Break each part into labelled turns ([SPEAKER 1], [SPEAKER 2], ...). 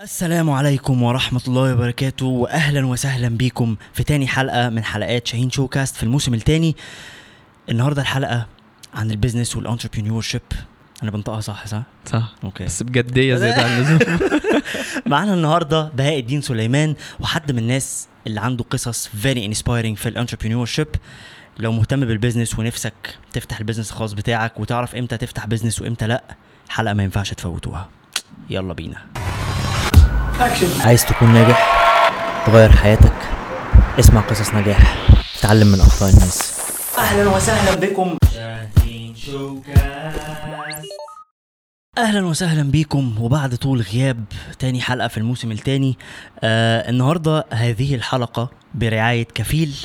[SPEAKER 1] السلام عليكم ورحمة الله وبركاته وأهلا وسهلا بيكم في تاني حلقة من حلقات شاهين شو كاست في الموسم التاني. النهاردة الحلقة عن ال business وال entrepreneurship أنا بنطقها صح صح؟
[SPEAKER 2] صح.
[SPEAKER 1] okay.
[SPEAKER 2] بس بجدية زيادة عن اللزوم.
[SPEAKER 1] معانا النهارده بهاء الدين سليمان وحد من الناس اللي عنده قصص very inspiring في ال entrepreneurship لو مهتم بال business ونفسك تفتح ال business الخاص بتاعك وتعرف إمتى تفتح business وإمتى لأ الحلقة ما ينفعش تفوتوها. يلا بينا. عايز تكون ناجح تغير حياتك. اسمع قصص نجاح تعلم من أخطاء الناس. أهلا وسهلا بكم. أهلا وسهلا بيكم وبعد طول غياب تاني حلقة في الموسم التاني آه النهارده هذه الحلقة برعاية كفيل.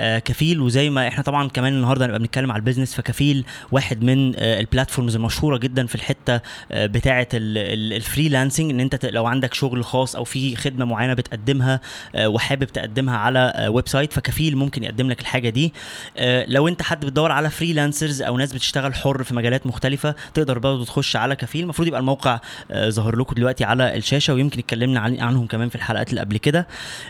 [SPEAKER 1] كفيل. وزي ما إحنا طبعا كمان النهارده هنبقى بنتكلم على البيزنس فكفيل واحد من آه ال platforms المشهورة جدا في الحتة آه بتاعة ال freelancing إن أنت لو عندك شغل خاص أو في خدمة معينة بتقدمها آه وحابب تقدمها على آه website فكفيل ممكن يقدم لك الحاجة دي. آه لو أنت حد بتدور على freelancers أو ناس بتشتغل حر في مجالات مختلفة تقدر برضه تخش على كفيل. المفروض يبقى الموقع آه ظاهر لكم دلوقتي على الشاشة ويمكن اتكلمنا عن عنهم كمان في الحلقات اللي قبل كده.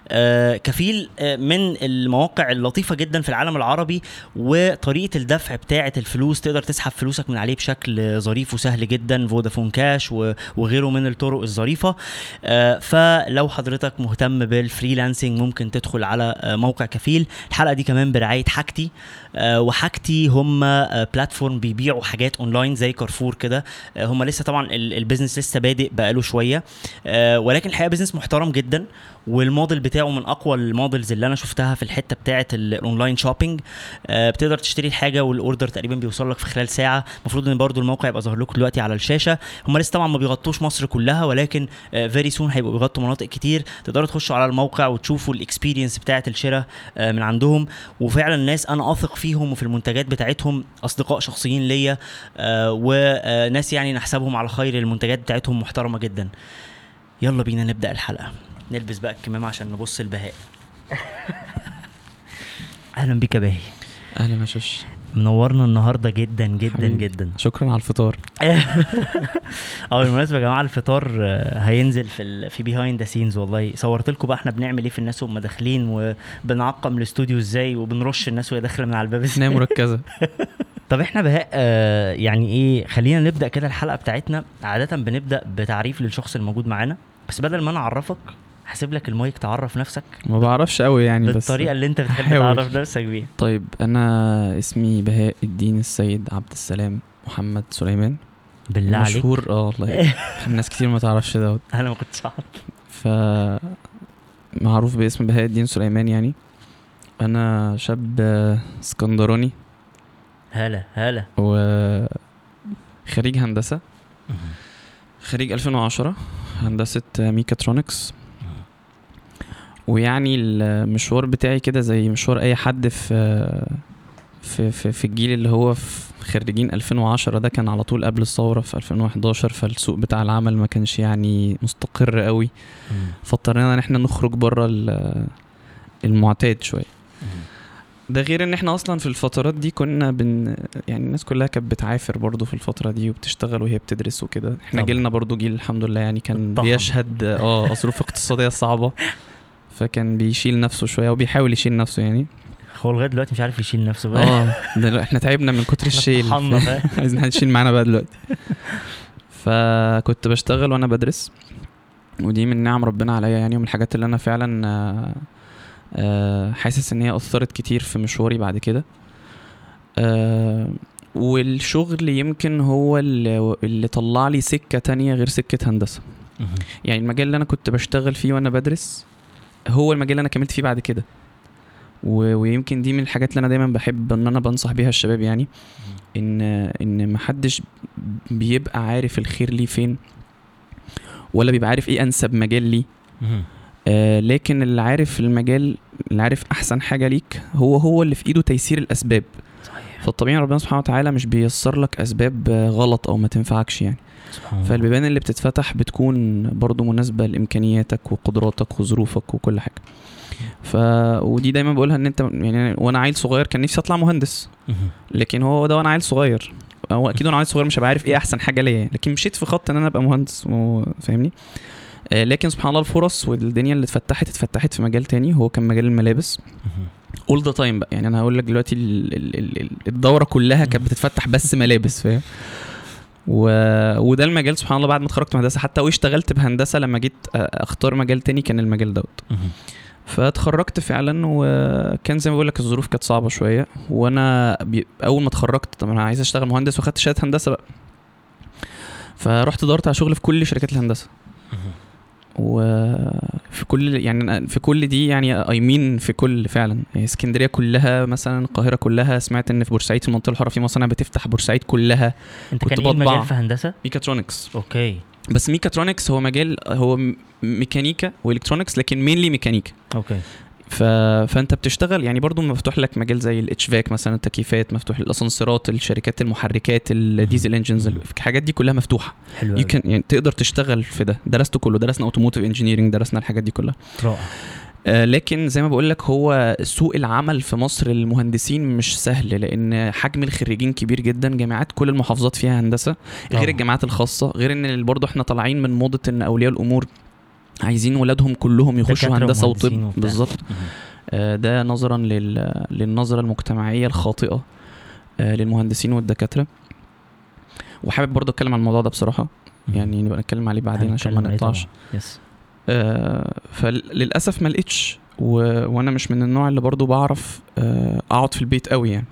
[SPEAKER 1] آه كفيل آه من المواقع اللطيفة جدا في العالم العربي وطريقة الدفع بتاعة الفلوس تقدر تسحب فلوسك من عليه بشكل ظريف وسهل جدا فودافون كاش وغيره من الطرق الظريفة. آه فلو حضرتك مهتم بال freelancing ممكن تدخل على آه موقع كفيل. الحلقة دي كمان برعاية حاجتي. آه وحاجتي هم platform بيبيعوا حاجات اونلاين زي كارفور كده. هم لسه طبعا ال- ال business لسه بادئ بقاله شوية. ولكن الحقيقة business محترم جدا. والموديل بتاعه من أقوى ال models اللي أنا شفتها في الحتة بتاعه ال- ال online shopping آه بتقدر تشتري الحاجة وال order تقريبا بيوصل لك في خلال ساعة. المفروض إن برضو الموقع يبقى ظاهر لكم دلوقتي على الشاشة. هم لسه طبعا ما بيغطوش مصر كلها ولكن very soon هيبقوا بيغطوا مناطق كتير. تقدروا تخشوا على الموقع وتشوفوا ال experience بتاعه الشراء آه من عندهم. وفعلا ناس أنا أثق فيهم وفي المنتجات بتاعتهم أصدقاء شخصيين ليا آه وناس يعني نحسبهم على خير. المنتجات بتاعتهم محترمة جدا. يلا بينا نبدأ الحلقة. نلبس بقى الكمامة عشان نبص لبهاء. أهلا بيك يا باهي.
[SPEAKER 2] أهلا يا شيش
[SPEAKER 1] منورنا النهارده جدا جدا
[SPEAKER 2] حبيبي.
[SPEAKER 1] جدا.
[SPEAKER 2] شكرا على الفطار.
[SPEAKER 1] آه بالمناسبه يا جماعة الفطار آه، هينزل في ال... في behind the scenes والله. صورت لكم بقى إحنا بنعمل إيه في الناس وهم داخلين وبنعقم الاستوديو إزاي وبنرش الناس وهي داخلة من على الباب. إزاي
[SPEAKER 2] مركزة.
[SPEAKER 1] طب إحنا بهاء آه يعني إيه خلينا نبدأ كده الحلقة بتاعتنا. عادة بنبدأ بتعريف للشخص الموجود معانا. بس بدل ما أنا أعرفك هسيب لك المايك تعرف نفسك
[SPEAKER 2] ما بعرفش قوي يعني بس
[SPEAKER 1] بالطريقة اللي انت بتحب. تعرف نفسك بيها.
[SPEAKER 2] طيب أنا اسمي بهاء الدين السيد عبد السلام محمد سليمان.
[SPEAKER 1] بالله عليك.
[SPEAKER 2] مشهور آه والله. ناس كتير ما تعرفش دوت
[SPEAKER 1] أنا ما كنتش أعرف.
[SPEAKER 2] ف معروف باسم بهاء الدين سليمان يعني. أنا شاب اسكندراني.
[SPEAKER 1] هلا هلا.
[SPEAKER 2] وخريج هندسة. خريج 2010 هندسة ميكاترونكس. ويعني المشوار بتاعي كده زي مشوار أي حد في في في, في الجيل اللي هو في خريجين 2010 ده كان على طول قبل الثورة في 2011 فالسوق بتاع العمل ما كانش يعني مستقر قوي. فاضطرينا إن إحنا نخرج بره ال- المعتاد شوية. ده غير إن إحنا أصلا في الفترات دي كنا بن يعني الناس كلها كانت بتعافر برضو في الفترة دي وبتشتغل وهي بتدرس وكده. إحنا
[SPEAKER 1] طبعا.
[SPEAKER 2] جيلنا برضو جيل الحمد لله يعني كان. بيشهد آه ظروف اقتصادية صعبة. فكان بيشيل نفسه شوية وبيحاول يشيل نفسه يعني.
[SPEAKER 1] هو لغاية دلوقتي مش عارف يشيل نفسه بقى.
[SPEAKER 2] آه إحنا تعبنا من كتر الشيل؟ عايزين حد يشيل معانا بقى دلوقتي. فكنت بشتغل وأنا بدرس. ودي من نعم ربنا عليا يعني ومن الحاجات اللي أنا فعلا آه، آه، حاسس إن هي أثرت كتير في مشواري بعد كده. آه، والشغل يمكن هو اللي, اللي طلع لي سكة تانية غير سكة هندسة. يعني المجال اللي أنا كنت بشتغل فيه وأنا بدرس هو المجال اللي أنا كملت فيه بعد كده. و- ويمكن دي من الحاجات اللي أنا دايما بحب إن أنا بنصح بيها الشباب يعني ان إن محدش بيبقى عارف الخير ليه فين ولا بيبقى عارف إيه أنسب مجال ليه. آه لكن اللي عارف المجال اللي عارف أحسن حاجة ليك هو هو اللي في إيده تيسير
[SPEAKER 1] الأسباب.
[SPEAKER 2] فالطبيعي ربنا سبحانه وتعالى مش بيسر لك أسباب غلط أو ما تنفعكش يعني.
[SPEAKER 1] سبحان.
[SPEAKER 2] فالبيبان اللي بتتفتح بتكون برضو مناسبة لإمكانياتك وقدراتك وظروفك وكل حاجة. ف ودي دايما بقولها إن أنت يعني وأنا عيل صغير كان نفسي أطلع مهندس. لكن هو ده وأنا عيل صغير. هو أكيد وأنا عيل صغير مش هبقى عارف إيه أحسن حاجة ليا لكن مشيت في خط إن أنا أبقى مهندس فاهمني؟ آه، لكن سبحان الله الفرص والدنيا اللي اتفتحت اتفتحت في مجال تاني. هو كان مجال الملابس. all the time بقى. يعني أنا هقول لك دلوقتي ال- ال- ال- ال- الدورة كلها كانت بتتفتح بس ملابس فاهم؟ و... وده المجال سبحان الله بعد ما اتخرجت من هندسة. حتى واشتغلت بهندسة لما جيت أختار مجال تاني كان المجال دوت. فاتخرجت فعلا وكان زي ما بقول لك الظروف كانت صعبة شوية. وأنا بي... أول ما اتخرجت طب أنا عايز أشتغل مهندس وأخدت شهادة هندسة بقى. فرحت دورت على شغل في كل شركات الهندسة. وفي كل يعني في كل دي يعني I mean في كل فعلا. يعني اسكندرية كلها مثلا القاهرة كلها سمعت إن في بورسعيد في المنطقة الحره في مصانع بتفتح بورسعيد كلها.
[SPEAKER 1] أنت
[SPEAKER 2] كنت
[SPEAKER 1] كان
[SPEAKER 2] إيه.
[SPEAKER 1] المجال في هندسة؟
[SPEAKER 2] mechatronics.
[SPEAKER 1] Okay.
[SPEAKER 2] بس ميكاترونكس هو مجال هو ميكانيكا و electronics لكن mainly ميكانيكا.
[SPEAKER 1] Okay.
[SPEAKER 2] ف... فانت بتشتغل يعني برضو مفتوح لك مجال زي ال HVAC مثلا التكييفات مفتوح الأسانسيرات الشركات المحركات ال diesel engines الحاجات دي كلها مفتوحة.
[SPEAKER 1] حلو.
[SPEAKER 2] كان يعني تقدر تشتغل في ده. درسته كله درسنا automotive engineering درسنا الحاجات دي كلها.
[SPEAKER 1] رائع.
[SPEAKER 2] آه، لكن زي ما بقول لك هو سوق العمل في مصر للمهندسين مش سهل لأن حجم الخريجين كبير جدا. جامعات كل المحافظات فيها هندسة غير
[SPEAKER 1] طبعا.
[SPEAKER 2] الجامعات الخاصة غير إن برضه إحنا طالعين من موضة إن أولياء الأمور عايزين ولادهم كلهم يخشوا
[SPEAKER 1] هندسة
[SPEAKER 2] وطب. بالظبط. آه، ده نظرا لل... للنظرة المجتمعية الخاطئة آه، للمهندسين والدكاترة وحابب برضه أتكلم عن الموضوع ده بصراحة يعني نبقى نتكلم عليه بعدين عشان ما نقطعش.
[SPEAKER 1] يس
[SPEAKER 2] آه، فللأسف ما لقيتش و... وأنا مش من النوع اللي برضو بعرف آه، أقعد في البيت قوي يعني.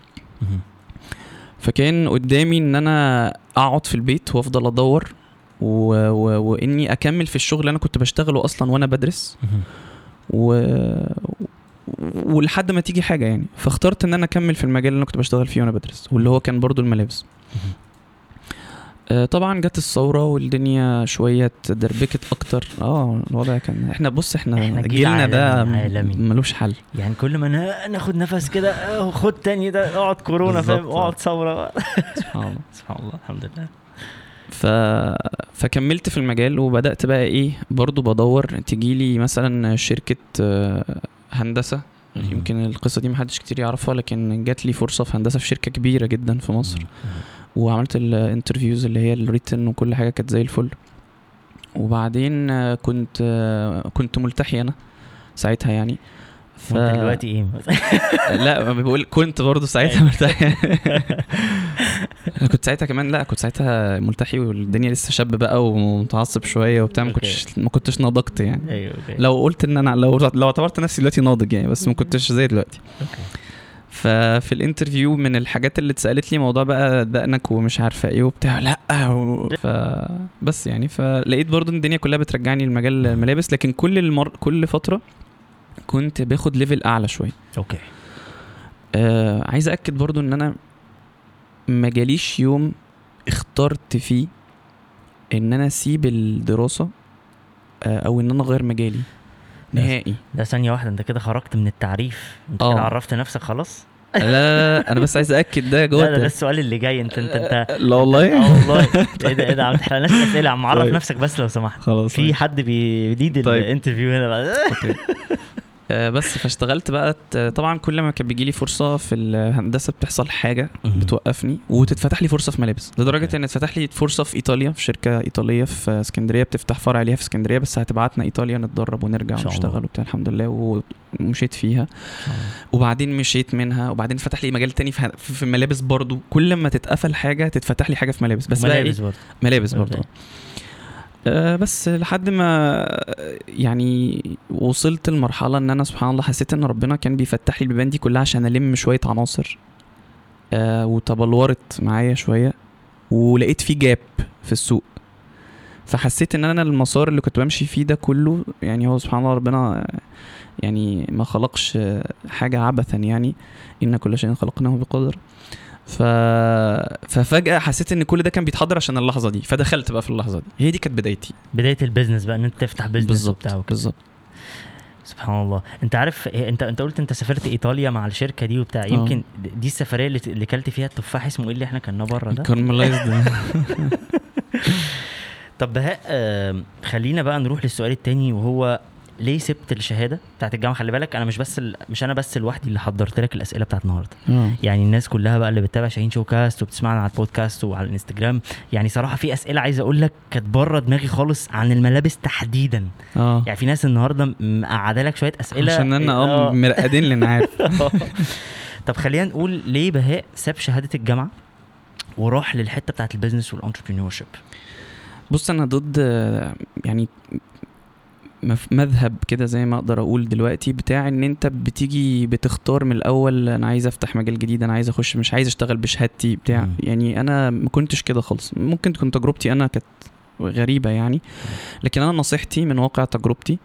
[SPEAKER 2] فكان قدامي إن أنا أقعد في البيت وأفضل أدور و... و... وإني أكمل في الشغل اللي أنا كنت بشتغله أصلا وأنا بدرس. و... ولحد ما تيجي حاجة يعني. فاخترت إن أنا أكمل في المجال اللي أنا كنت بشتغل فيه وأنا بدرس واللي هو كان برضو الملابس. آه، طبعا جت الثورة والدنيا شوية دربكت أكتر. آه الوضع كان إحنا بص إحنا,
[SPEAKER 1] إحنا جيل
[SPEAKER 2] جيلنا ده. ملوش حل.
[SPEAKER 1] يعني كل ما نا- ناخد نفس كده آه، خد تاني ده اقعد كورونا فاهم. اقعد ثورة.
[SPEAKER 2] سبحان الله.
[SPEAKER 1] سبحان الله الحمد لله.
[SPEAKER 2] ف... فكملت في المجال وبدأت بقى إيه برضو بدور تجيلي مثلا شركة آه،
[SPEAKER 1] هندسة.
[SPEAKER 2] يمكن القصة دي محدش كتير يعرفها لكن جات لي فرصة في هندسة في شركة كبيرة جدا في مصر. وعملت ال interviews اللي هي ال written وكل حاجة كانت زي الفل. وبعدين آه، كنت آه، كنت ملتحي أنا ساعتها يعني. ف...
[SPEAKER 1] دلوقتي إيه؟
[SPEAKER 2] لا بقول كنت برضه ساعتها مرتاح. أنا كنت ساعتها كمان لا كنت ساعتها ملتحي والدنيا لسه شاب بقى ومتعصب شوية وبتاع ما. كنتش ما كنتش نضجت يعني.
[SPEAKER 1] Okay.
[SPEAKER 2] لو قلت إن أنا لو لو اعتبرت نفسي دلوقتي ناضج يعني بس ما كنتش زي دلوقتي. ففي ال interview من الحاجات اللي اتسألت لي موضوع بقى دقنك ومش عارفة إيه وبتاع لا و... ف بس يعني فلقيت برضو الدنيا كلها بترجعني لمجال الملابس لكن كل المر... كل فترة كنت باخد level أعلى شوية.
[SPEAKER 1] Okay.
[SPEAKER 2] آه عايز اكد برضو إن أنا ما جاليش يوم اخترت فيه إن أنا أسيب الدراسة آه أو إن أنا أغير مجالي. نهائي.
[SPEAKER 1] ده ثانية واحدة أنت كده خرجت من التعريف. أنت
[SPEAKER 2] آه.
[SPEAKER 1] كده عرفت نفسك خلاص؟
[SPEAKER 2] لا, لا, لا أنا بس عايز أأكد ده جوه
[SPEAKER 1] لا ده, السؤال اللي جاي. انت انت انت
[SPEAKER 2] لا والله.
[SPEAKER 1] آه والله. إيه ده إيه ده عم تحرقناش أسئلة. عم عرف
[SPEAKER 2] طيب.
[SPEAKER 1] نفسك بس لو سمحت.
[SPEAKER 2] خلاص
[SPEAKER 1] في حد بيديد
[SPEAKER 2] طيب.
[SPEAKER 1] ال interview
[SPEAKER 2] هنا آه، بس فاشتغلت بقى طبعا كل ما كان بيجي لي فرصة في الهندسة بتحصل حاجة بتوقفني وتتفتح لي فرصة في ملابس
[SPEAKER 1] لدرجة.
[SPEAKER 2] إن اتفتح لي فرصة في إيطاليا في شركة إيطالية في اسكندرية بتفتح فرع ليها في اسكندرية بس هتبعتنا إيطاليا نتدرب ونرجع. ونشتغل وبتاع الحمد لله ومشيت فيها. وبعدين مشيت منها وبعدين فتح لي مجال تاني في الملابس برضو. كل ما تتقفل حاجة تتفتح لي حاجة في ملابس بس بقى
[SPEAKER 1] ملابس
[SPEAKER 2] إيه؟
[SPEAKER 1] برضه
[SPEAKER 2] ملابس برضو. آه بس لحد ما يعني وصلت لمرحلة إن أنا سبحان الله حسيت إن ربنا كان بيفتح لي البيبان دي كلها عشان ألم شوية عناصر آه وتبلورت معايا شوية ولقيت في جاب في السوق. فحسيت إن أنا المسار اللي كنت بمشي فيه ده كله يعني هو سبحان الله ربنا يعني ما خلقش حاجة عبثا يعني إن كل شيء خلقناه بقدر. ف... ففجأة حسيت إن كل ده كان بيتحضر عشان اللحظة دي فدخلت بقى في اللحظة دي. هي دي كانت بدايتي.
[SPEAKER 1] بداية ال business بقى إن أنت تفتح business
[SPEAKER 2] بالظبط. بالظبط.
[SPEAKER 1] سبحان الله. أنت عارف إيه، أنت أنت قلت أنت سافرت إيطاليا مع الشركة دي وبتاع. يمكن دي السفرية اللي اللي كلت فيها التفاح اسمه إيه اللي إحنا كنا بره ده؟
[SPEAKER 2] caramelized
[SPEAKER 1] طب بهاء آم، خلينا بقى نروح للسؤال التاني وهو ليه سبت الشهادة بتاعت الجامعة؟ خلي بالك أنا مش بس ال... مش أنا بس لوحدي اللي حضرت لك الأسئلة بتاعت النهارده.
[SPEAKER 2] آه.
[SPEAKER 1] يعني الناس كلها بقى اللي بتتابع شاهين Show Cast وبتسمعنا على البودكاست وعلى الإنستجرام يعني صراحة في أسئلة عايز أقول لك كانت بره دماغي خالص عن الملابس تحديدا.
[SPEAKER 2] آه.
[SPEAKER 1] يعني في ناس النهارده مقعدة لك شوية أسئلة.
[SPEAKER 2] عشان أنا آه
[SPEAKER 1] آه.
[SPEAKER 2] مرقدين لأن عارف.
[SPEAKER 1] طب خلينا نقول ليه بهاء ساب شهادة الجامعة وراح للحتة بتاعت ال business وال entrepreneurship
[SPEAKER 2] بص أنا ضد آه، يعني مذهب كده زي ما أقدر أقول دلوقتي بتاع ان انت بتيجي بتختار من الأول أنا عايز افتح مجال جديد أنا عايز اخش مش عايز اشتغل بشهادتي بتاع.
[SPEAKER 1] مم.
[SPEAKER 2] يعني أنا ما كنتش كده خالص. ممكن تكون تجربتي أنا كانت غريبة يعني لكن أنا نصيحتي من واقع تجربتي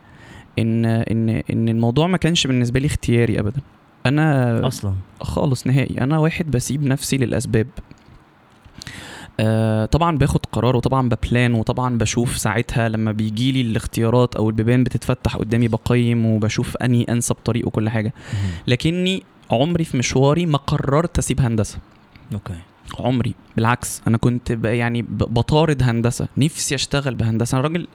[SPEAKER 2] ان ان ان الموضوع ما كانش بالنسبة لي اختياري ابدا. أنا
[SPEAKER 1] أصلا.
[SPEAKER 2] خالص نهائي. أنا واحد بسيب نفسي للأسباب. آه طبعا باخد قرار وطبعا ب plan وطبعا بشوف ساعتها لما بيجي لي الاختيارات أو البيبان بتتفتح قدامي بقيم وبشوف أنهي أنسب طريق وكل حاجة. لكني عمري في مشواري ما قررت أسيب هندسة.
[SPEAKER 1] Okay.
[SPEAKER 2] عمري. بالعكس أنا كنت يعني بطارد هندسة. نفسي أشتغل بهندسة. أنا راجل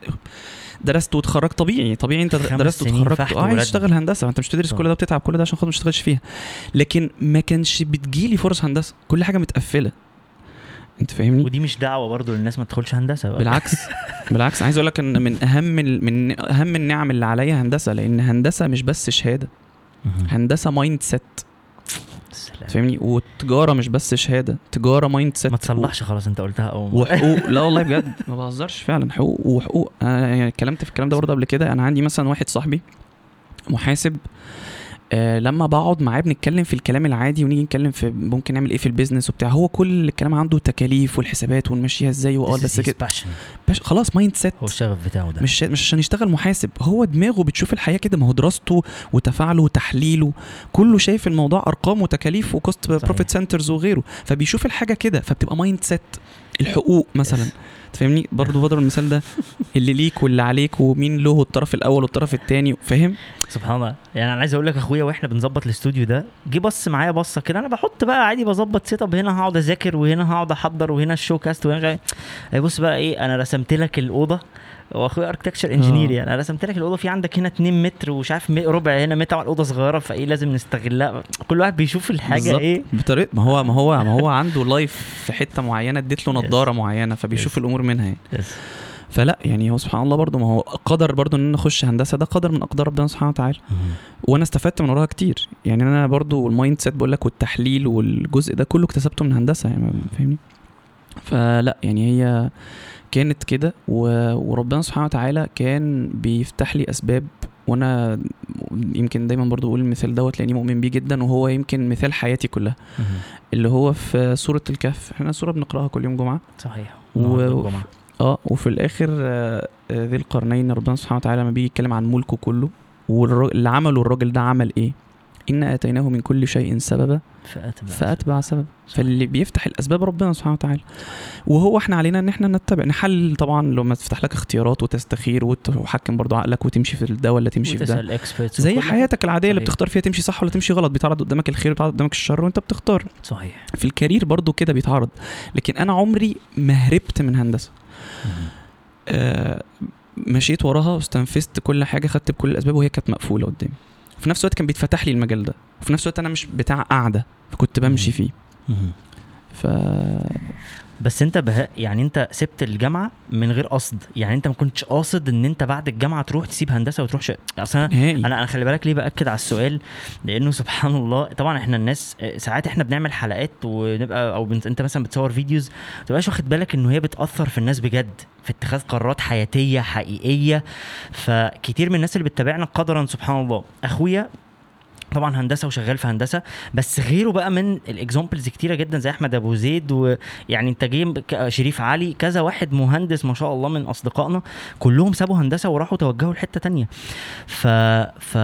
[SPEAKER 2] درست واتخرجت طبيعي. طبيعي
[SPEAKER 1] أنت
[SPEAKER 2] درست
[SPEAKER 1] فحت
[SPEAKER 2] آه عايز. تشتغل هندسة. أنت مش بتدرس
[SPEAKER 1] طبعا.
[SPEAKER 2] كل ده بتتعب كل ده عشان خاطر ما تشتغلش فيها. لكن ما كانش بتجيلي فرص هندسة. كل حاجة متقفلة. انت فاهمني؟
[SPEAKER 1] ودي مش دعوة برضو للناس ما تدخلش هندسة بقى.
[SPEAKER 2] بالعكس. بالعكس عايز أقول لك إن من أهم من أهم النعم اللي عليا هندسة لأن هندسة مش بس شهادة. هندسة mindset
[SPEAKER 1] سلام.
[SPEAKER 2] فاهمني؟ والتجاره مش بس شهادة تجارة mindset
[SPEAKER 1] ما تصلحش خلاص انت قلتها أو
[SPEAKER 2] وحقوق. لا والله بجد ما بهزرش فعلا. حقوق وحقوق. أنا يعني اتكلمت في الكلام ده برضه قبل كده. أنا عندي مثلا واحد صاحبي محاسب. آه لما بقعد معاه بنتكلم في الكلام العادي ونيجي نتكلم في ممكن نعمل إيه في ال business وبتاع هو كل الكلام عنده تكاليف والحسابات ونمشيها إزاي وآه بس كده. باش خلاص mindset
[SPEAKER 1] هو الشغف بتاعه ده.
[SPEAKER 2] مش مش عشان يشتغل محاسب هو دماغه بتشوف الحياة كده ما هو دراسته وتفاعله وتحليله كله شايف الموضوع أرقام وتكاليف و
[SPEAKER 1] cost.
[SPEAKER 2] profit centers وغيره فبيشوف الحاجة كده فبتبقى mindset الحقوق مثلا. تفهمني برضه بضرب المثال ده اللي ليك واللي عليك ومين له الطرف الأول والطرف الثاني فاهم؟
[SPEAKER 1] سبحان الله. يعني أنا عايز أقول لك أخويا وإحنا بنظبط الاستوديو ده جه بص معايا بصة كده أنا بحط بقى عادي بظبط setup هنا هقعد أذاكر وهنا هقعد أحضر وهنا ال Show Cast وهنا غير. أي بص بقى إيه أنا رسمت لك الأوضة واخويا architecture engineer
[SPEAKER 2] آه.
[SPEAKER 1] يعني أنا رسمت لك الأوضة في عندك هنا 2 متر ومش عارف ربع هنا متر على اوضه صغيرة فإيه لازم نستغلها كل واحد بيشوف الحاجة
[SPEAKER 2] بالظبط.
[SPEAKER 1] إيه
[SPEAKER 2] بطريقه ما هو ما هو ما هو عنده life في حتة معينة اديت له
[SPEAKER 1] Yes.
[SPEAKER 2] نظاره معينة فبيشوف
[SPEAKER 1] Yes.
[SPEAKER 2] الأمور منها يعني.
[SPEAKER 1] Yes.
[SPEAKER 2] فلا يعني هو سبحان الله برضه ما هو قدر برضه إن أنا أخش هندسة ده قدر من أقدار ربنا سبحانه وتعالى وأنا استفدت من وراها كتير يعني أنا برضو ال mindset بقول لك والتحليل والجزء ده كله اكتسبته من هندسة يعني فاهمني فلا يعني هي كانت كده وربنا سبحانه وتعالى كان بيفتح لي أسباب وأنا يمكن دايما برضو بقول المثال دوت لأني مؤمن بيه جدا وهو يمكن مثال حياتي كلها. اللي هو في سورة الكهف إحنا سورة بنقرأها كل يوم جمعة
[SPEAKER 1] صحيح
[SPEAKER 2] و-. آه وفي الآخر آه، آه، ذي القرنين ربنا سبحانه وتعالى لما بيجي يتكلم عن ملكه كله واللي عمله الراجل ده عمل إيه إنا آتيناه من كل شيء سببا
[SPEAKER 1] فأتبع
[SPEAKER 2] فأتبع سبب فاللي بيفتح الأسباب ربنا سبحانه وتعالى. وهو إحنا علينا إن إحنا نتبع. نحلل طبعا لما تفتح لك اختيارات وتستخير وتحكم برضو عقلك وتمشي في ده ولا تمشي في ده. زي حياتك العادية اللي. بتختار فيها تمشي صح ولا تمشي غلط. بيتعرض قدامك الخير بيتعرض قدامك الشر وأنت بتختار.
[SPEAKER 1] صحيح.
[SPEAKER 2] في الكارير برضو كده بيتعرض. لكن أنا عمري ما هربت من هندسة. آه، مشيت وراها واستنفذت كل حاجة خدت بكل الأسباب وهي كانت مقفولة قدامي. في نفس الوقت كان بيتفتح لي المجال ده. وفي نفس الوقت أنا مش بتاع قاعدة فكنت بمشي فيه. ف
[SPEAKER 1] بس انت بها يعني انت سبت الجامعة من غير قصد. يعني انت ما كنتش قاصد ان انت بعد الجامعة تروح تسيب هندسة وتروح ش... اصل أنا أنا خلي بالك ليه بأكد على السؤال؟ لأنه سبحان الله طبعا إحنا الناس ساعات إحنا بنعمل حلقات ونبقى أو بنت انت مثلا بتصور videos ما تبقاش واخد بالك إنه هي بتأثر في الناس بجد في اتخاذ قرارات حياتية حقيقية. فكتير من الناس اللي بتتابعنا قدرا سبحان الله. أخويا طبعا هندسة وشغال في هندسة بس غيره بقى من ال examples كتيرة جدا زي أحمد أبو زيد ويعني أنت جاي شريف علي كذا واحد مهندس ما شاء الله من أصدقائنا كلهم سابوا هندسة وراحوا توجهوا لحتة تانية. ف ف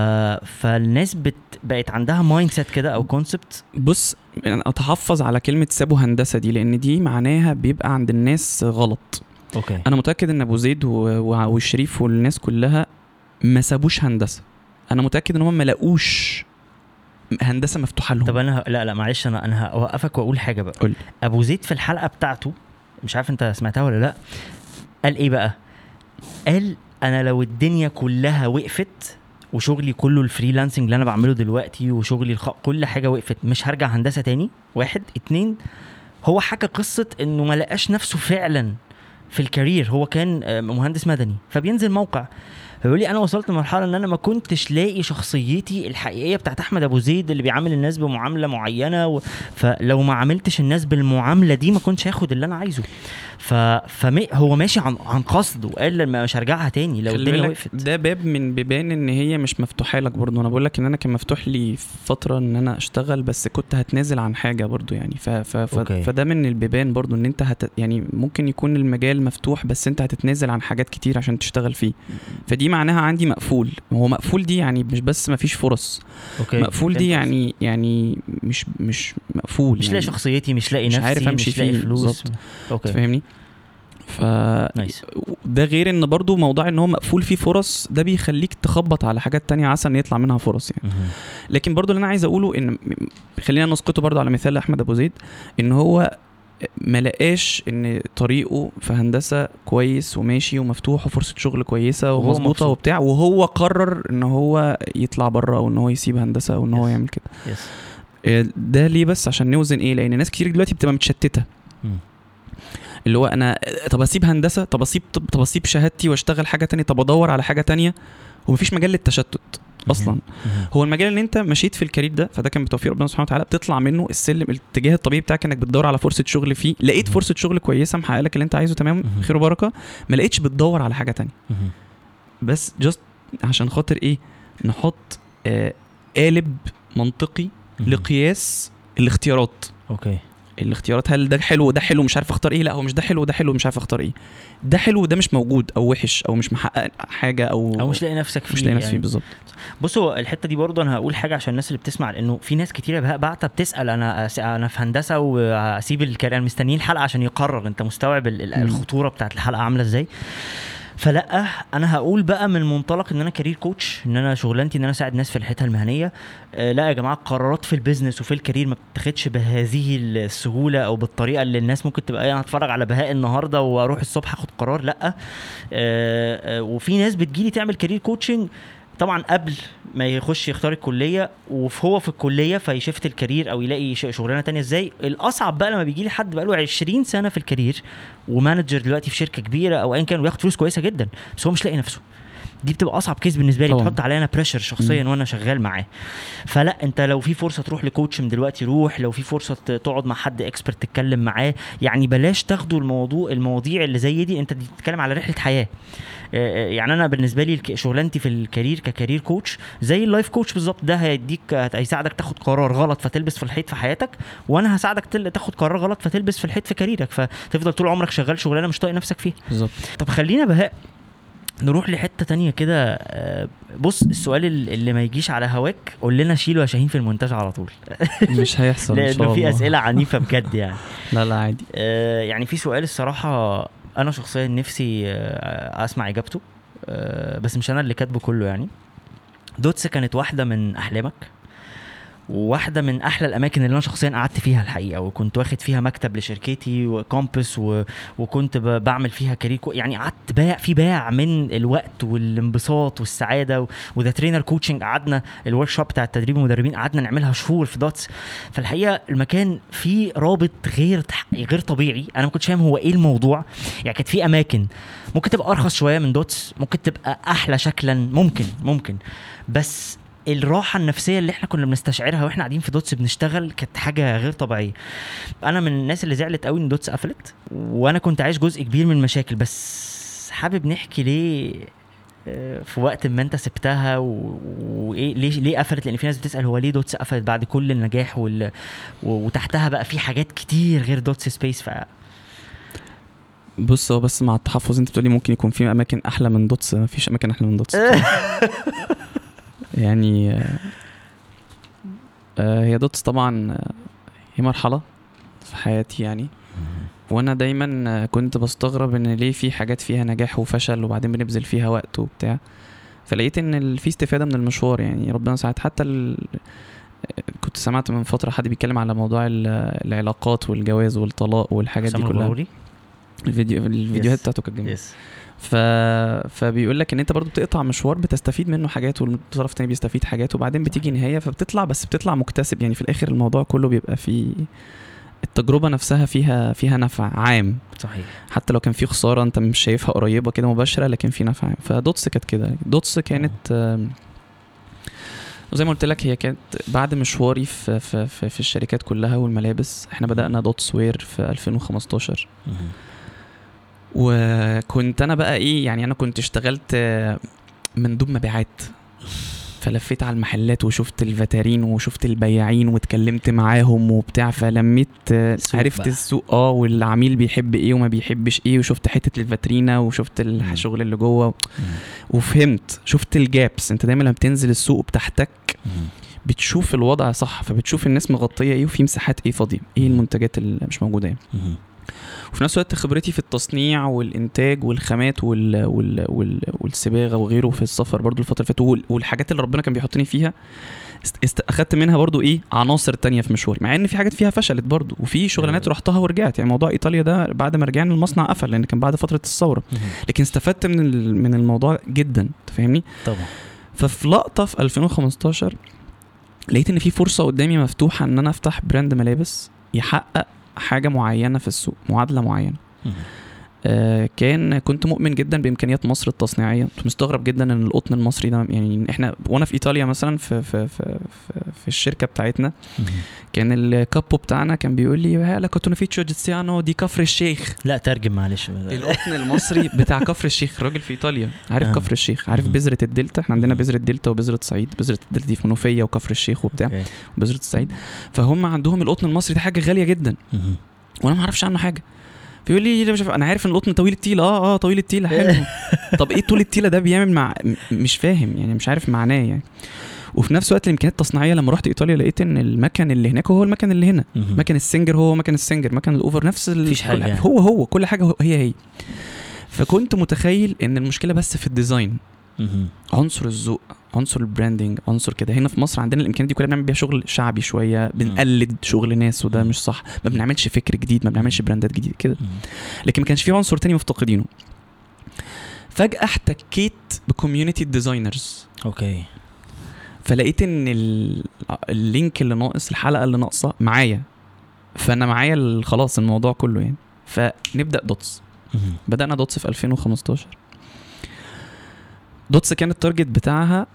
[SPEAKER 1] فالناس بت... بقت عندها mindset كده أو concept
[SPEAKER 2] بص أنا أتحفظ على كلمة سابوا هندسة دي لأن دي معناها بيبقى عند الناس غلط.
[SPEAKER 1] أوكي.
[SPEAKER 2] أنا متأكد إن أبو زيد و- و- والشريف والناس كلها ما سابوش هندسة. أنا متأكد إن هم ما لاقوش هندسة مفتوحة لهم.
[SPEAKER 1] طب أنا ه... لا لا معلش أنا أنا هوقفك وأقول حاجة بقى.
[SPEAKER 2] قول.
[SPEAKER 1] أبو زيد في الحلقة بتاعته مش عارف أنت سمعتها ولا لا قال إيه بقى؟ قال أنا لو الدنيا كلها وقفت وشغلي كله ال freelancing اللي أنا بعمله دلوقتي وشغلي الخ... كل حاجة وقفت مش هرجع هندسة تاني؟ واحد. اتنين هو حكى قصة إنه ما لقاش نفسه فعلا في ال career هو كان آه، مهندس مدني فبينزل موقع. فبيقول لي أنا وصلت لمرحلة إن أنا ما كنتش لاقي شخصيتي الحقيقية بتاعت أحمد أبو زيد اللي بيعامل الناس بمعاملة معينة و... فلو ما عاملتش الناس بالمعاملة دي ما كنتش هاخد اللي أنا عايزه. ف... فمي... هو ماشي عن عن قصد وقال ما- مش هرجعها تاني لو الدنيا وقفت.
[SPEAKER 2] ده باب من بيبان إن هي مش مفتوحة لك برضو. أنا بقول لك إن أنا كان مفتوح لي فترة إن أنا أشتغل بس كنت هتنازل عن حاجة برضو يعني. ف ف ف
[SPEAKER 1] أوكي.
[SPEAKER 2] فده من البيبان برضو إن أنت هت يعني ممكن يكون المجال مفتوح بس أنت هتتنازل عن حاجات كتير عشان تشتغل فيه. فدي معناها عندي مقفول. هو مقفول دي يعني مش بس مفيش فرص.
[SPEAKER 1] أوكي.
[SPEAKER 2] مقفول دي يعني يعني مش مش مقفول
[SPEAKER 1] مش
[SPEAKER 2] يعني.
[SPEAKER 1] لاقي شخصيتي مش لاقي
[SPEAKER 2] مش
[SPEAKER 1] نفسي
[SPEAKER 2] عارف أمشي
[SPEAKER 1] مش
[SPEAKER 2] فيه.
[SPEAKER 1] فلوس.
[SPEAKER 2] بالظبط. تفهمني ف
[SPEAKER 1] nice
[SPEAKER 2] ده غير إن برضو موضوع إن هو مقفول فيه فرص ده بيخليك تخبط على حاجات تانية عسى إن يطلع منها فرص يعني. لكن برضو اللي أنا عايز أقوله إن خلينا نسقطه برضو على مثال أحمد أبو زيد إن هو ما لقاش إن طريقه في هندسة كويس وماشي ومفتوح وفرصة شغل كويسة
[SPEAKER 1] ومظبوطة.
[SPEAKER 2] وبتاع وهو قرر إن هو يطلع بره أو ان هو يسيب هندسة أو ان هو. يعمل كده
[SPEAKER 1] yes
[SPEAKER 2] آه، ده ليه بس عشان نوزن إيه لأن ناس كتير دلوقتي بتبقى
[SPEAKER 1] متشتتة.
[SPEAKER 2] اللي هو أنا طب أسيب هندسة؟ طب أسيب طب, أسيب شهادتي وأشتغل حاجة تانية؟ طب أدور على حاجة تانية؟ ومفيش مجال للتشتت
[SPEAKER 1] أصلا.
[SPEAKER 2] هو المجال اللي أنت مشيت في الكارير ده فده كان بتوفيق ربنا سبحانه وتعالى بتطلع منه السلم الاتجاه الطبيعي بتاعك إنك بتدور على فرصة شغل فيه. لقيت. فرصة شغل كويسة محقق لك اللي أنت عايزه تمام. خير وبركة. ما لقيتش بتدور على حاجة تانية. بس جاست عشان خاطر إيه؟ نحط آه قالب منطقي. لقياس الاختيارات.
[SPEAKER 1] أوكي.
[SPEAKER 2] الاختيارات هل ده حلو وده حلو مش عارف اختار إيه لا هو مش ده حلو وده حلو مش عارف اختار إيه ده حلو وده مش موجود أو وحش أو مش محقق حاجة أو
[SPEAKER 1] أو مش لاقي نفسك فيه
[SPEAKER 2] مش لاقي نفسي
[SPEAKER 1] يعني.
[SPEAKER 2] فيه بالظبط
[SPEAKER 1] بصوا الحتة دي برضه أنا هقول حاجة عشان الناس اللي بتسمع لأنه في ناس كتيرة بقى بعتها بتسأل أنا أنا في هندسة واسيب أنا مستنيين الحلقة عشان يقرر أنت مستوعب. الخطورة بتاعت الحلقة عاملة إزاي فلا أنا هقول بقى من منطلق إن أنا career coach إن أنا شغلانتي إن أنا أساعد ناس في الحتة المهنية. آه لا يا جماعة القرارات في ال business وفي ال career ما بتتاخدش بهذه السهولة أو بالطريقة اللي الناس ممكن تبقى إيه أنا هتفرج على بهاء النهارده وأروح الصبح اخد قرار لأ. آه آه وفي ناس بتجيلي تعمل career coaching طبعا قبل ما يخش يختار الكلية وهو في الكلية في shift ال career أو يلاقي شغلانة تانية إزاي؟ الأصعب بقى لما بيجي لي حد بقى له 20 سنة في ال career و manager دلوقتي في شركة كبيرة أو ايا كان وياخد فلوس كويسة جدا بس هو مش لاقي نفسه. دي بتبقى أصعب case بالنسبة لي
[SPEAKER 2] طبعاً.
[SPEAKER 1] بتحط عليا أنا pressure شخصيا وأنا شغال معاه. فلا أنت لو في فرصة تروح ل coach من دلوقتي روح. لو في فرصة تقعد مع حد expert تتكلم معاه. يعني بلاش تاخدوا الموضوع المواضيع اللي زي دي. أنت بتتكلم على رحلة حياة. يعني أنا بالنسبة لي شغلانتي في ال career ك career coach زي ال life coach بالظبط. ده هيديك هيساعدك تاخد قرار غلط فتلبس في الحيط في حياتك وأنا هساعدك تاخد قرار غلط فتلبس في الحيط في كاريرك. فتفضل طول عمرك شغال شغلانة مش طايق نفسك فيها.
[SPEAKER 2] بالظبط.
[SPEAKER 1] طب خلينا بهاء نروح لحتة تانية كده آه، بص السؤال ال- اللي ما يجيش على هواك قول لنا شيله يا شاهين في المونتاج على طول.
[SPEAKER 2] مش هيحصل إن شاء
[SPEAKER 1] لأنه في
[SPEAKER 2] الله.
[SPEAKER 1] أسئلة عنيفة بجد يعني.
[SPEAKER 2] لا لا عادي.
[SPEAKER 1] آه، يعني في سؤال الصراحة أنا شخصيا نفسي آه، أسمع إجابته بس مش أنا اللي كاتبه كله يعني. دوتس كانت واحدة من أحلامك؟ وواحدة من أحلى الأماكن اللي أنا شخصيا قعدت فيها الحقيقة وكنت واخد فيها مكتب لشركتي و campus و... وكنت ب... بعمل فيها career co... يعني قعدت باع في باع من الوقت والانبساط والسعادة و... و the trainer coaching قعدنا ال workshop بتاع التدريب المدربين قعدنا نعملها شهور في دوتس فالحقيقة المكان فيه رابط غير. غير طبيعي. أنا ما كنتش فاهم هو إيه الموضوع. يعني كانت في أماكن ممكن تبقى أرخص شوية من دوتس ممكن تبقى أحلى شكلا ممكن ممكن. بس الراحة النفسية اللي إحنا كنا بنستشعرها وإحنا قاعدين في دوتس بنشتغل كانت حاجة غير طبيعية. أنا من الناس اللي زعلت قوي إن دوتس قفلت وأنا كنت عايش جزء كبير من المشاكل بس حابب نحكي ليه آه، في وقت ما أنت سبتها وإيه ليه ليه قفلت؟ لأن في ناس بتسأل هو ليه دوتس قفلت بعد كل النجاح وال... وتحتها بقى في حاجات كتير غير دوتس space ف
[SPEAKER 2] بص هو بس مع التحفظ انت بتقولي ممكن يكون في أماكن أحلى من دوتس مفيش أماكن أحلى من دوتس. يعني آه، آه، هي دوتس طبعا آه، هي مرحلة في حياتي يعني. وأنا دايما كنت بستغرب إن ليه في حاجات فيها نجاح وفشل وبعدين بنبذل فيها وقت وبتاع. فلقيت إن في استفادة من المشوار يعني. ربنا ساعد حتى ال... كنت سمعت من فترة حد بيتكلم على موضوع ال- العلاقات والجواز والطلاق والحاجات دي كلها؟ الفيديو الفيديوهات
[SPEAKER 1] Yes.
[SPEAKER 2] بتاعته كانت
[SPEAKER 1] جميلة.
[SPEAKER 2] ف... فبيقول لك إن أنت برضو بتقطع مشوار بتستفيد منه حاجات والطرف التاني بيستفيد حاجات وبعدين بتيجي نهاية فبتطلع بس بتطلع مكتسب. يعني في الآخر الموضوع كله بيبقى فيه التجربة نفسها فيها فيها نفع عام.
[SPEAKER 1] صحيح.
[SPEAKER 2] حتى لو كان في خسارة أنت مش شايفها قريبة كده مباشرة لكن في نفع عام. فدوتس كانت كده. دوتس كانت آم، وزي ما قلت لك هي كانت بعد مشواري في في في, في الشركات كلها والملابس إحنا بدأنا دوتس wear في 2015
[SPEAKER 1] مهم.
[SPEAKER 2] وكنت أنا بقى إيه يعني أنا كنت اشتغلت مندوب مبيعات فلفيت على المحلات وشفت الفاترينة وشفت البياعين واتكلمت معاهم وبتاع فلميت عرفت
[SPEAKER 1] بقى.
[SPEAKER 2] السوق آه والعميل بيحب إيه وما بيحبش إيه وشفت حتة الفاترينا وشفت. الشغل اللي جوه. وفهمت شفت ال gaps أنت دايما لما بتنزل السوق بتحتك
[SPEAKER 1] مهم.
[SPEAKER 2] بتشوف الوضع صح فبتشوف الناس مغطية إيه وفي مساحات إيه فاضية إيه المنتجات اللي مش موجودة يعني. وفي نفس الوقت خبرتي في التصنيع والإنتاج والخامات وال... وال... وال... والصباغه وغيره في السفر برضو الفترة اللي فاتت وال... والحاجات اللي ربنا كان بيحطني فيها است... است... أخدت منها برضو إيه عناصر تانية في مشواري مع إن في حاجات فيها فشلت برضو وفي شغلانات
[SPEAKER 1] أيوة.
[SPEAKER 2] رحتها ورجعت يعني موضوع إيطاليا ده بعد ما رجعنا المصنع قفل لأن كان بعد فترة
[SPEAKER 1] الثورة.
[SPEAKER 2] لكن استفدت من ال... من الموضوع جدا أنت فاهمني
[SPEAKER 1] طبعا
[SPEAKER 2] ففي لقطة في 2015 لقيت إن في فرصة قدامي مفتوحة إن أنا أفتح brand ملابس يحقق حاجة معينة في السوق
[SPEAKER 1] معادلة
[SPEAKER 2] معينة. كان كنت مؤمن جدا بإمكانيات مصر التصنيعية كنت مستغرب جدا إن القطن المصري ده يعني إحنا وأنا في إيطاليا مثلا في في في, في, في الشركة بتاعتنا. كان ال capo بتاعنا كان بيقول لي هلا cotone egiziano di كفر الشيخ
[SPEAKER 1] لا ترجم معلش
[SPEAKER 2] القطن المصري بتاع كفر الشيخ راجل في إيطاليا عارف
[SPEAKER 1] آه.
[SPEAKER 2] كفر الشيخ عارف. بذرة الدلتا إحنا عندنا. بذرة دلتا وبذرة صعيد بذرة الدلتا دي في منوفيه وكفر الشيخ وبتاع
[SPEAKER 1] okay.
[SPEAKER 2] بذره الصعيد فهم عندهم القطن المصري ده حاجة غالية جدا. وأنا ما أعرفش عنه حاجة فيقول لي ليه مش عارف- أنا عارف إن القطن طويل التيله آه آه طويل التيله حلو. طب إيه طول التيله ده بيعمل مع مش فاهم يعني مش عارف معناه يعني. وفي نفس الوقت الامكانيات التصنيعية لما رحت إيطاليا لقيت إن المكن اللي هناك هو المكن اللي هنا. مكن السنجر هو مكن السنجر مكن ال over نفس
[SPEAKER 1] مفيش حاجة
[SPEAKER 2] كل-
[SPEAKER 1] يعني.
[SPEAKER 2] هو هو كل حاجة هي هي. فكنت متخيل إن المشكلة بس في ال
[SPEAKER 1] design.
[SPEAKER 2] عنصر الذوق. عنصر ال branding عنصر كده. هنا في مصر عندنا الإمكانيات دي كلها بنعمل بيها شغل شعبي شوية بنقلد شغل ناس وده. مش صح. ما بنعملش فكر جديد ما بنعملش brand ات جديدة
[SPEAKER 1] كده.
[SPEAKER 2] لكن ما كانش في عنصر تاني مفتقدينه. فجأة احتكيت ب community
[SPEAKER 1] designers okay.
[SPEAKER 2] فلقيت إن ال- ال link اللي ناقص الحلقة اللي ناقصة معايا. فأنا معايا خلاص الموضوع كله يعني. فنبدأ
[SPEAKER 1] Dots.
[SPEAKER 2] بدأنا Dots في 2015 Dots كان ال target بتاعها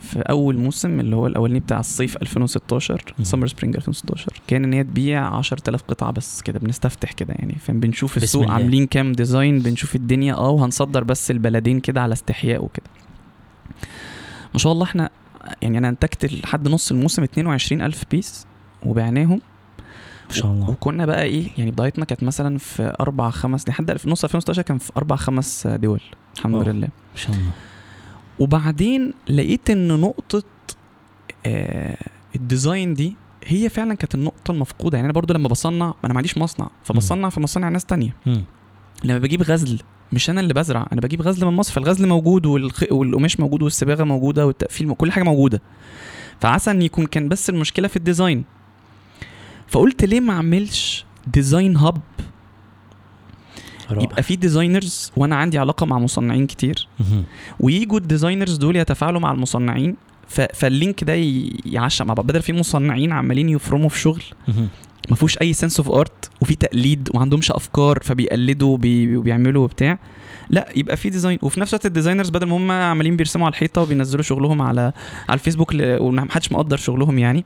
[SPEAKER 2] في أول موسم اللي هو الأولاني بتاع الصيف 2016
[SPEAKER 1] مم.
[SPEAKER 2] summer spring 2016 كان إن هي تبيع 10000 قطعة بس كده بنستفتح كده يعني فاهم بنشوف السوق
[SPEAKER 1] الله.
[SPEAKER 2] عاملين كام design بنشوف الدنيا آه وهنصدر بس البلدين كده على استحياء وكده ما شاء الله إحنا يعني أنا انتجت لحد نص الموسم 22000 piece وبعناهم
[SPEAKER 1] ما شاء الله
[SPEAKER 2] وكنا بقى إيه يعني بدايتنا كانت مثلا في أربع خمس لحد نص 2016 كان في أربع خمس دول الحمد
[SPEAKER 1] أوه.
[SPEAKER 2] لله
[SPEAKER 1] ما شاء الله
[SPEAKER 2] وبعدين لقيت إن نقطة آه الديزاين دي هي فعلا كانت النقطة المفقودة. يعني أنا برضو لما بصنع أنا ما عنديش مصنع. فبصنع في مصانع ناس تانية. لما بجيب غزل مش أنا اللي بزرع أنا بجيب غزل من مصر. فالغزل موجود والخ... والقماش موجود والصباغه موجودة والتقفيل كل حاجة موجودة. فعسى إن يكون كان بس المشكلة في ال design. فقلت ليه ما أعملش design hub؟
[SPEAKER 1] رائع.
[SPEAKER 2] يبقى في designers وأنا عندي علاقة مع مصنعين كتير. ويجوا ال designers دول يتفاعلوا مع المصنعين. فال link ده. يعشق مع بعض بدل في مصنعين عمالين يفرموا في شغل. ما فيهوش أي sense of art وفي تقليد وما عندهمش أفكار فبيقلدوا وبي... وبيعملوا وبتاع لا يبقى في design وفي نفس الوقت ال designers بدل ما هم عمالين بيرسموا على الحيطة وبينزلوا شغلهم على على الفيسبوك. ومحدش مقدر شغلهم يعني.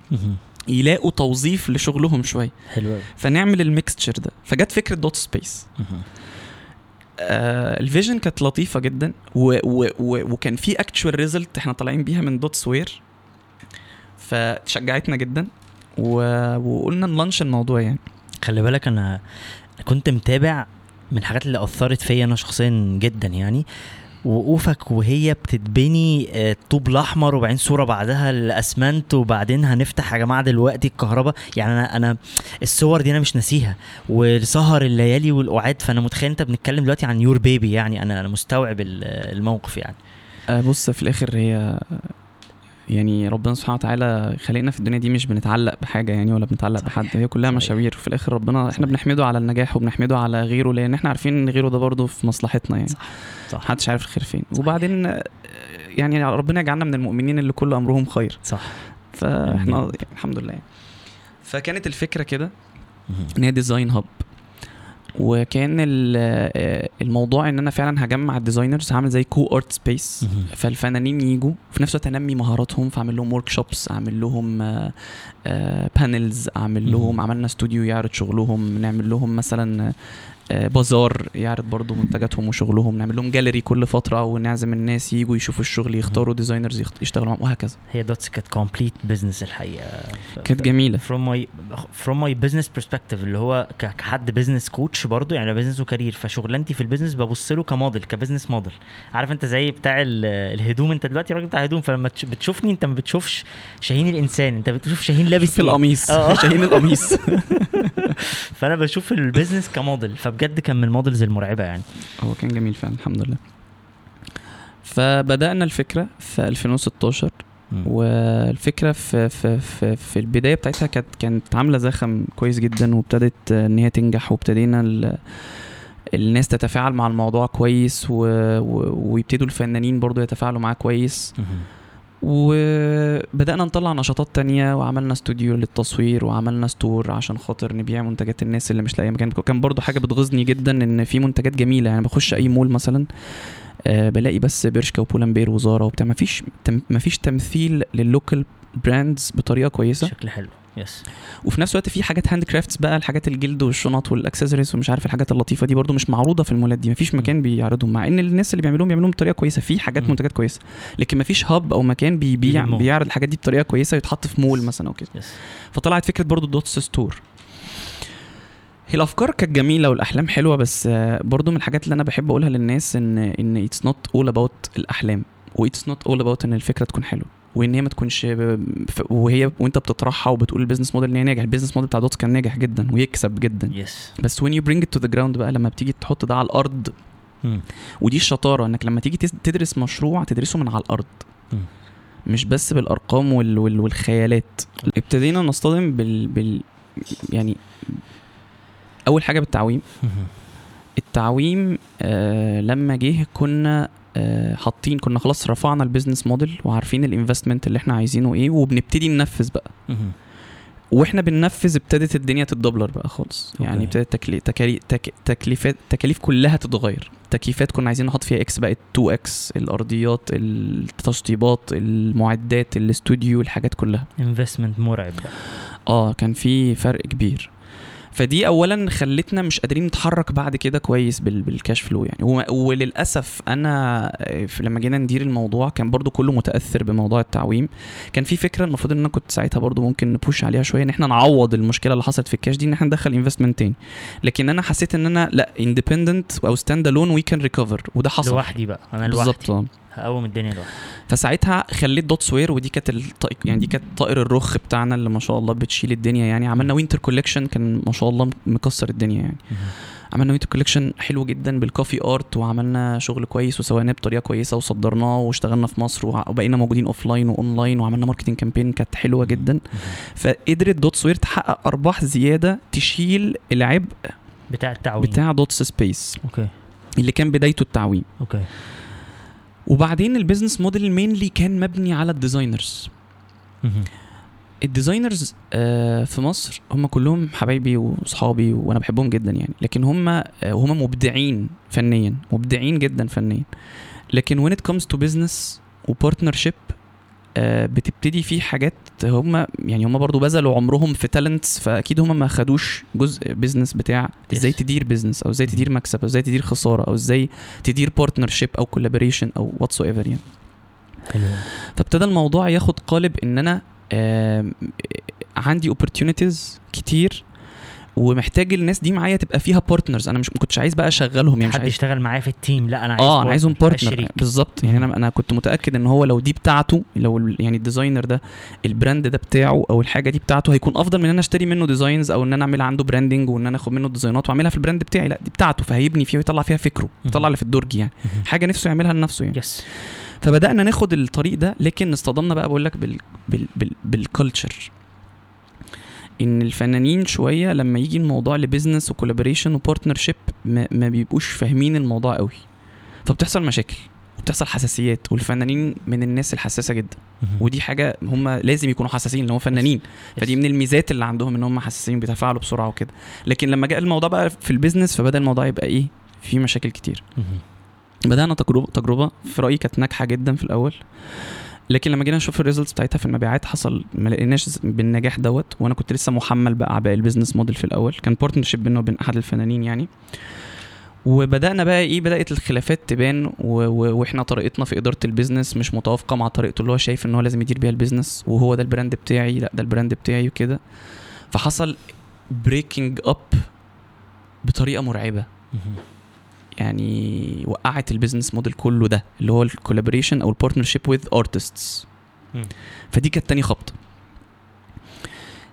[SPEAKER 2] يلاقوا توظيف لشغلهم شوية
[SPEAKER 1] حلو.
[SPEAKER 2] فنعمل ال mixture ده فجت فكرة Dots
[SPEAKER 1] Space.
[SPEAKER 2] آه ال vision كانت لطيفة جدا و و و وكان في actual result إحنا طالعين بيها من Dots Wear فشجعتنا جدا و... وقلنا ن launch الموضوع يعني.
[SPEAKER 1] خلي بالك أنا كنت متابع من الحاجات اللي أثرت فيا أنا شخصيا جدا يعني. وقوفك وهي بتتبني آه، الطوب الأحمر وبعدين صورة بعدها الأسمنت وبعدين هنفتح يا جماعة دلوقتي الكهرباء. يعني أنا أنا الصور دي أنا مش ناسيها. وسهر الليالي والقعاد فأنا متخيل أنت بنتكلم دلوقتي عن يور بيبي يعني أنا أنا مستوعب ال- الموقف يعني.
[SPEAKER 2] آه بص في الآخر هي يعني ربنا سبحانه وتعالى خلقنا في الدنيا دي مش بنتعلق بحاجة يعني ولا بنتعلق
[SPEAKER 1] صحيح.
[SPEAKER 2] بحد هي كلها
[SPEAKER 1] صحيح.
[SPEAKER 2] مشاوير وفي الآخر ربنا إحنا
[SPEAKER 1] صحيح.
[SPEAKER 2] بنحمده على النجاح وبنحمده على غيره لأن إحنا عارفين إن غيره ده برضه في مصلحتنا يعني
[SPEAKER 1] صح صح
[SPEAKER 2] محدش عارف الخير فين وبعدين آه، يعني ربنا يجعلنا من المؤمنين اللي كل أمرهم خير
[SPEAKER 1] صح فإحنا.
[SPEAKER 2] يعني الحمد لله. فكانت الفكرة كده. ان هي design hub وكان ال- آه، الموضوع إن أنا فعلا هجمع ال designers هعمل زي co-art
[SPEAKER 1] space.
[SPEAKER 2] فالفنانين يجوا في نفس الوقت أنمي مهاراتهم فأعمل لهم workshops أعمل لهم panels أعمل لهم. عملنا استوديو يعرض شغلهم نعمل لهم مثلا آه، بازار يعرض برضو منتجاتهم وشغلهم. نعمل لهم جاليري كل فترة ونعزم الناس يجوا يشوفوا الشغل يختاروا designers يشتغلوا معاهم وهكذا.
[SPEAKER 1] هي Dots كانت complete business الحقيقة.
[SPEAKER 2] كانت جميلة.
[SPEAKER 1] from my from my business perspective اللي هو كحد business coach برضو يعني business و career فشغلانتي في ال business ببص له ك model ك business model عارف أنت زي بتاع ال- الهدوم أنت دلوقتي راجل بتاع هدوم فلما تش- بتشوفني أنت ما بتشوفش شاهين الإنسان أنت بتشوف شاهين لابس
[SPEAKER 2] في
[SPEAKER 1] إيه.
[SPEAKER 2] القميص.
[SPEAKER 1] آه.
[SPEAKER 2] شاهين القميص.
[SPEAKER 1] فأنا بشوف ال business ك model فبجد كان من ال models المرعبة يعني.
[SPEAKER 2] هو كان جميل فعلا الحمد لله. فبدأنا الفكرة في 2016 والفكرة في في في, في البداية بتاعتها كانت كانت عاملة زخم كويس جدا وابتدت إن هي تنجح وابتدينا ال- الناس تتفاعل مع الموضوع كويس و... و... ويبتدوا الفنانين برضو يتفاعلوا معاه كويس. وبدأنا نطلع نشاطات تانية وعملنا استوديو للتصوير وعملنا store عشان خاطر نبيع منتجات الناس اللي مش لاقية مكان. كان برضو حاجة بتغيظني جدا إن في منتجات جميلة يعني بخش أي مول مثلا آه بلاقي بس برشكا و Pull and Bear وزارة وبتاع. مفيش تم مفيش تمثيل لل local brands بطريقة كويسة.
[SPEAKER 1] شكل حلو. yes
[SPEAKER 2] وفي نفس الوقت في حاجات handcrafts بقى الحاجات الجلد والشنط والاكسسوارز ومش عارف الحاجات اللطيفة دي برضو مش معروضة في المولات دي. مفيش مكان بيعرضهم مع إن الناس اللي بيعملوهم بيعملوهم بطريقة كويسة في حاجات. منتجات كويسة. لكن مفيش hub أو مكان بيبيع. بيعرض الحاجات دي بطريقة كويسة يتحط في مول مثلا أو كده.
[SPEAKER 1] yes
[SPEAKER 2] فطلعت فكرة برضو Dots Store هي الأفكار كانت جميلة والأحلام حلوة بس برضو من الحاجات اللي أنا بحب أقولها للناس إن إن it's not all about الأحلام و it's not all about إن الفكرة تكون حلوة. وإن هي ما تكونش وهي وأنت بتطرحها وبتقول ال business model إن هي ناجح ال business model بتاع Dots كان ناجح جدا ويكسب جدا.
[SPEAKER 1] yes
[SPEAKER 2] بس when you bring it to the ground بقى لما بتيجي تحط ده على الأرض ودي الشطارة إنك لما تيجي تدرس مشروع تدرسه من على الأرض.
[SPEAKER 1] مم.
[SPEAKER 2] مش بس بالأرقام وال... وال... والخيالات. ابتدينا نصطدم بال... بال يعني أول حاجة بالتعويم. التعويم آه لما جه كنا حاطين كنا خلاص رفعنا ال business model وعارفين ال investment اللي إحنا عايزينه إيه وبنبتدي ننفذ بقى. وإحنا بننفذ ابتدت الدنيا تت double بقى خالص. يعني. ابتدت تكلي... تكالي... تك... تكليفات تكاليف كلها تتغير. تكييفات كنا عايزين نحط فيها X بقت 2 X الأرضيات التشطيبات المعدات الاستوديو الحاجات كلها.
[SPEAKER 1] investment مرعب بقى.
[SPEAKER 2] آه كان في فرق كبير. فدي اولا خلتنا مش قادرين نتحرك بعد كده كويس بال... بال cash flow يعني. وللأسف أنا آه، لما جينا ندير الموضوع كان برضو كله متأثر بموضوع التعويم. كان في فكرة المفروض إن أنا كنت ساعتها برضو ممكن ن push عليها شوية إن إحنا نعوض المشكلة اللي حصلت في الكاش دي إن إحنا ندخل investment تاني. لكن أنا حسيت إن أنا لأ independent أو stand alone we can recover وده حصل.
[SPEAKER 1] لوحدي بقى. أنا
[SPEAKER 2] بالظبط
[SPEAKER 1] لوحدي.
[SPEAKER 2] آه.
[SPEAKER 1] هقوم الدنيا لوحدي
[SPEAKER 2] فساعتها خليت Dots Wear ودي كانت الطائق يعني دي كانت طائر الرخ بتاعنا اللي ما شاء الله بتشيل الدنيا يعني. عملنا winter collection كان ما شاء الله مكسر الدنيا يعني. عملنا winter collection حلو جدا بال coffee art وعملنا شغل كويس وسوقناه بطريقة كويسة وصدرناه واشتغلنا في مصر وبقينا موجودين offline و online وعملنا marketing campaign كانت حلوة جدا. فقدرت Dots Wear تحقق أرباح زيادة تشيل العبء
[SPEAKER 1] بتاع التعويم.
[SPEAKER 2] بتاع Dots Space
[SPEAKER 1] okay.
[SPEAKER 2] اللي كان بدايته التعويم.
[SPEAKER 1] okay.
[SPEAKER 2] وبعدين ال business model mainly كان مبني على ال designers ال designers آه، في مصر هم كلهم حبايبي واصحابي وأنا بحبهم جدا يعني. لكن هم آه، هم مبدعين فنيا مبدعين جدا فنيا. لكن when it comes to business و partnership بتبتدي في حاجات هم يعني هم برضو بذلوا عمرهم في talents فأكيد هم ما خدوش جزء business بتاع
[SPEAKER 1] إزاي.
[SPEAKER 2] تدير business أو إزاي تدير مكسب أو إزاي تدير خسارة أو إزاي تدير partnership أو collaboration أو whatsoever يعني فابتدى الموضوع ياخد قالب إن أنا عندي opportunities كتير ومحتاج الناس دي معايا تبقى فيها partners أنا مش ما كنتش عايز بقى أشغلهم يعني مش
[SPEAKER 1] حد
[SPEAKER 2] عايز
[SPEAKER 1] يشتغل معايا في ال team لا أنا عايز
[SPEAKER 2] آه أنا عايزهم
[SPEAKER 1] partner
[SPEAKER 2] بالظبط. يعني أنا أنا كنت متأكد إن هو لو دي بتاعته لو يعني ال designer ده ال brand ده بتاعه أو الحاجة دي بتاعته هيكون أفضل من إن أنا أشتري منه designs أو إن أنا أعمل عنده branding وإن أنا آخد منه ال design ات وأعملها في ال brand بتاعي. لا دي بتاعته فهيبني فيها ويطلع فيها فكره يطلع اللي في الدرج يعني. حاجة نفسه يعملها لنفسه يعني.
[SPEAKER 1] yes
[SPEAKER 2] فبدأنا ناخد الطريق ده لكن اصطدمنا بقى بقول لك بال بال بال بال culture إن الفنانين شوية لما يجي الموضوع ل business و collaboration و partnership ما, ما بيبقوش فاهمين الموضوع قوي. فبتحصل مشاكل وبتحصل حساسيات والفنانين من الناس الحساسة جدا. ودي حاجة هم لازم يكونوا حساسين هم فنانين. فدي من الميزات اللي عندهم إن هم حساسين بيتفاعلوا بسرعة وكده. لكن لما جاء الموضوع بقى في ال business فبدأ الموضوع يبقى إيه؟ في مشاكل كتير. بدأنا تجربه تجربة في رأيي كانت ناجحة جدا في الأول. لكن لما جينا نشوف ال results بتاعتها في المبيعات حصل ما لقيناش بالنجاح دوت وأنا كنت لسه محمل باعباء ال business model في الأول. كان partnership بينه وبين أحد الفنانين يعني. وبدأنا بقى إيه بدأت الخلافات تبان. وإحنا طريقتنا في إدارة ال business مش متوافقة مع طريقته اللي هو شايف إن هو لازم يدير بيها ال business وهو ده ال brand بتاعي لأ ده ال brand بتاعي وكده. فحصل breaking up بطريقة مرعبة. يعني وقعت ال business model كله ده اللي هو ال collaboration أو ال partnership
[SPEAKER 1] with artists.
[SPEAKER 2] فدي كانت تاني خبطة.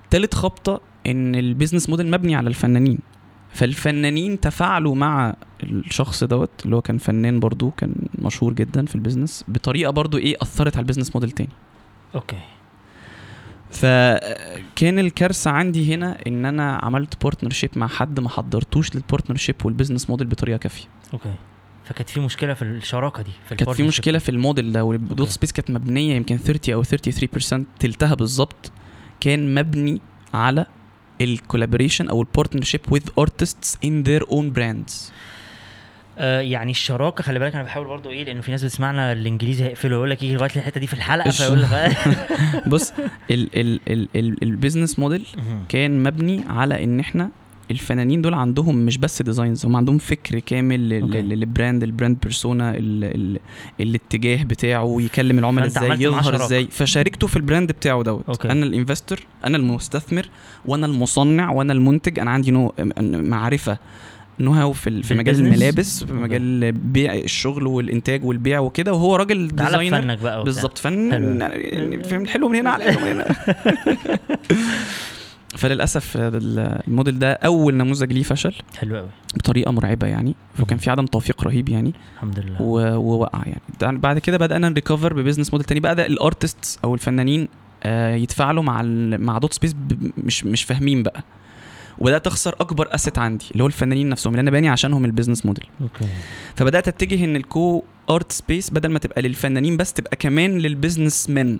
[SPEAKER 2] تالت خبطة إن ال business model مبني على الفنانين. فالفنانين تفاعلوا مع الشخص دوت اللي هو كان فنان برضو كان مشهور جدا في ال business بطريقة برضو إيه أثرت على ال business model تاني.
[SPEAKER 1] okay.
[SPEAKER 2] فكان الكارثة عندي هنا إن أنا عملت partnership مع حد ما حضرتوش لل partnership وال business model
[SPEAKER 1] بطريقة كافية okay فكانت في مشكلة في الشراكة دي في
[SPEAKER 2] كانت في. مشكلة في الموديل ده وال
[SPEAKER 1] Dots.
[SPEAKER 2] Space كانت مبنية يمكن 30 أو 33% تلتها بالظبط كان مبني على ال collaboration أو ال partnership with artists in their own brands
[SPEAKER 1] آه يعني الشراكة خلي بالك أنا بحاول برضو إيه لأنه في ناس بتسمعنا الإنجليزي هيقفلوا يقول لك يجي لغاية الحتة دي في
[SPEAKER 2] الحلقة
[SPEAKER 1] فيقول لك
[SPEAKER 2] بص ال ال ال ال ال business
[SPEAKER 1] model.
[SPEAKER 2] كان مبني على إن إحنا الفنانين دول عندهم مش بس designs هم عندهم فكر كامل لل brand ال brand persona ال ال الاتجاه بتاعه يكلم العملاء
[SPEAKER 1] إزاي
[SPEAKER 2] يظهر. إزاي فشاركته في ال brand بتاعه دوت.
[SPEAKER 1] أنا
[SPEAKER 2] ال investor أنا المستثمر وأنا المصنع وأنا المنتج أنا عندي نوع معرفة know how في في مجال؟ الملابس في. مجال بيع الشغل والإنتاج والبيع وكده وهو راجل
[SPEAKER 1] designer. بقى.
[SPEAKER 2] بالظبط فن
[SPEAKER 1] حلو.
[SPEAKER 2] يعني فاهم الحلو من هنا على الحلو من هنا. فللأسف ال- الموديل ده أول نموذج ليه فشل.
[SPEAKER 1] حلو قوي
[SPEAKER 2] بطريقة مرعبة يعني وكان في عدم توفيق رهيب يعني.
[SPEAKER 1] الحمد لله.
[SPEAKER 2] ووقع يعني. بعد كده بدأنا ن recover ب business model تاني. بدأ ال artist أو الفنانين آه، يتفاعلوا مع مع Dots Space مش مش فاهمين بقى. وبدات اخسر أكبر asset عندي اللي هو الفنانين نفسهم اللي أنا باني عشانهم ال business
[SPEAKER 1] model
[SPEAKER 2] okay. فبدأت أتجه إن ال co-art space بدل ما تبقى للفنانين بس تبقى كمان لل business man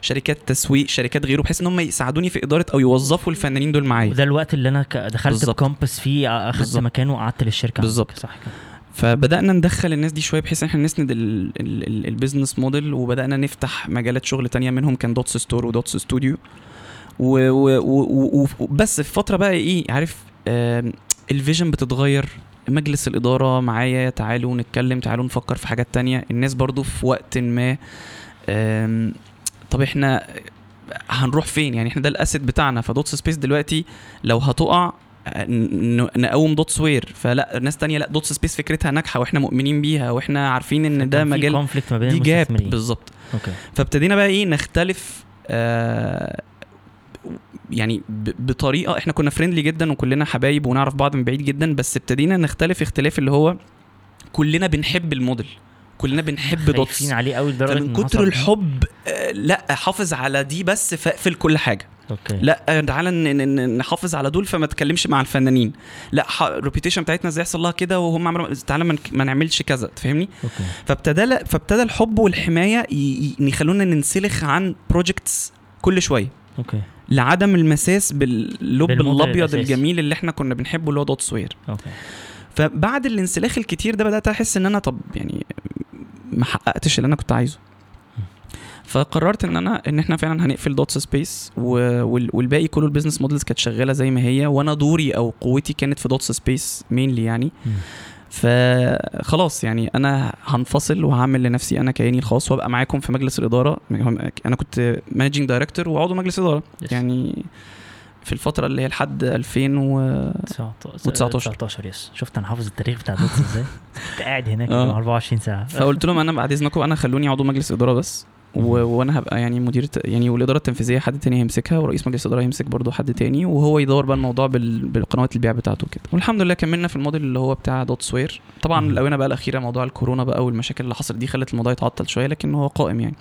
[SPEAKER 2] شركات تسويق شركات غيره بحيث إن هم يساعدوني في إدارة أو يوظفوا الفنانين دول معايا.
[SPEAKER 1] وده الوقت اللي أنا دخلت
[SPEAKER 2] بالظبط.
[SPEAKER 1] campus فيه أخدت
[SPEAKER 2] بالظبط.
[SPEAKER 1] مكانه وقعدت للشركة
[SPEAKER 2] بالظبط.
[SPEAKER 1] صح كده.
[SPEAKER 2] فبدأنا ندخل الناس دي شوية بحيث إن إحنا نسند ال- ال- ال- ال business model وبدأنا نفتح مجالات شغل تانية منهم كان Dots Store و Dots Studio. وبس في فترة بقى إيه عارف ال vision بتتغير مجلس الإدارة معايا تعالوا نتكلم تعالوا نفكر في حاجات تانية. الناس برضو في وقت ما طب إحنا هنروح فين؟ يعني إحنا ده ال asset بتاعنا ف Dots Space دلوقتي لو هتقع نقوم Dotswear فلا ناس تانية لا Dots Space فكرتها ناجحة وإحنا مؤمنين بيها وإحنا عارفين إن ده مجال
[SPEAKER 1] conflict ما بين
[SPEAKER 2] دي جاب بالظبط. فابتدينا بقى إيه نختلف آه يعني بطريقة إحنا كنا friendly جدا وكلنا حبايب ونعرف بعض من بعيد جدا بس ابتدينا نختلف اختلاف اللي هو كلنا بنحب الموديل كلنا بنحب
[SPEAKER 1] Dots عليه قوي
[SPEAKER 2] لدرجة
[SPEAKER 1] إن
[SPEAKER 2] كتر الحب آه لا حافظ على دي بس فاقفل كل حاجة.
[SPEAKER 1] okay.
[SPEAKER 2] لا آه، تعالى نحافظ على دول فما تكلمش مع الفنانين. لا ال reputation بتاعتنا إزاي يحصل لها كده وهم عملوا تعالى ما نعملش كذا تفهمني؟ فابتدى فابتدى الحب والحماية ي- ي- يخلونا ننسلخ عن projects كل شوية.
[SPEAKER 1] okay.
[SPEAKER 2] لعدم المساس باللوب
[SPEAKER 1] الأبيض.
[SPEAKER 2] الجميل اللي إحنا كنا بنحبه اللي هو Dotswear
[SPEAKER 1] okay
[SPEAKER 2] فبعد الانسلاخ الكتير ده بدأت أحس إن أنا طب يعني ما حققتش اللي أنا كنت عايزه فقررت إن أنا إن إحنا فعلا هنقفل Dots Space والباقي كله ال business models كانت شغالة زي ما هي وأنا دوري أو قوتي كانت في Dots Space mainly يعني
[SPEAKER 1] مم.
[SPEAKER 2] فخلاص يعني أنا هنفصل وهعمل لنفسي أنا كياني الخاص وأبقى معاكم في مجلس الإدارة أنا كنت managing director وعضو مجلس إدارة
[SPEAKER 1] Yes.
[SPEAKER 2] يعني في الفترة اللي هي لحد 2000 و
[SPEAKER 1] 19 19 yes شفت أنا حافظ التاريخ بتاع Dots إزاي كنت قاعد هناك
[SPEAKER 2] آه.
[SPEAKER 1] 24 ساعة
[SPEAKER 2] فقلت لهم أنا بعد إذنكم أنا خلوني عضو مجلس إدارة بس. وأنا هبقى يعني مدير يعني والإدارة التنفيذية حد تاني هيمسكها ورئيس مجلس الإدارة هيمسك برضه حد تاني وهو يدور بقى الموضوع بال... بالقنوات البيع بتاعته كده والحمد لله كملنا في الموديل اللي هو بتاع Dotswear. طبعا. الأونة بقى الأخيرة موضوع الكورونا بقى والمشاكل اللي حصلت دي خلت الموضوع يتعطل شوية لكن هو قائم يعني.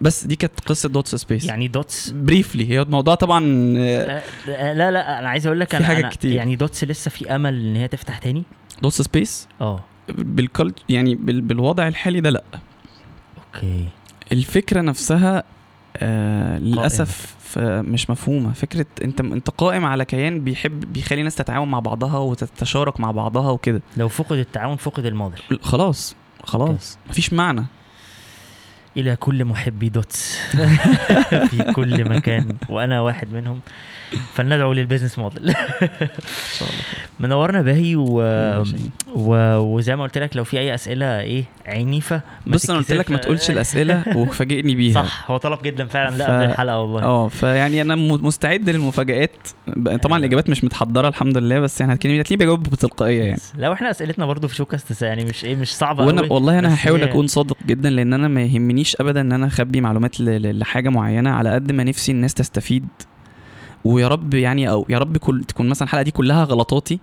[SPEAKER 2] بس دي كانت قصة Dots Space.
[SPEAKER 1] يعني Dots؟
[SPEAKER 2] briefly هي الموضوع طبعا آه،
[SPEAKER 1] لا لا, لا أنا عايز أقول لك أنا
[SPEAKER 2] حاجات
[SPEAKER 1] أنا
[SPEAKER 2] كتير.
[SPEAKER 1] يعني Dots لسه في أمل إن هي تفتح تاني؟
[SPEAKER 2] Dots Space؟
[SPEAKER 1] آه.
[SPEAKER 2] بالكل يعني بال... بالوضع الحالي ده لأ.
[SPEAKER 1] okay.
[SPEAKER 2] الفكرة نفسها آه للأسف مش مفهومة. فكرة انت انت قائم على كيان بيحب بيخلي الناس تتعاون مع بعضها وتتشارك مع بعضها وكده.
[SPEAKER 1] لو فقد التعاون فقد الماضي.
[SPEAKER 2] خلاص خلاص. مفيش معنى.
[SPEAKER 1] إلى كل محبي Dots في كل مكان وأنا واحد منهم. فلندعو
[SPEAKER 2] لل business model
[SPEAKER 1] منورنا باهي و... و... وزي ما قلت لك لو في أي أسئلة إيه عنيفة
[SPEAKER 2] بص أنا قلت لك ما. تقولش الأسئلة وفاجئني بيها.
[SPEAKER 1] صح هو طلب جدا فعلا لا
[SPEAKER 2] ف-
[SPEAKER 1] قبل الحلقة والله.
[SPEAKER 2] آه فيعني أنا مستعد للمفاجآت. ب- طبعا الإجابات مش متحضرة الحمد لله بس يعني هتكلمني هتلاقيني بجاوب بتلقائية يعني.
[SPEAKER 1] لو إحنا أسئلتنا برضو في شوكاست يعني مش إيه مش صعبة
[SPEAKER 2] وأنا
[SPEAKER 1] قوي
[SPEAKER 2] والله
[SPEAKER 1] أنا
[SPEAKER 2] هحاول
[SPEAKER 1] هي-
[SPEAKER 2] أكون صادق جدا لأن أنا ما يهمنيش ابدا إن أنا أخبي معلومات لحاجة معينة على قد ما نفسي الناس تستفيد. ويا رب يعني أو يا رب كل تكون مثلا الحلقة دي كلها غلطاتي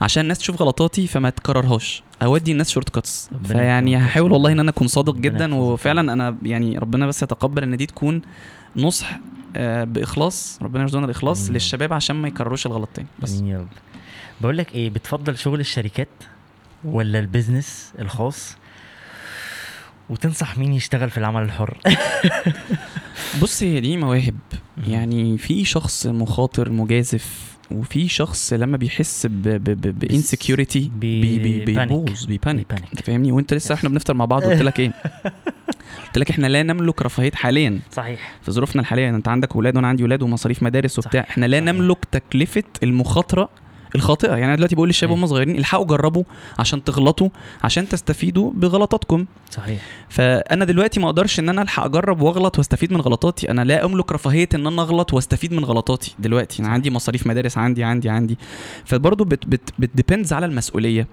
[SPEAKER 2] عشان الناس تشوف غلطاتي فما تكررهاش. أودي الناس
[SPEAKER 1] shortcuts
[SPEAKER 2] فيعني. هحاول والله إن أنا أكون صادق جدا. وفعلا أنا يعني ربنا بس يتقبل إن دي تكون نصح آه، بإخلاص. ربنا يرزقنا الاخلاص
[SPEAKER 1] آمين.
[SPEAKER 2] للشباب عشان ما يكرروش الغلط تاني. بس.
[SPEAKER 1] بقول لك إيه بتفضل شغل الشركات ولا ال business الخاص؟ وتنصح مين يشتغل في العمل الحر.
[SPEAKER 2] بص هي دي مواهب. يعني في شخص مخاطر مجازف وفي شخص لما بيحس ب
[SPEAKER 1] insecurity.
[SPEAKER 2] بيبوظ
[SPEAKER 1] بي
[SPEAKER 2] panic. فاهمني؟ وانت لسه إحنا بنفطر مع بعض قلت لك إيه؟ قلت لك إحنا لا نملك رفاهية حاليا.
[SPEAKER 1] صحيح.
[SPEAKER 2] في ظروفنا الحالية أنت عندك أولاد وأنا عندي أولاد ومصاريف مدارس وبتاع. إحنا لا. نملك تكلفة المخاطرة الخاطئة. يعني أنا دلوقتي بقول للشباب
[SPEAKER 1] أيوة.
[SPEAKER 2] وهم صغيرين الحقوا جربوا عشان تغلطوا عشان تستفيدوا بغلطاتكم.
[SPEAKER 1] صحيح.
[SPEAKER 2] فأنا دلوقتي ما أقدرش إن أنا ألحق أجرب وأغلط وأستفيد من غلطاتي. أنا لا أملك رفاهية إن أنا أغلط وأستفيد من غلطاتي دلوقتي. أنا عندي مصاريف مدارس عندي عندي عندي. فبرضه بت بت بتديبندز على المسؤولية.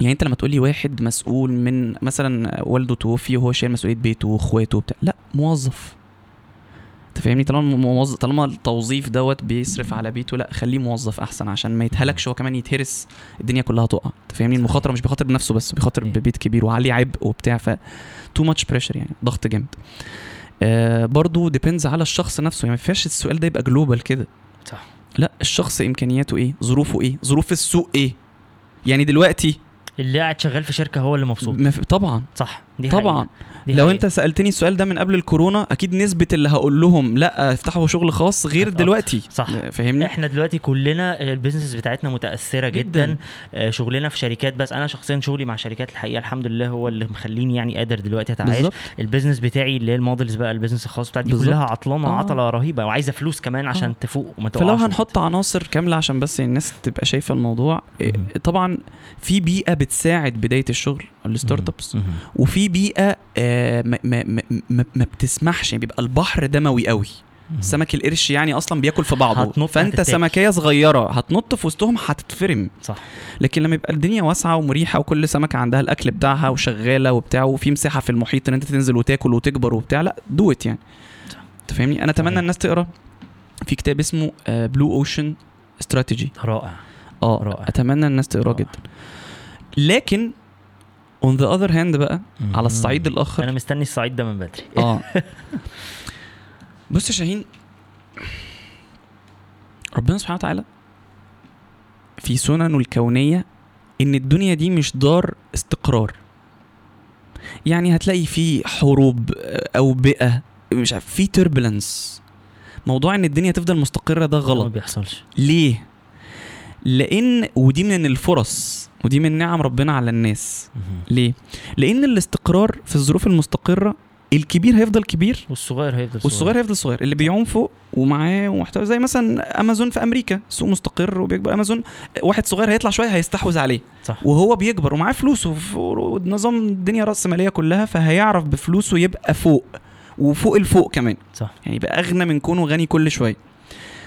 [SPEAKER 2] يعني أنت لما تقول لي واحد مسؤول من مثلا والده توفي وهو شايل مسؤولية بيته وإخواته وبتاع لا موظف. انت فاهمني؟ طالما موظف طالما التوظيف دوت بيصرف على بيته لا خليه موظف احسن عشان ما يتهلكش هو كمان يتهرس الدنيا كلها تقع. انت فاهمني؟ المخاطرة مش بيخاطر بنفسه بس بيخاطر
[SPEAKER 1] إيه.
[SPEAKER 2] ببيت كبير وعليه عبء وبتاع ف too much pressure يعني ضغط جامد. آه برضه depends على الشخص نفسه يعني ما ينفعش السؤال ده يبقى global كده.
[SPEAKER 1] صح.
[SPEAKER 2] لا الشخص إمكانياته إيه؟ ظروفه إيه؟ ظروف السوق إيه؟ يعني دلوقتي
[SPEAKER 1] اللي قاعد شغال في شركة هو اللي مبسوط.
[SPEAKER 2] طبعا.
[SPEAKER 1] صح. دي
[SPEAKER 2] طبعا
[SPEAKER 1] حقيقة. دي
[SPEAKER 2] لو
[SPEAKER 1] حقيقة.
[SPEAKER 2] انت سألتني السؤال ده من قبل الكورونا أكيد نسبة اللي هقول لهم لا افتحوا شغل خاص غير
[SPEAKER 1] أكتر.
[SPEAKER 2] دلوقتي
[SPEAKER 1] صح.
[SPEAKER 2] فاهمني
[SPEAKER 1] إحنا دلوقتي كلنا ال business بتاعتنا متأثرة جدا,
[SPEAKER 2] جداً.
[SPEAKER 1] آه، شغلنا في شركات بس أنا شخصيا شغلي مع شركات الحقيقة الحمد لله هو اللي مخليني يعني قادر دلوقتي أتعايش
[SPEAKER 2] ال
[SPEAKER 1] business بتاعي اللي هي ال models بقى ال business الخاص بتاعتي دي
[SPEAKER 2] بالظبط.
[SPEAKER 1] كلها عطلانة
[SPEAKER 2] آه.
[SPEAKER 1] عطلة رهيبة وعايزة فلوس كمان عشان
[SPEAKER 2] آه.
[SPEAKER 1] تفوق وما تقعش
[SPEAKER 2] فلو هنحط عناصر كاملة عشان بس الناس تبقى شايفة الموضوع إيه،
[SPEAKER 1] مهم.
[SPEAKER 2] طبعا في بيئة بتساعد بداية الشغل ال
[SPEAKER 1] startups.
[SPEAKER 2] وفي بيئة آه، ما, ما, ما, ما, بتسمحش يعني بيبقى البحر دموي قوي. سمك القرش يعني أصلا بياكل في بعضه
[SPEAKER 1] هتنط
[SPEAKER 2] فأنت
[SPEAKER 1] هتتاكل.
[SPEAKER 2] سمكية صغيرة هتنط في وسطهم هتتفرم
[SPEAKER 1] صح
[SPEAKER 2] لكن لما يبقى الدنيا واسعة ومريحة وكل سمكة عندها الأكل بتاعها وشغالة وبتاع وفي مساحة في المحيط إن أنت تنزل وتاكل وتكبر وبتاع لا دوت يعني. أنت فاهمني أنا
[SPEAKER 1] أتمنى.
[SPEAKER 2] الناس تقرأ في كتاب اسمه Blue Ocean استراتيجي
[SPEAKER 1] رائع
[SPEAKER 2] آه
[SPEAKER 1] رائع.
[SPEAKER 2] أتمنى الناس تقراه. جدا لكن on the other hand بقى على
[SPEAKER 1] مهم.
[SPEAKER 2] الصعيد الآخر.
[SPEAKER 1] أنا مستني الصعيد ده من بدري.
[SPEAKER 2] آه. بص يا شاهين ربنا سبحانه وتعالى في سننه الكونية إن الدنيا دي مش دار استقرار. يعني هتلاقي في حروب آه، أوبئة مش عارف في turbulence موضوع إن الدنيا تفضل مستقرة ده
[SPEAKER 1] ما
[SPEAKER 2] غلط
[SPEAKER 1] بيحصلش.
[SPEAKER 2] ليه؟ لأن ودي من الفرص ودي من نعم ربنا على الناس. ليه؟ لأن الاستقرار في الظروف المستقرة الكبير هيفضل كبير
[SPEAKER 1] والصغير هيفضل
[SPEAKER 2] والصغير هيفضل صغير. اللي بيعوم فوق ومعاه محتوى زي مثلا أمازون في أمريكا سوق مستقر وبيكبر. أمازون واحد صغير هيطلع شوية هيستحوذ عليه.
[SPEAKER 1] صح.
[SPEAKER 2] وهو بيكبر ومعاه فلوس وف- ونظام الدنيا راس ماليه كلها فهيعرف بفلوسه يبقى فوق. وفوق الفوق كمان.
[SPEAKER 1] صح.
[SPEAKER 2] يعني يبقى أغنى من كونه غني كل شوية.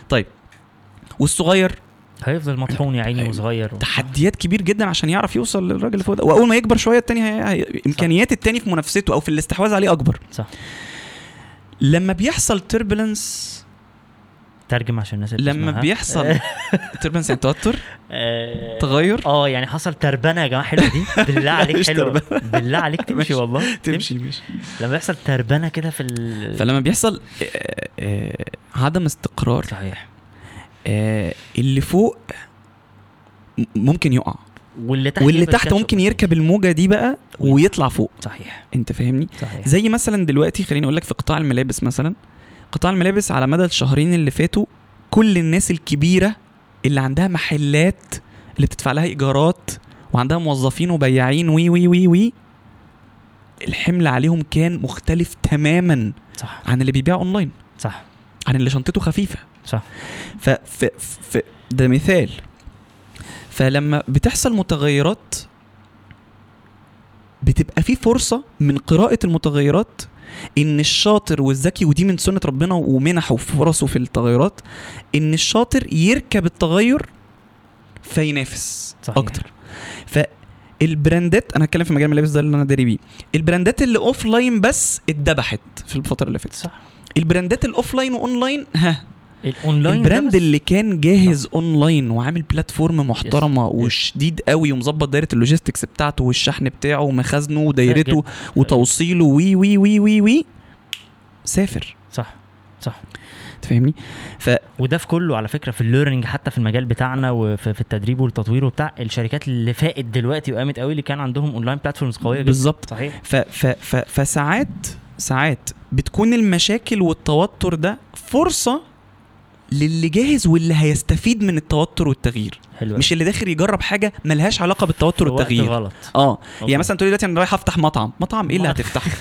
[SPEAKER 2] طيب. والصغير
[SPEAKER 1] هيفضل مطحون يا عيني وصغير. و-
[SPEAKER 2] تحديات كبير جدا عشان يعرف يوصل للراجل اللي فوق ده. وأول ما يكبر شوية التاني هي... إمكانيات التاني في منافسته أو في الاستحواذ عليه أكبر.
[SPEAKER 1] صح.
[SPEAKER 2] لما بيحصل turbulence
[SPEAKER 1] ترجم عشان الناس اللي
[SPEAKER 2] لما
[SPEAKER 1] بتسمعها.
[SPEAKER 2] بيحصل turbulence يعني توتر؟
[SPEAKER 1] آه،
[SPEAKER 2] تغير؟
[SPEAKER 1] آه يعني حصل تربنة يا جماعة حلوة دي. بالله عليك
[SPEAKER 2] حلوة.
[SPEAKER 1] بالله عليك تمشي. والله.
[SPEAKER 2] تمشي ماشي.
[SPEAKER 1] لما يحصل تربنة كده في ال
[SPEAKER 2] فلما بيحصل آه، آه، عدم استقرار.
[SPEAKER 1] صحيح.
[SPEAKER 2] آه، اللي فوق ممكن يقع.
[SPEAKER 1] واللي تحت
[SPEAKER 2] واللي تحت ممكن. يركب الموجة دي بقى ويطلع فوق.
[SPEAKER 1] صحيح.
[SPEAKER 2] أنت فاهمني؟
[SPEAKER 1] صحيح.
[SPEAKER 2] زي مثلا دلوقتي خليني أقول لك في قطاع الملابس مثلا. قطاع الملابس على مدى الشهرين اللي فاتوا كل الناس الكبيرة اللي عندها محلات اللي بتدفع لها إيجارات وعندها موظفين وبياعين وي وي وي وي الحمل عليهم كان مختلف تماما
[SPEAKER 1] صح.
[SPEAKER 2] عن اللي بيبيع أونلاين.
[SPEAKER 1] صح.
[SPEAKER 2] عن اللي شنطته خفيفة.
[SPEAKER 1] صح.
[SPEAKER 2] ف, ف, ف ده مثال. فلما بتحصل متغيرات بتبقى في فرصة من قراءة المتغيرات إن الشاطر والذكي ودي من سنة ربنا ومنحه وفرصه في التغيرات إن الشاطر يركب التغير فينافس
[SPEAKER 1] صحيح.
[SPEAKER 2] أكتر. فالبراندات أنا هتكلم في مجال الملابس ده اللي أنا داري بيه. البراندات اللي offline بس اتذبحت في الفترة اللي فاتت.
[SPEAKER 1] صح.
[SPEAKER 2] البراندات ال offline و online ها
[SPEAKER 1] ال online
[SPEAKER 2] ال
[SPEAKER 1] brand
[SPEAKER 2] اللي كان جاهز اونلاين وعامل platform محترمة
[SPEAKER 1] yes.
[SPEAKER 2] وشديد قوي ومظبط دايرة ال logistics بتاعته والشحن بتاعه ومخازنه ودايرته. وتوصيله وي وي وي وي وي سافر.
[SPEAKER 1] صح صح.
[SPEAKER 2] تفهمني؟
[SPEAKER 1] وده في كله على فكرة في ال learning حتى في المجال بتاعنا وفي في التدريب والتطوير وبتاع. الشركات اللي فاقت دلوقتي وقامت قوي اللي كان عندهم online platforms قوية
[SPEAKER 2] بالظبط.
[SPEAKER 1] صحيح.
[SPEAKER 2] ف ف ف فساعات ساعات بتكون المشاكل والتوتر ده فرصة للي جاهز واللي هيستفيد من التوتر والتغيير.
[SPEAKER 1] حلو
[SPEAKER 2] مش اللي داخل يجرب حاجة ملهاش علاقة بالتوتر والتغيير.
[SPEAKER 1] غلط. آه.
[SPEAKER 2] يعني مثلا تقولي دلوقتي أنا رايح أفتح مطعم. مطعم إيه اللي. هتفتحه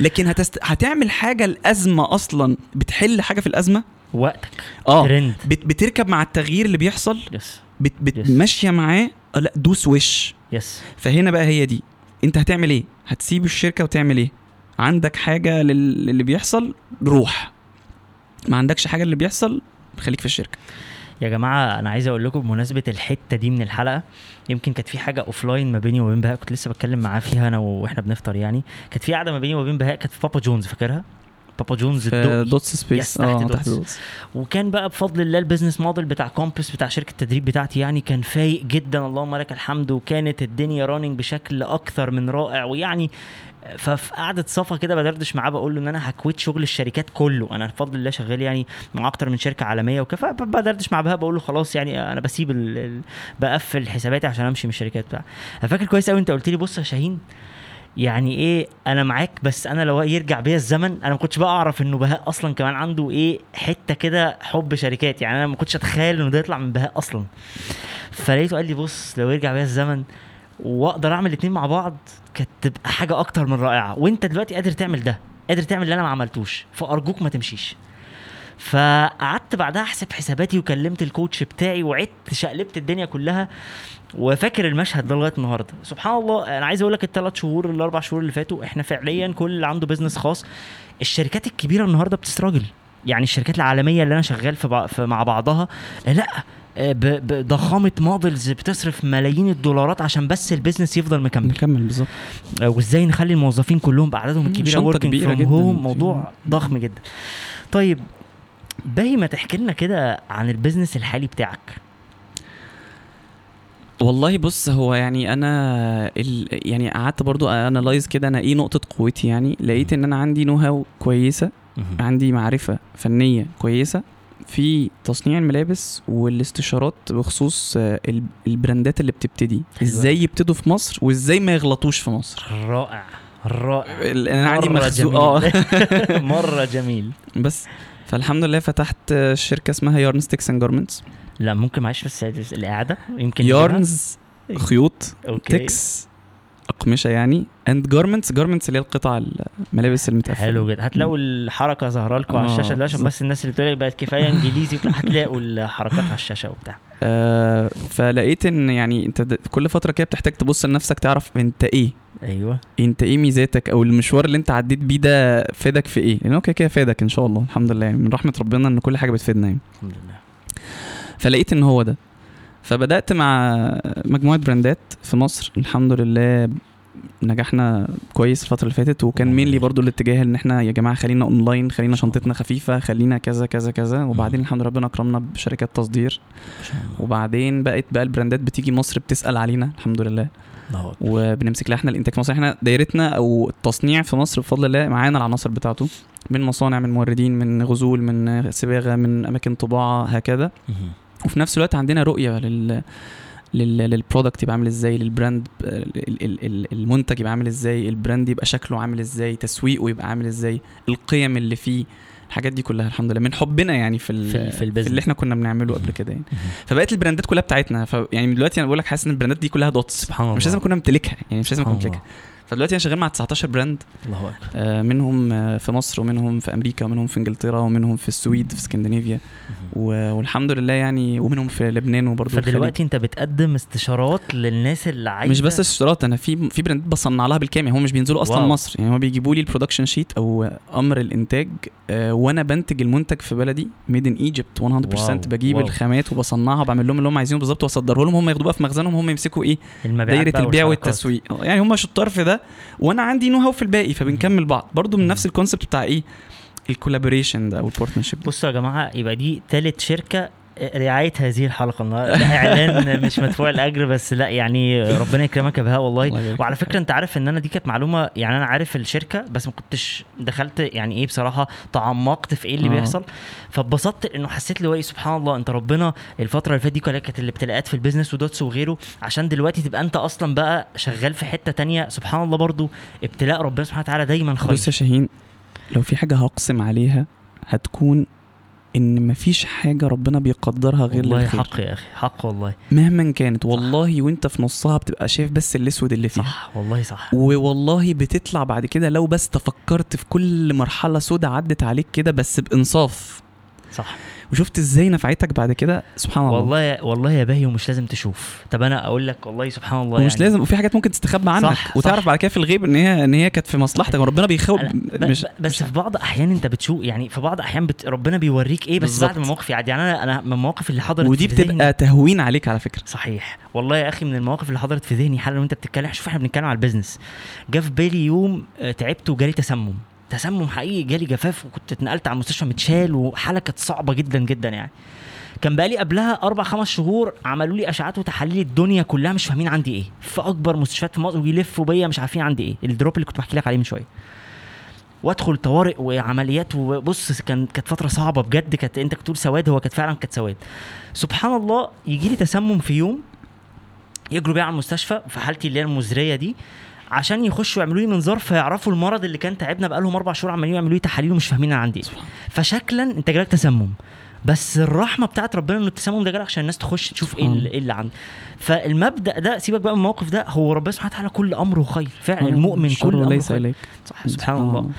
[SPEAKER 2] لكن هتست... هتعمل حاجة الأزمة أصلا بتحل حاجة في الأزمة؟
[SPEAKER 1] وقتك.
[SPEAKER 2] آه.
[SPEAKER 1] ترند
[SPEAKER 2] بت... بتركب مع التغيير اللي بيحصل؟
[SPEAKER 1] yes
[SPEAKER 2] بت... بت... ماشية معاه؟ آه، لأ دوس وش.
[SPEAKER 1] yes
[SPEAKER 2] فهنا بقى هي دي. أنت هتعمل إيه؟ هتسيب الشركة وتعمل إيه؟ عندك حاجة لل... للي بيحصل؟ روح. ما عندكش حاجة اللي بيحصل؟ خليك في الشركة.
[SPEAKER 1] يا جماعة أنا عايز أقول لكم بمناسبة الحتة دي من الحلقة يمكن كانت في حاجة offline ما بيني وبين بهاء كنت لسه بتكلم معاه فيها أنا وإحنا بنفطر يعني. كانت في قعده ما بيني وبين بهاء كانت في Papa John's فاكرها؟ Papa
[SPEAKER 2] John's Dots
[SPEAKER 1] Space تحت آه.
[SPEAKER 2] تحت Dots
[SPEAKER 1] وكان بقى بفضل الله ال business model بتاع Compass بتاع شركة التدريب بتاعتي يعني كان فايق جدا. اللهم لك الحمد. وكانت الدنيا running بشكل أكثر من رائع. ويعني ففي قعدة صفا كده بدردش معاه بقول له إن أنا ه quit شغل الشركات كله. أنا بفضل الله شغال يعني مع أكتر من شركة عالمية وكفى بدردش مع بهاء بقول له خلاص يعني أنا بسيب ال... ال... بقفل حساباتي عشان أمشي من الشركات بتاع فاكر كويس قوي أنت قلت لي بص يا شاهين يعني إيه أنا معاك بس أنا لو يرجع بيا الزمن أنا ما كنتش بقى اعرف إنه بهاء أصلا كمان عنده إيه حتة كده حب شركات. يعني أنا ما كنتش أتخيل إنه ده يطلع من بهاء أصلا. فلقيته قال لي بص لو يرجع بيا الزمن واقدر اعمل الاتنين مع بعض كانت تبقى حاجة أكتر من رائعة. وانت دلوقتي قادر تعمل ده قادر تعمل اللي أنا ما عملتوش فأرجوك ما تمشيش. فقعدت بعدها أحسب حساباتي وكلمت الكوتش بتاعي وعدت شقلبت الدنيا كلها وفاكر المشهد ده لغاية النهارده. سبحان الله أنا عايز أقول لك الثلاث شهور الاربع شهور اللي فاتوا إحنا فعليا كل اللي عنده business خاص الشركات الكبيرة النهارده بت struggle يعني الشركات العالمية اللي أنا شغال في, بع... في مع بعضها لا بضخامه models بتصرف ملايين الدولارات عشان بس ال business يفضل مكمل.
[SPEAKER 2] نكمل بالظبط.
[SPEAKER 1] آه، وازاي نخلي الموظفين كلهم باعدادهم
[SPEAKER 2] الكبيرة
[SPEAKER 1] working
[SPEAKER 2] from.
[SPEAKER 1] home موضوع ضخم جدا. طيب بهاء ما تحكي لنا كده عن ال business الحالي بتاعك.
[SPEAKER 2] والله بص هو يعني أنا ال... يعني قعدت برضو analyze كده أنا إيه نقطة قوتي يعني. لقيت إن أنا عندي know how كويسه عندي معرفة فنية كويسة في تصنيع الملابس والاستشارات بخصوص آه، ال- البراندات اللي بتبتدي. إزاي يبتدوا في مصر وإزاي ما يغلطوش في مصر؟
[SPEAKER 1] رائع رائع.
[SPEAKER 2] أنا عندي
[SPEAKER 1] جميل.
[SPEAKER 2] آه.
[SPEAKER 1] مرة جميل.
[SPEAKER 2] بس فالحمد لله فتحت آه، شركة اسمها Yarns Tex and Garments
[SPEAKER 1] لا ممكن معلش بس الإعادة؟ يمكن؟
[SPEAKER 2] Yarns خيوط
[SPEAKER 1] okay.
[SPEAKER 2] Tex أقمشة يعني. and Garments garments اللي هي القطع الملابس المتقفلة.
[SPEAKER 1] حلو جدا. هتلاقوا الحركة ظاهرة لكم على
[SPEAKER 2] آه،
[SPEAKER 1] الشاشة دلوقتي. بس الناس اللي بتقول بقت كفاية إنجليزي هتلاقوا الحركات على الشاشة وبتاع.
[SPEAKER 2] آه فلقيت إن يعني أنت كل فترة كده بتحتاج تبص لنفسك تعرف أنت إيه.
[SPEAKER 1] أيوه.
[SPEAKER 2] أنت إيه ميزاتك أو المشوار اللي أنت عديت بيه ده فادك في إيه. لأن هو كده كده فادك إن شاء الله. الحمد لله يعني. من رحمة ربنا إن كل حاجة بتفيدنا يعني.
[SPEAKER 1] الحمد لله.
[SPEAKER 2] فلقيت إن هو ده. فبدأت مع مجموعة براندات في مصر. الحمد لله نجحنا كويس الفترة اللي فاتت وكان مين لي برضو الاتجاه إن إحنا يا جماعة خلينا اونلاين خلينا شنطتنا خفيفة خلينا كذا كذا كذا. وبعدين الحمد لله ربنا أكرمنا بشركات تصدير. وبعدين بقت بقى البراندات بتيجي مصر بتسأل علينا الحمد لله. وبنمسك لها إحنا الإنتاج في مصر. إحنا دايرتنا أو التصنيع في مصر بفضل الله معانا العناصر بتاعته. من مصانع من موردين من غزول من صباغه من أماكن طباعة هكذا. وفي نفس الوقت عندنا رؤية لل لل لل product يبقى عامل إزاي لل brand ال- ال- ال- المنتج يبقى عامل إزاي ال brand يبقى شكله عامل إزاي تسويقه يبقى عامل إزاي القيم اللي فيه الحاجات دي كلها الحمد لله من حبنا يعني في
[SPEAKER 1] في في
[SPEAKER 2] في. اللي إحنا كنا بنعمله قبل كده يعني. فبقت البراندات كلها بتاعتنا. ف يعني دلوقتي أنا بقول لك حاسس إن البراندات دي كلها Dots.
[SPEAKER 1] سبحان الله
[SPEAKER 2] مش لازم اكون امتلكها يعني مش لازم اكون
[SPEAKER 1] سبحان
[SPEAKER 2] امتلكها فدلوقتي أنا شغال مع 19 brand
[SPEAKER 1] الله أكبر.
[SPEAKER 2] آه، منهم آه، في مصر ومنهم في أمريكا ومنهم في إنجلترا ومنهم في السويد في اسكندنافيا. والحمد لله يعني ومنهم في لبنان وبرضه
[SPEAKER 1] فدلوقتي انت بتقدم استشارات للناس اللي عايزه
[SPEAKER 2] مش بس استشارات أنا في في brand ات بصنع لها بالكامل. هم مش بينزلوا أصلا
[SPEAKER 1] wow.
[SPEAKER 2] مصر يعني هم بيجيبوا لي ال production sheet أو أمر الإنتاج آه، وأنا بنتج المنتج في بلدي made in Egypt 100%
[SPEAKER 1] wow،
[SPEAKER 2] بجيب
[SPEAKER 1] واو.
[SPEAKER 2] الخامات وبصنعها وبعمل لهم اللي هم عايزينه بالظبط واصدره لهم هم ياخدوه بقى في مخزنهم هم يمسكوا إيه؟
[SPEAKER 1] دايرة
[SPEAKER 2] البيع. والتسويق. يعني هم شطار في ده وأنا عندي know-how في الباقي فبنكمل بعض. برضو من نفس ال concept بتاع إيه؟ ال collaboration ده أو ال partnership
[SPEAKER 1] بصوا يا جماعة يبقى دي تالت شركة رعاية هذه ده إعلان مش مدفوع الأجر بس لا يعني ربنا يكرمك يا بهاء والله وعلى فكرة أنت عارف إن أنا دي كانت معلومة يعني أنا عارف الشركة بس ما كنتش دخلت يعني إيه بصراحة تعمقت في إيه اللي
[SPEAKER 2] آه.
[SPEAKER 1] بيحصل. فاتبسطت إنه حسيت اللي هو إيه سبحان الله أنت ربنا الفترة اللي فاتت دي كانت الابتلاءات في ال business ودوتس وغيره عشان دلوقتي تبقى أنت أصلا بقى شغال في حتة تانية. سبحان الله برضو ابتلاء ربنا سبحانه وتعالى دايما خير.
[SPEAKER 2] بص يا شاهين لو في حاجة هقسم عليها هتكون إن مفيش حاجة ربنا بيقدرها غير
[SPEAKER 1] والله
[SPEAKER 2] للخير.
[SPEAKER 1] حق يا أخي حق والله.
[SPEAKER 2] مهما كانت والله وأنت في نصها بتبقى شايف بس الأسود اللي فيها.
[SPEAKER 1] صح والله صح.
[SPEAKER 2] ووالله بتطلع بعد كده لو بس تفكرت في كل مرحلة سودة عدت عليك كده بس بإنصاف.
[SPEAKER 1] صح.
[SPEAKER 2] وشفت إزاي نفعتك بعد كده؟ سبحان الله.
[SPEAKER 1] والله يا والله يا باهي ومش لازم تشوف. طب أنا أقول لك والله سبحان الله
[SPEAKER 2] ومش
[SPEAKER 1] يعني.
[SPEAKER 2] لازم وفي حاجات ممكن تستخبى عنك
[SPEAKER 1] صح،
[SPEAKER 2] وتعرف
[SPEAKER 1] صح.
[SPEAKER 2] بعد كده في الغيب إن هي إن هي كانت في مصلحتك وربنا بيخوف. مش
[SPEAKER 1] بس في بعض أحيان أنت بتشوف يعني في بعض أحيان بت... ربنا بيوريك إيه بس
[SPEAKER 2] بالظبط.
[SPEAKER 1] بعد ما الموقف يعدي. يعني أنا أنا من المواقف اللي حضرت
[SPEAKER 2] ودي
[SPEAKER 1] في ذهني-
[SPEAKER 2] بتبقى تهوين عليك على فكرة.
[SPEAKER 1] صحيح. والله يا أخي من المواقف اللي حضرت في ذهني حالا وانت بتتكلم شوف إحنا بنتكلم على البيزنس جه في بالي يوم آه، تعبت وجالي تسمم. تسمم حقيقي جالي جفاف وكنت اتنقلت على المستشفى متشال وحالة كانت صعبة جدا جدا يعني. كان بقالي قبلها أربع خمس شهور عملوا لي أشعات وتحاليل الدنيا كلها مش فاهمين عندي إيه. في أكبر مستشفيات في مصر ويلفوا بيا مش عارفين عندي إيه. الدروب اللي كنت بحكي لك عليه من شوية. وأدخل طوارئ وعمليات وبص كان كانت فترة صعبة بجد. كانت أنت كنت تقول سواد هو كانت فعلا كانت سواد. سبحان الله يجي لي تسمم في يوم يجروا بيا على المستشفى في حالتي اللي هي المزرية دي. عشان يخشوا يعملوا لي منظار فيعرفوا المرض اللي كان تعبنا بقالهم أربع شهور عمالين يعملوا لي تحاليل ومش فاهمين أنا عندي إيه. فشكلا أنت جالك تسمم. بس الرحمة بتاعت ربنا ان التسمم ده جالك عشان الناس تخش تشوف
[SPEAKER 2] إيه
[SPEAKER 1] اللي, إيه اللي عندك فالمبدأ ده سيبك بقى من الموقف ده هو ربنا سبحانه وتعالى كل أمره خير. فعلا المؤمن
[SPEAKER 2] الشر
[SPEAKER 1] كل أمره
[SPEAKER 2] ليس إليك.
[SPEAKER 1] صح سبحان الله.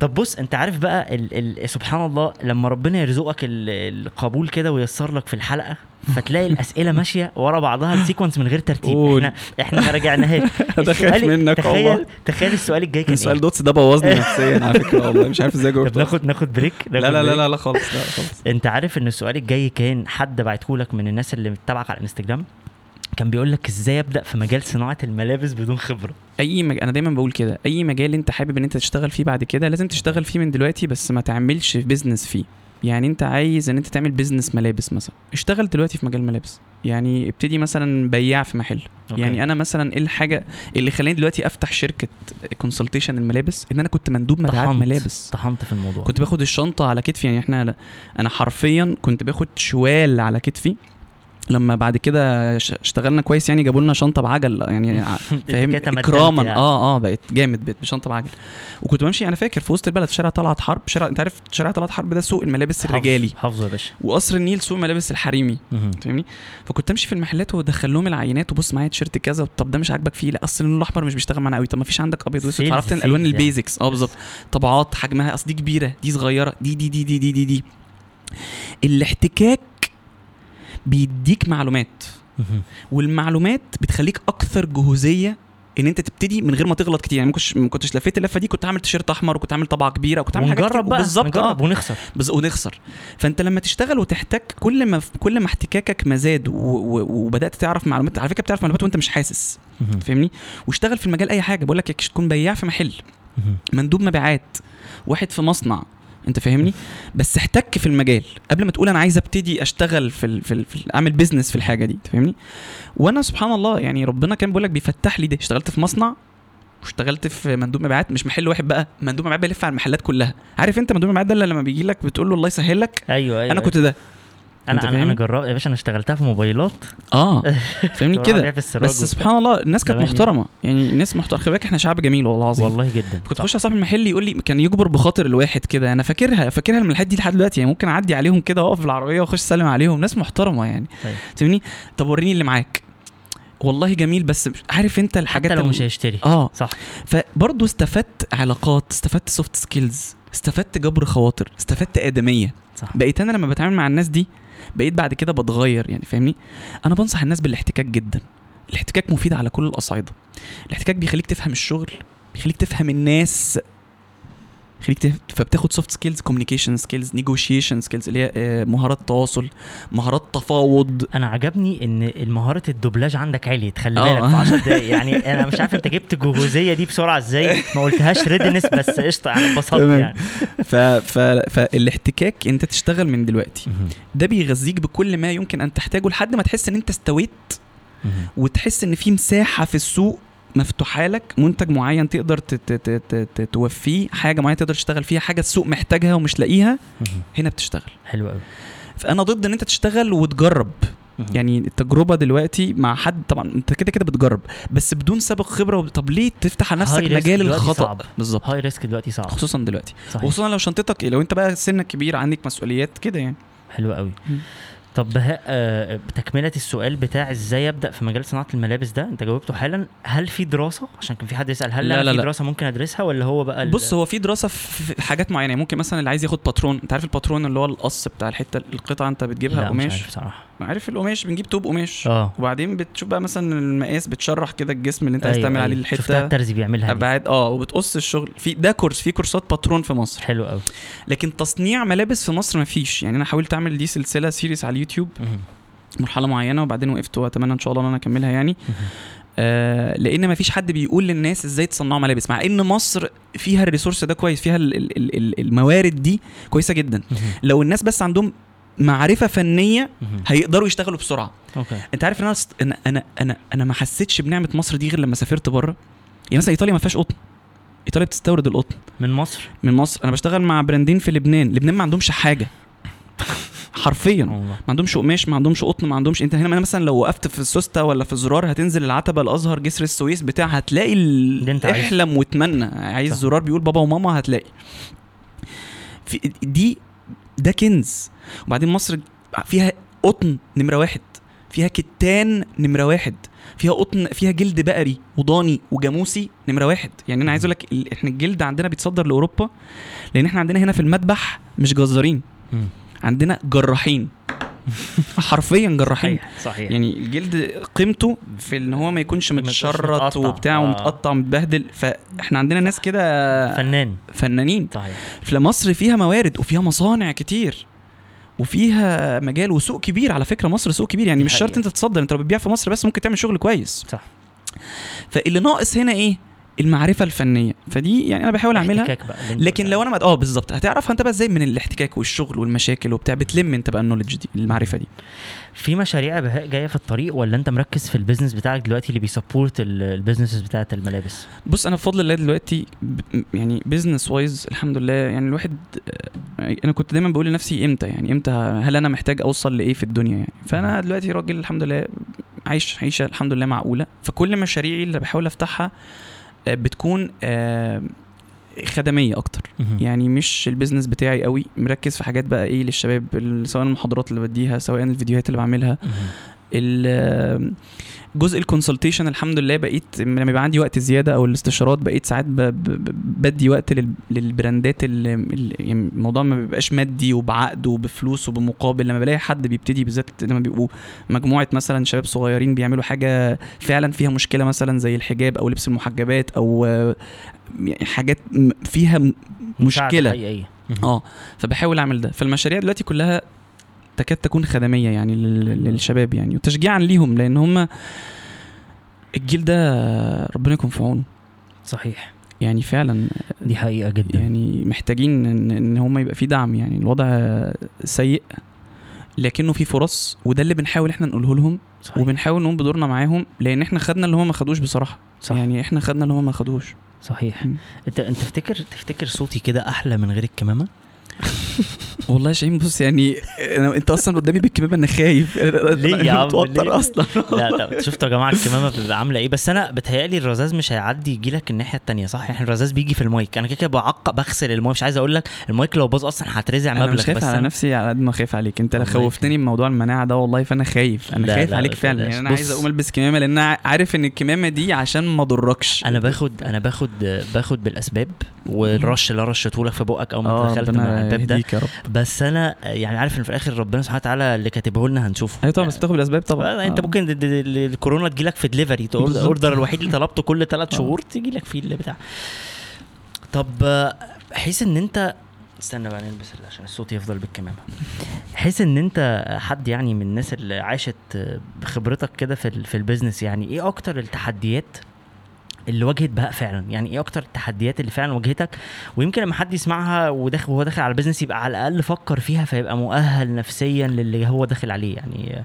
[SPEAKER 1] طب بص انت عارف بقى ال ال سبحان الله لما ربنا يرزقك ال- القبول كده وييسر لك في الحلقة فتلاقي الأسئلة ماشية ورا بعضها السيكونس من غير ترتيب.
[SPEAKER 2] قول.
[SPEAKER 1] إحنا إحنا ما السؤال-
[SPEAKER 2] منك
[SPEAKER 1] تخيل
[SPEAKER 2] والله.
[SPEAKER 1] تخيل السؤال الجاي كان
[SPEAKER 2] السؤال
[SPEAKER 1] إيه؟
[SPEAKER 2] دوتس ده بوظني نفسيا على فكرة والله. مش عارف
[SPEAKER 1] إزاي
[SPEAKER 2] جاوبت
[SPEAKER 1] ناخد ناخد بريك؟
[SPEAKER 2] لا لا لا. لا لا خالص لا خالص.
[SPEAKER 1] انت عارف إن السؤال الجاي كان حد بعته لك من الناس اللي متابعك على الانستجرام؟ كان بيقول لك إزاي أبدأ في مجال صناعة الملابس بدون خبرة.
[SPEAKER 2] أي مج... أنا دايما بقول كده أي مجال أنت حابب إن أنت تشتغل فيه بعد كده لازم تشتغل فيه من دلوقتي بس ما تعملش business فيه. يعني أنت عايز إن أنت تعمل business ملابس مثلا. اشتغل دلوقتي في مجال ملابس. يعني ابتدي مثلا بياع في محل.
[SPEAKER 1] Okay.
[SPEAKER 2] يعني أنا مثلا إيه الحاجة اللي خلاني دلوقتي أفتح شركة consultation الملابس؟ إن أنا كنت مندوب مبيعات
[SPEAKER 1] طحنت.
[SPEAKER 2] ملابس.
[SPEAKER 1] طحنت في الموضوع.
[SPEAKER 2] كنت باخد الشنطة على كتفي. يعني إحنا أنا حرفيا كنت باخد شوال على كتفي. لما بعد كده اشتغلنا كويس يعني جابوا لنا شنطة بعجل يعني فاهم؟ اكراما
[SPEAKER 1] يعني.
[SPEAKER 2] آه آه بقت جامد بقت بشنطة بعجل. وكنت بمشي أنا فاكر في وسط البلد في شارع طلعت حرب شارع أنت عارف شارع طلعت حرب ده سوق الملابس الرجالي.
[SPEAKER 1] حافظه يا باشا.
[SPEAKER 2] وقصر النيل سوق الملابس الحريمي. فاهمني؟ فكنت أمشي في المحلات وادخل لهم العينات وبص معايا تيشيرت كذا طب ده مش عاجبك فيه؟ لأ أصل اللون الأحمر مش بيشتغل معانا قوي طب ما فيش عندك أبيض
[SPEAKER 1] وأسود؟
[SPEAKER 2] عرفت الالوان
[SPEAKER 1] يعني.
[SPEAKER 2] ال basics. آه بالظبط. طبعات حجمها أصل دي كبيرة دي صغيرة دي دي دي دي دي دي, دي. الاحتكاك بيديك معلومات. والمعلومات بتخليك أكثر جهوزية إن أنت تبتدي من غير ما تغلط كتير. يعني ما كنتش ما كنتش لفيت اللفة دي كنت عامل تيشيرت أحمر وكنت عامل طبعة كبيرة وكنت عامل حاجات.
[SPEAKER 1] بقى
[SPEAKER 2] بالظبط آه.
[SPEAKER 1] ونخسر.
[SPEAKER 2] بز... ونخسر. فأنت لما تشتغل وتحتك كل ما كل ما احتكاكك ما زاد و... و... وبدأت تعرف معلومات على فكرة بتعرف معلومات وأنت مش حاسس. فاهمني؟ واشتغل في المجال أي حاجة. بقول لك تكون بياع في محل. مندوب مبيعات. واحد في مصنع. انت فاهمني؟ بس احتك في المجال. قبل ما تقول أنا عايز ابتدي اشتغل في ال في, ال في ال اعمل بيزنس في الحاجة دي انت فاهمني؟ وأنا سبحان الله يعني ربنا كان بيقول لك بيفتح لي ده. اشتغلت في مصنع واشتغلت في مندوب مبيعات مش محل واحد بقى. مندوب مبيعات بيلف على المحلات كلها. عارف انت مندوب مبيعات ده اللي لما بيجي لك بتقول له الله يسهل لك؟
[SPEAKER 1] أيوه أيوه
[SPEAKER 2] أنا كنت ده.
[SPEAKER 1] أنا أنا
[SPEAKER 2] أنا؟
[SPEAKER 1] جربت يا باشا أنا اشتغلتها في موبايلات.
[SPEAKER 2] آه فاهمني كده. بس. سبحان الله الناس كانت محترمة. يعني الناس محترمة. خلي بالك إحنا شعب جميل والله العظيم.
[SPEAKER 1] والله جدا.
[SPEAKER 2] كنت اخش على صاحب المحل يقول لي كان يجبر بخاطر الواحد كده. أنا فاكرها فاكرها المحلات دي لحد دلوقتي. يعني ممكن أعدي عليهم كده وأقف بالعربية وأخش أسلم عليهم. ناس محترمة يعني.
[SPEAKER 1] طيب.
[SPEAKER 2] فاهمني؟ طب وريني اللي معاك. والله جميل بس عارف أنت الحاجات
[SPEAKER 1] حتى لو
[SPEAKER 2] الم-
[SPEAKER 1] مش هيشتري.
[SPEAKER 2] آه.
[SPEAKER 1] صح.
[SPEAKER 2] فبرضه استفدت علاقات استفدت soft skills استفدت جبر خواطر استفدت آدمية.
[SPEAKER 1] صح.
[SPEAKER 2] بقيت أنا لما بتعامل مع الناس دي بقيت بعد كده بتغير يعني فاهمني؟ أنا بنصح الناس بالاحتكاك جدا. الاحتكاك مفيد على كل الاصعده الاحتكاك بيخليك تفهم الشغل بيخليك تفهم الناس يخليك تف... فبتاخد soft skills communication skills negotiation skills اللي هي آه، مهارات تواصل مهارات تفاوض
[SPEAKER 1] أنا عجبني إن المهارة الدوبلاج عندك عليت خلي
[SPEAKER 2] آه.
[SPEAKER 1] بالك في 10 دقايق يعني أنا مش عارف أنت جبت الجهوزيه دي بسرعة إزاي ما قلتهاش readiness بس قشطة أنا اتبسطت
[SPEAKER 2] تمام.
[SPEAKER 1] يعني
[SPEAKER 2] ف... ف... فالاحتكاك أنت تشتغل من دلوقتي. ده بيغذيك بكل ما يمكن أن تحتاجه لحد ما تحس إن أنت استويت. وتحس إن في مساحة في السوق مفتوحة لك منتج معين تقدر توفيه حاجة معينة تقدر تشتغل فيها حاجة السوق محتاجها ومش لاقيها. هنا بتشتغل.
[SPEAKER 1] حلو قوي.
[SPEAKER 2] فأنا ضد إن أنت تشتغل وتجرب. يعني التجربة دلوقتي مع حد طبعا أنت كده كده بتجرب بس بدون سابق خبرة طب ليه تفتح على نفسك مجال
[SPEAKER 1] الخطأ.
[SPEAKER 2] بالظبط.
[SPEAKER 1] هاي ريسك دلوقتي صعب.
[SPEAKER 2] خصوصا دلوقتي.
[SPEAKER 1] صحيح.
[SPEAKER 2] وخصوصا لو شنطتك لو أنت بقى سنك كبير عندك مسؤوليات كده يعني.
[SPEAKER 1] حلو قوي. طب بهاء آه، بتكمله السؤال بتاع إزاي أبدأ في مجال صناعة الملابس ده؟ أنت جاوبته حالا. هل في دراسة؟ عشان كان في حد يسأل هل
[SPEAKER 2] لا،
[SPEAKER 1] لا في. دراسة ممكن أدرسها ولا هو بقى ال-
[SPEAKER 2] بص هو في دراسة في حاجات معينة. يعني ممكن مثلا اللي عايز ياخد باترون أنت عارف الباترون اللي هو القص بتاع الحتة القطعة أنت بتجيبها قماش؟
[SPEAKER 1] عارف
[SPEAKER 2] القماش؟ بنجيب توب قماش.
[SPEAKER 1] آه.
[SPEAKER 2] وبعدين بتشوف بقى مثلا المقاس بتشرح كده الجسم اللي انت عايز
[SPEAKER 1] أيوة،
[SPEAKER 2] تعمل عليه
[SPEAKER 1] أيوة. شفتها
[SPEAKER 2] الحته
[SPEAKER 1] الترزي بيعملها.
[SPEAKER 2] ابعاد آه وبتقص الشغل. في ده كورس في كورسات باترون في مصر.
[SPEAKER 1] حلو قوي
[SPEAKER 2] لكن تصنيع ملابس في مصر مفيش. يعني أنا حاولت أعمل دي سلسلة series على اليوتيوب. مرحلة معينة وبعدين وقفت. وأتمنى إن شاء الله إن أنا أكملها يعني. آه لأن مفيش حد بيقول للناس إزاي تصنعوا ملابس. مع إن مصر فيها ال resource ده كويس فيها ال- ال- ال- ال- الموارد دي كويسة جدا. لو الناس بس عندهم معرفة
[SPEAKER 1] فنية.
[SPEAKER 2] هيقدروا يشتغلوا بسرعة.
[SPEAKER 1] Okay.
[SPEAKER 2] أنت عارف إن أنا أنا أنا أنا, أنا ما حسيتش بنعمة مصر دي غير لما سافرت بره. يعني مثلا إيطاليا ما فيهاش قطن. إيطاليا بتستورد القطن.
[SPEAKER 1] من مصر؟
[SPEAKER 2] من مصر. أنا بشتغل مع براندين في لبنان. لبنان ما عندهمش حاجة. حرفيا. ما عندهمش قماش ما عندهمش قطن ما عندهمش إنت هنا مثلا لو وقفت في السوسته ولا في زرار هتنزل العتبة الأزهر جسر السويس بتاع هتلاقي ال...
[SPEAKER 1] اللي أنت.
[SPEAKER 2] احلم واتمنى. عايز
[SPEAKER 1] صح.
[SPEAKER 2] زرار بيقول بابا وماما هتلاقي. في دي ده كنز. وبعدين مصر فيها قطن نمرة واحد فيها كتان نمرة واحد فيها قطن فيها جلد بقري وضاني وجاموسي نمرة واحد. يعني أنا عايز أقول لك إحنا الجلد عندنا بيتصدر لأوروبا لأن إحنا عندنا هنا في المذبح مش جزارين. عندنا جراحين. حرفيا جراحين.
[SPEAKER 1] صحيح
[SPEAKER 2] يعني الجلد قيمته في إن هو ما يكونش متشرط. وبتاع
[SPEAKER 1] آه.
[SPEAKER 2] ومتقطع ومتبهدل فإحنا عندنا ناس كده
[SPEAKER 1] فنان.
[SPEAKER 2] فنانين.
[SPEAKER 1] صحيح.
[SPEAKER 2] فمصر فيها موارد وفيها مصانع كتير. وفيها مجال وسوق كبير على فكرة مصر سوق كبير. يعني مش شرط. أنت تتصدر أنت لو بتبيع في مصر بس ممكن تعمل شغل كويس.
[SPEAKER 1] صح.
[SPEAKER 2] فاللي ناقص هنا إيه؟ المعرفة الفنية. فدي يعني أنا بحاول
[SPEAKER 1] أعملها.
[SPEAKER 2] لكن لو أنا. آه بالظبط. هتعرفها أنت بقى إزاي من الاحتكاك والشغل والمشاكل وبتاع؟ بتلم أنت بقى ال knowledge دي المعرفة دي.
[SPEAKER 1] في مشاريع بهاء جاية في الطريق ولا أنت مركز في ال business بتاعك دلوقتي اللي بي support ال businesses بتاعت الملابس؟
[SPEAKER 2] بص أنا بفضل الله دلوقتي يعني business wise الحمد لله يعني الواحد آه، أنا كنت دايما بقول لنفسي إمتى؟ يعني إمتى هل أنا محتاج أوصل لإيه في الدنيا يعني؟ فأنا دلوقتي راجل الحمد لله عايش عيشة الحمد لله معقولة. فكل مشاريعي اللي بحاول أفتحها آه، بتكون آه، خدمية أكتر. يعني مش ال business بتاعي قوي مركز في حاجات بقى إيه للشباب سواء المحاضرات اللي بديها سواء الفيديوهات اللي بعملها.
[SPEAKER 1] جزء
[SPEAKER 2] ال consultation الحمد لله بقيت لما يبقى عندي وقت زيادة أو الاستشارات بقيت ساعات بدي وقت لل- لل brand ات اللي يعني الموضوع ما بيبقاش مادي وبعقد وبفلوس وبمقابل. لما بلاقي حد بيبتدي بالذات لما بيبقوا مجموعة مثلا شباب صغيرين بيعملوا حاجة فعلا فيها مشكلة مثلا زي الحجاب أو لبس المحجبات أو يعني حاجات فيها مشكلة.
[SPEAKER 1] حقيقية.
[SPEAKER 2] آه فبحاول أعمل ده. فالمشاريع دلوقتي كلها تكاد تكون خدمية يعني لل- للشباب يعني وتشجيعا ليهم لأن هم الجيل ده ربنا يكون في عونه.
[SPEAKER 1] صحيح.
[SPEAKER 2] يعني فعلا
[SPEAKER 1] دي حقيقة جدا.
[SPEAKER 2] يعني محتاجين ان, إن هم يبقى في دعم يعني الوضع سيء لكنه في فرص وده اللي بنحاول إحنا نقوله لهم
[SPEAKER 1] صحيح.
[SPEAKER 2] وبنحاول نقوم بدورنا معاهم لأن إحنا خدنا اللي هم ما خدوش بصراحة.
[SPEAKER 1] صح.
[SPEAKER 2] يعني إحنا خدنا اللي هم ما خدوش.
[SPEAKER 1] صحيح.
[SPEAKER 2] مم.
[SPEAKER 1] أنت أنت تفتكر تفتكر صوتي كده أحلى من غير الكمامة؟
[SPEAKER 2] والله يا شاهين بص يعني أنا أنت أصلا قدامي بالكمامة أنا خايف.
[SPEAKER 1] ليه يا عم؟
[SPEAKER 2] متوتر؟ أصلا.
[SPEAKER 1] لا لا شفتوا يا جماعة الكمامة بتبقى عاملة إيه؟ بس أنا بتهيألي الرذاذ مش هيعدي يجي لك الناحية التانية صح؟ يعني الرذاذ بيجي في المايك. أنا كده كده بعق بغسل المايك. مش عايز أقول لك المايك لو باظ أصلا هترزع
[SPEAKER 2] أنا
[SPEAKER 1] مبلغ
[SPEAKER 2] مش خايف
[SPEAKER 1] بس
[SPEAKER 2] على نفسي على قد ما خايف عليك. أنت
[SPEAKER 1] الله
[SPEAKER 2] خوفتني بموضوع المناعة ده والله فأنا خايف. أنا
[SPEAKER 1] لا،
[SPEAKER 2] خايف
[SPEAKER 1] لا،
[SPEAKER 2] عليك
[SPEAKER 1] لا،
[SPEAKER 2] فعلا. يعني أنا عايز. أقوم ألبس كمامة لأن أنا عارف إن الكمامة دي عشان ما اضركش
[SPEAKER 1] أنا باخد أنا باخد باخد بالأسباب والرش اللي أنا رشيته لك في بقك أو ما
[SPEAKER 2] آه
[SPEAKER 1] دخلت من الباب ده بس أنا يعني عارف إن في الآخر ربنا سبحانه وتعالى اللي كاتبه لنا هنشوفه
[SPEAKER 2] أيوه طبعا بس بتاخد بالاسباب طبعا
[SPEAKER 1] طبعا أنت
[SPEAKER 2] آه.
[SPEAKER 1] ممكن الكورونا تجي لك في delivery.
[SPEAKER 2] ال
[SPEAKER 1] order الوحيد اللي طلبته كل ثلاث
[SPEAKER 2] آه.
[SPEAKER 1] شهور تيجي لك فيه اللي بتاع طب آه، بحيث إن أنت استنى بقى نلبس عشان الصوت يفضل بالكمامة بحيث إن أنت حد يعني من الناس اللي عاشت آه، بخبرتك كده في في ال business يعني إيه أكتر التحديات اللي واجهت بهاء فعلا. يعني إيه أكتر التحديات اللي فعلا واجهتك؟ ويمكن لما حد يسمعها وداخل وهو داخل على ال business يبقى على الأقل فكر فيها فيبقى مؤهل نفسيا للي هو داخل عليه. يعني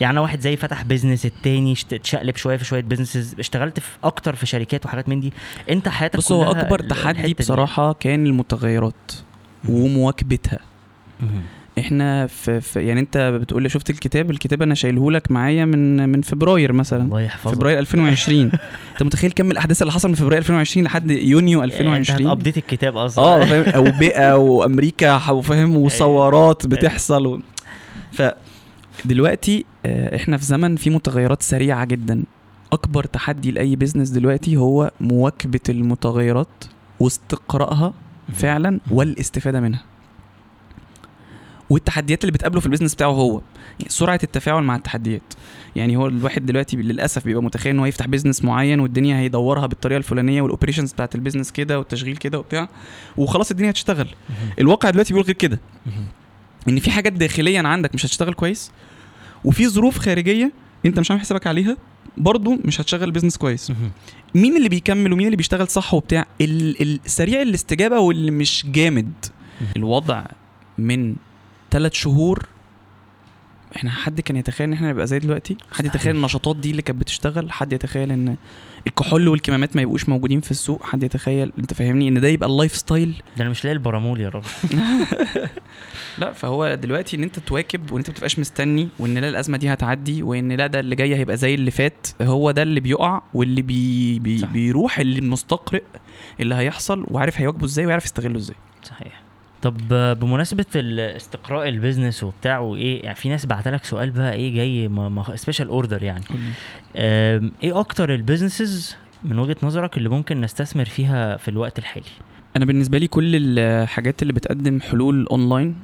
[SPEAKER 1] يعني واحد زي فتح business التاني اتشقلب شوية في شوية businesses اشتغلت في أكتر في شركات وحاجات من دي. أنت حياتك
[SPEAKER 2] بص هو
[SPEAKER 1] أكبر
[SPEAKER 2] تحدي
[SPEAKER 1] الحتة دي.
[SPEAKER 2] بصراحة كان المتغيرات ومواكبتها. إحنا في, في يعني انت بتقول لي شفت الكتاب الكتاب أنا شايله لك معايا من من فبراير مثلا.
[SPEAKER 1] الله يحفظك.
[SPEAKER 2] فبراير 2020 انت متخيل كم الأحداث اللي حصل من فبراير 2020 لحد يونيو
[SPEAKER 1] أنت
[SPEAKER 2] 2020
[SPEAKER 1] ابديت الكتاب أصلا.
[SPEAKER 2] آه فاهم؟ اوبئه وامريكا وفاهم وثورات بتحصل. و... ف دلوقتي آه، إحنا في زمن فيه متغيرات سريعة جدا. أكبر تحدي لأي business دلوقتي هو مواكبة المتغيرات واستقرائها فعلا والاستفادة منها. والتحديات اللي بتقابله في ال business بتاعه هو. يعني سرعة التفاعل مع التحديات. يعني هو الواحد دلوقتي للأسف بيبقى متخيل إن هو يفتح business معين والدنيا هيدورها بالطريقة الفلانية وال operations بتاعت ال business كده والتشغيل كده وبتاع وخلاص الدنيا هتشتغل. الواقع دلوقتي بيقول غير كده. إن في حاجات داخليا عندك مش هتشتغل كويس وفي ظروف خارجية أنت مش عامل حسابك عليها برضه مش هتشغل ال business
[SPEAKER 1] كويس.
[SPEAKER 2] مين اللي بيكمل ومين اللي بيشتغل صح وبتاع؟ ال- ال- سريع الاستجابة واللي مش جامد. الوضع من ثلاث شهور إحنا حد كان يتخيل إن إحنا نبقى زي دلوقتي؟ حد يتخيل. النشاطات دي اللي كانت بتشتغل؟ حد يتخيل إن الكحول والكمامات ما يبقوش موجودين في السوق؟ حد يتخيل؟ أنت فاهمني؟ إن ده يبقى ال lifestyle؟
[SPEAKER 1] ده أنا مش لاقي البارامول يا رب
[SPEAKER 2] لا فهو دلوقتي إن أنت تواكب وإن أنت ما تبقاش مستني وإن لا الأزمة دي هتعدي وإن لا ده اللي جاي هيبقى زي اللي فات هو ده اللي بيقع واللي بي بي
[SPEAKER 1] صح.
[SPEAKER 2] بيروح اللي المستقرئ اللي هيحصل وعارف هيواجهه إزاي ويعرف يستغله إزاي.
[SPEAKER 1] صحيح. طب بمناسبة الاستقراء ال business وبتاع وإيه يعني في ناس بعتلك سؤال بقى إيه جاي special order يعني. إيه أكتر ال businesses من وجهة نظرك اللي ممكن نستثمر فيها في الوقت الحالي؟
[SPEAKER 2] أنا بالنسبة لي كل الحاجات اللي بتقدم حلول اونلاين.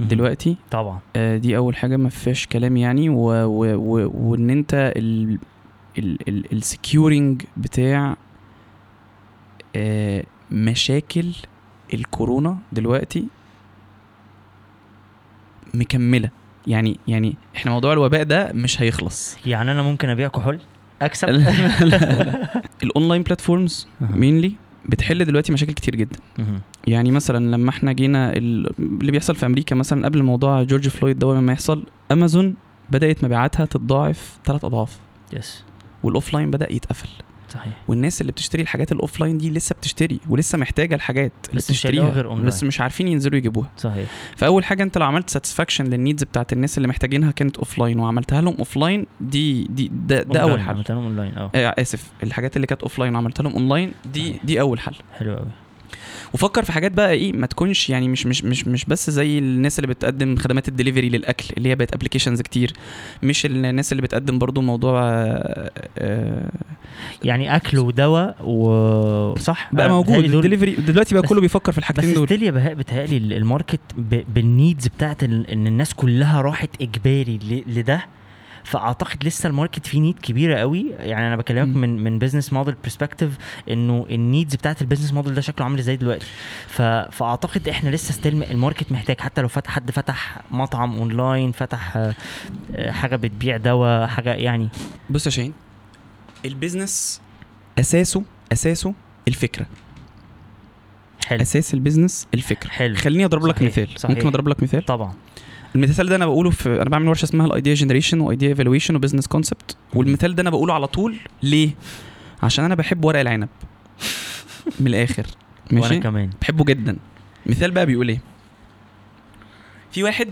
[SPEAKER 2] دلوقتي
[SPEAKER 1] طبعا.
[SPEAKER 2] آه، دي أول حاجة ما فيهاش كلام يعني وإن أنت ال ال ال securing بتاع آه، مشاكل الكورونا دلوقتي مكملة. يعني يعني إحنا موضوع الوباء ده مش هيخلص.
[SPEAKER 1] يعني أنا ممكن أبيع كحول؟ أكسب؟
[SPEAKER 2] ال online
[SPEAKER 1] platforms.
[SPEAKER 2] Mainly بتحل دلوقتي مشاكل كتير جدا. يعني مثلا لما إحنا جينا ال- اللي بيحصل في أمريكا مثلا قبل موضوع جورج فلويد ده لما يحصل أمازون بدأت مبيعاتها تتضاعف ثلاث أضعاف.
[SPEAKER 1] yes
[SPEAKER 2] وال offline بدأ يتقفل.
[SPEAKER 1] صحيح.
[SPEAKER 2] والناس اللي بتشتري الحاجات ال offline دي لسه بتشتري ولسه محتاجة الحاجات اللي بتشتريها.
[SPEAKER 1] غير أونلاين.
[SPEAKER 2] بس مش عارفين ينزلوا يجيبوها.
[SPEAKER 1] صحيح.
[SPEAKER 2] فأول حاجة أنت لو عملت satisfaction لل needs بتاعت الناس اللي محتاجينها كانت offline وعملتها لهم offline دي دي ده, ده
[SPEAKER 1] أول
[SPEAKER 2] حل.
[SPEAKER 1] عملت لهم اونلاين آه.
[SPEAKER 2] آه آسف. الحاجات اللي كانت offline وعملتها لهم اونلاين دي
[SPEAKER 1] صحيح.
[SPEAKER 2] دي أول حل.
[SPEAKER 1] حلو قوي
[SPEAKER 2] وفكر في حاجات بقى إيه ما تكونش يعني مش مش مش مش بس زي الناس اللي بتقدم خدمات الدليفري للأكل اللي هي بقت applications كتير. مش الناس اللي بتقدم برضو موضوع آه، آه،
[SPEAKER 1] يعني أكل ودواء وصح
[SPEAKER 2] بقى موجود. الدليفري دلوقتي بقى
[SPEAKER 1] بس-
[SPEAKER 2] كله بيفكر في
[SPEAKER 1] بس
[SPEAKER 2] الحاجتين دول.
[SPEAKER 1] still يا بهاء بتهيألي ال- ال market بال needs بتاعت إن الناس كلها راحت إجباري لده. فأعتقد لسه ال market فيه need كبيرة قوي. يعني أنا بكلمك. من من business model perspective إنه ال needs بتاعت ال business model ده شكله عامل إزاي دلوقتي. فأعتقد إحنا لسه still ال market محتاج. حتى لو فتح حد فتح مطعم اونلاين فتح آه، حاجة بتبيع دواء حاجة يعني.
[SPEAKER 2] بص يا شاهين ال business أساسه أساسه الفكرة.
[SPEAKER 1] حلو.
[SPEAKER 2] أساس ال business الفكرة.
[SPEAKER 1] حلو.
[SPEAKER 2] خليني أضرب لك مثال.
[SPEAKER 1] صحيح.
[SPEAKER 2] ممكن أضرب لك مثال؟
[SPEAKER 1] طبعا.
[SPEAKER 2] المثال ده أنا بقوله في أنا بعمل ورشة اسمها ال idea generation و idea evaluation و business concept والمثال ده أنا بقوله على طول. ليه؟ عشان أنا بحب ورق العنب. من الآخر.
[SPEAKER 1] وأنا
[SPEAKER 2] ماشي؟
[SPEAKER 1] كمان.
[SPEAKER 2] بحبه جدا. مثال بقى بيقول إيه؟ في واحد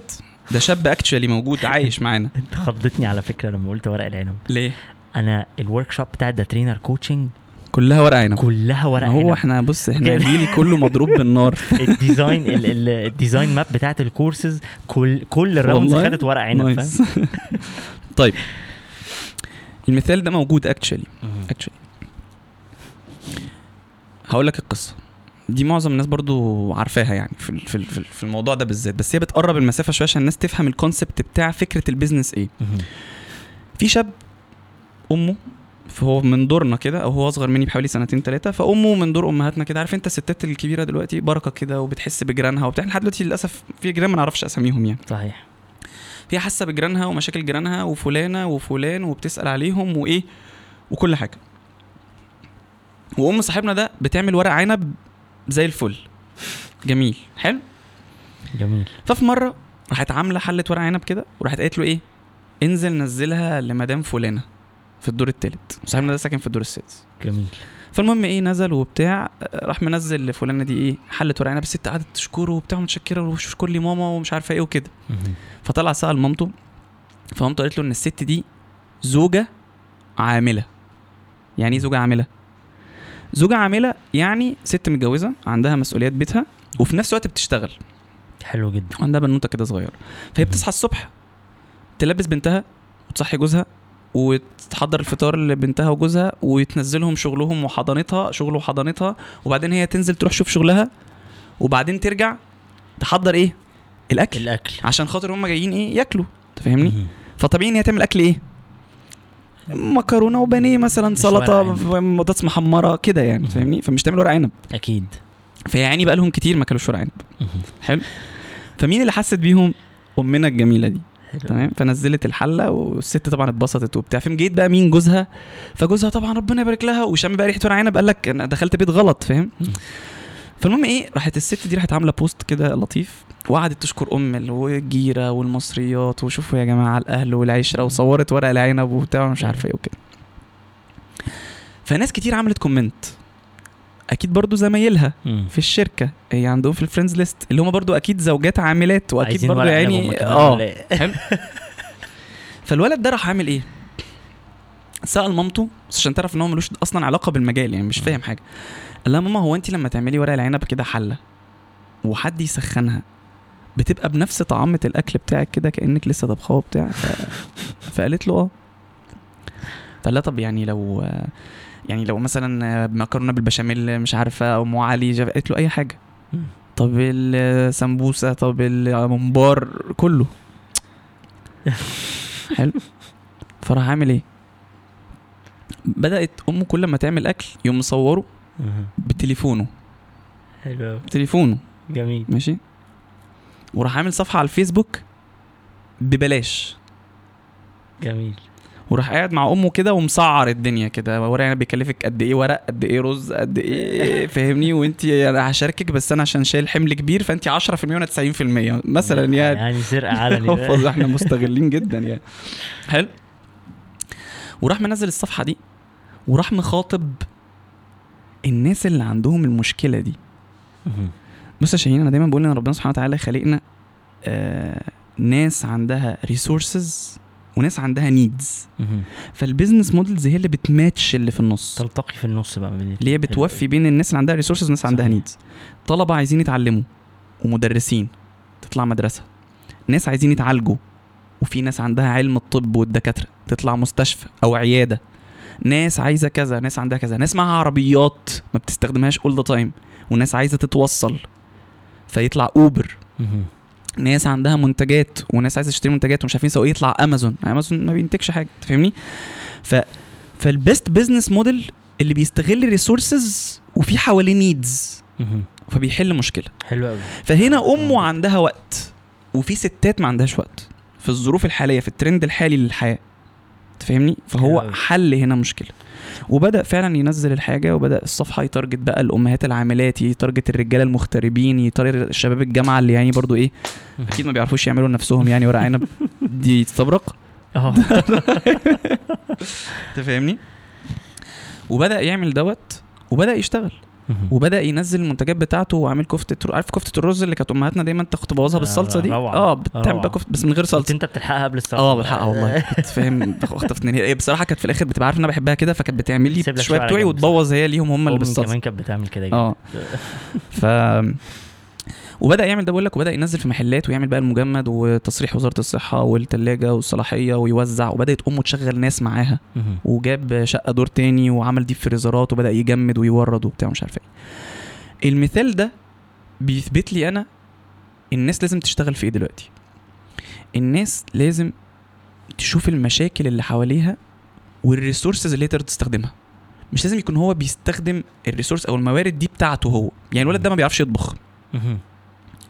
[SPEAKER 2] ده شاب actually موجود عايش معانا.
[SPEAKER 1] أنت خضتني على فكرة لما قلت ورق العنب.
[SPEAKER 2] ليه؟
[SPEAKER 1] أنا ال workshop بتاع the trainer coaching
[SPEAKER 2] كلها ورق عنب.
[SPEAKER 1] كلها ورق
[SPEAKER 2] هو
[SPEAKER 1] عنب.
[SPEAKER 2] إحنا بص
[SPEAKER 1] إحنا.
[SPEAKER 2] جيلي كله مضروب بالنار.
[SPEAKER 1] ال design ال- ال- ال design map بتاعت الكورسز كل كل ال
[SPEAKER 2] rounds؟
[SPEAKER 1] خدت ورق عنب فاهم؟
[SPEAKER 2] طيب. المثال ده موجود actually actually هقول لك القصة. دي معظم الناس برضو عارفاها يعني في في في ال- في الموضوع ده بالذات. بس هي بتقرب المسافة شوية عشان الناس تفهم ال concept بتاع فكرة ال business
[SPEAKER 1] إيه.
[SPEAKER 2] في شاب أمه فهو من دورنا كده أو هو أصغر مني بحوالي سنتين ثلاثة فأمه من دور أمهاتنا كده. عارف أنت الستات الكبيرة دلوقتي بركة كده وبتحس بجيرانها وبتاع. لحد دلوقتي للأسف في جيران ما نعرفش أساميهم يعني.
[SPEAKER 1] صحيح.
[SPEAKER 2] هي حاسة بجيرانها ومشاكل جيرانها وفلانة وفلان وبتسأل عليهم وإيه وكل حاجة. وأم صاحبنا ده بتعمل ورق عنب زي الفل. جميل. حلو؟
[SPEAKER 1] جميل.
[SPEAKER 2] ففي مرة راحت عاملة حلة ورق عنب كده وراحت قالت له إيه؟ انزل نزلها لمدام فلانة. في الدور التالت. صاحبنا ده ساكن في الدور السادس.
[SPEAKER 1] جميل.
[SPEAKER 2] فالمهم إيه نزل وبتاع راح منزل لفلانة دي إيه حله ورق عنب الست قعدت تشكره وبتاع متشكره وشكر لي ماما ومش عارفة إيه وكده. فطلع سأل مامته فمامته قالت له إن الست دي زوجة عاملة. يعني إيه زوجة عاملة؟ زوجة عاملة يعني ست متجوزة عندها مسؤوليات بيتها وفي نفس الوقت بتشتغل.
[SPEAKER 1] حلو جدا.
[SPEAKER 2] وعندها بنوتة كده صغيرة. فهي بتصحى الصبح تلبس بنتها وتصحي جوزها وتحضر الفطار لبنتها وجوزها وتنزلهم شغلهم وحضانتها شغل وحضانتها وبعدين هي تنزل تروح تشوف شغلها وبعدين ترجع تحضر إيه؟ الأكل.
[SPEAKER 1] الأكل.
[SPEAKER 2] عشان خاطر هم جايين إيه؟ ياكلوا. أنت فاهمني. فطبيعي إن هي تعمل أكل إيه؟ مكرونة وبانيه مثلا
[SPEAKER 1] سلطة
[SPEAKER 2] بطاطس محمرة كده يعني فاهمني؟ فمش تعمل ورق عنب.
[SPEAKER 1] أكيد.
[SPEAKER 2] فهي يعني بقى لهم كتير ما كلوش ورق عنب. حلو؟ فمين اللي حست بيهم؟ أمنا الجميلة دي. تمام؟ فنزلت الحلة والست طبعا اتبسطت وبتاع. فهم جيت بقى مين جوزها؟ فجوزها طبعا ربنا يبارك لها وشم بقى ريحة ورق عنب قال لك أنا دخلت بيت غلط فاهم. فالمهم إيه راحت الست دي راحت عاملة post كده لطيف وقعدت تشكر أم ال- والجيرة والمصريات وشوفوا يا جماعة الأهل والعشرة وصورت ورق العنب وبتاع مش عارفة إيه وكده. فناس كتير عملت comment أكيد برضو زمايلها
[SPEAKER 1] مم.
[SPEAKER 2] في الشركة. هي عندهم في ال friends list اللي هم برضو أكيد زوجات عاملات
[SPEAKER 1] وأكيد
[SPEAKER 2] برضو يعني
[SPEAKER 1] آه. إيه؟
[SPEAKER 2] فالولد ده راح عامل إيه؟ سأل مامته عشان تعرف إن هو ملوش أصلا علاقة بالمجال يعني مش فاهم حاجة. قال لها ماما هو انت لما تعملي ورق العنب كده حلة وحد يسخنها بتبقى بنفس طعامة الأكل بتاعك كده كأنك لسه طبخاه بتاع ف... فقالت له آه. فقال لها طب يعني لو يعني لو مثلا مكرونة بالبشاميل مش عارفة أو ام علي قالت له أي
[SPEAKER 1] حاجة.
[SPEAKER 2] طب السمبوسة طب الممبار كله. حلو. فراح عامل إيه؟ بدأت أمه كل ما تعمل أكل يقوم مصوره. بتليفونه.
[SPEAKER 1] حلو.
[SPEAKER 2] بتليفونه.
[SPEAKER 1] جميل.
[SPEAKER 2] ماشي؟ وراح عامل صفحة على الفيسبوك ببلاش.
[SPEAKER 1] جميل.
[SPEAKER 2] وراح قاعد مع أمه كده ومسعر الدنيا كده. ورق أنا بيكلفك قد إيه ورق قد إيه رز قد إيه فاهمني؟ وأنت أنا هشاركك بس أنا عشان شايل حمل كبير فأنت 10% وأنا 90% مثلا يعني.
[SPEAKER 1] يعني سرقه علني
[SPEAKER 2] إحنا مستغلين جدا يعني. حلو. وراح منزل الصفحة دي وراح مخاطب الناس اللي عندهم المشكلة دي. بص يا شاهين أنا دايما بقول إن ربنا سبحانه وتعالى خلقنا آه ناس عندها resources وناس عندها needs.
[SPEAKER 1] فال
[SPEAKER 2] business models هي اللي بتماتش اللي في النص.
[SPEAKER 1] تلتقي في النص بقى
[SPEAKER 2] اللي هي بتوفي بين الناس اللي عندها resources والناس عندها. needs طلبة عايزين يتعلموا ومدرسين تطلع مدرسة. ناس عايزين يتعالجوا وفي ناس عندها علم الطب والدكاترة تطلع مستشفى أو عيادة. ناس عايزة كذا ناس عندها كذا. ناس معاها عربيات ما بتستخدمهاش all the time وناس عايزة تتوصل فيطلع
[SPEAKER 1] Uber.
[SPEAKER 2] ناس عندها منتجات وناس عايزة تشتري منتجات ومش عارفين إيه يطلع Amazon Amazon ما بينتجش حاجة فاهمني؟ ف فال best business model اللي بيستغل ال resources وفي حواليه
[SPEAKER 1] needs.
[SPEAKER 2] فبيحل مشكلة.
[SPEAKER 1] حلو قوي
[SPEAKER 2] فهنا أمه عندها وقت وفي ستات ما عندهاش وقت في الظروف الحالية في الترند الحالي للحياة. تفهمني فهو. حل هنا مشكلة. وبدأ فعلا ينزل الحاجة وبدأ الصفحة ي target بقى الأمهات العاملات ي target الرجالة المغتربين ي target الشباب الجامعة اللي يعني برضو إيه أكيد ما بيعرفوش يعملوا لنفسهم يعني ورق عنب. دي تستبرق
[SPEAKER 1] أه.
[SPEAKER 2] أنت فاهمني؟ وبدأ يعمل دوت وبدأ يشتغل. وبدأ ينزل المنتجات بتاعته وعامل كفتة عارف كفتة الرز اللي كانت أمهاتنا دايما تاخد تبوظها بالصلصة دي. آه بتعمل. بقى كفتة بس من غير صلصة.
[SPEAKER 1] انت بتلحقها قبل الصلاه
[SPEAKER 2] آه بلحقها والله. كنت فاهم اخطف اتنين هي بصراحة كانت في الآخر بتبقى عارفه إن أنا بحبها كده فكانت بتعمل لي
[SPEAKER 1] شوية
[SPEAKER 2] بتوعي وتبوظ هي ليهم هم اللي بالصلصه
[SPEAKER 1] كمان كانت بتعمل كده
[SPEAKER 2] آه. ف وبدأ يعمل ده بقول لك وبدأ ينزل في محلات ويعمل بقى المجمد وتصريح وزارة الصحة والثلاجه والصلاحية ويوزع وبدأت أمه تشغل ناس معاها. وجاب شقة دور تاني وعمل deep فريزرات وبدأ يجمد ويورد وبتاع مش عارف إيه. المثال ده بيثبت لي أنا الناس لازم تشتغل في إيه دلوقتي؟ الناس لازم تشوف المشاكل اللي حواليها وال resources اللي تقدر تستخدمها. مش لازم يكون هو بيستخدم ال resource أو الموارد دي بتاعته هو. يعني الولد ده ما بيعرفش يطبخ.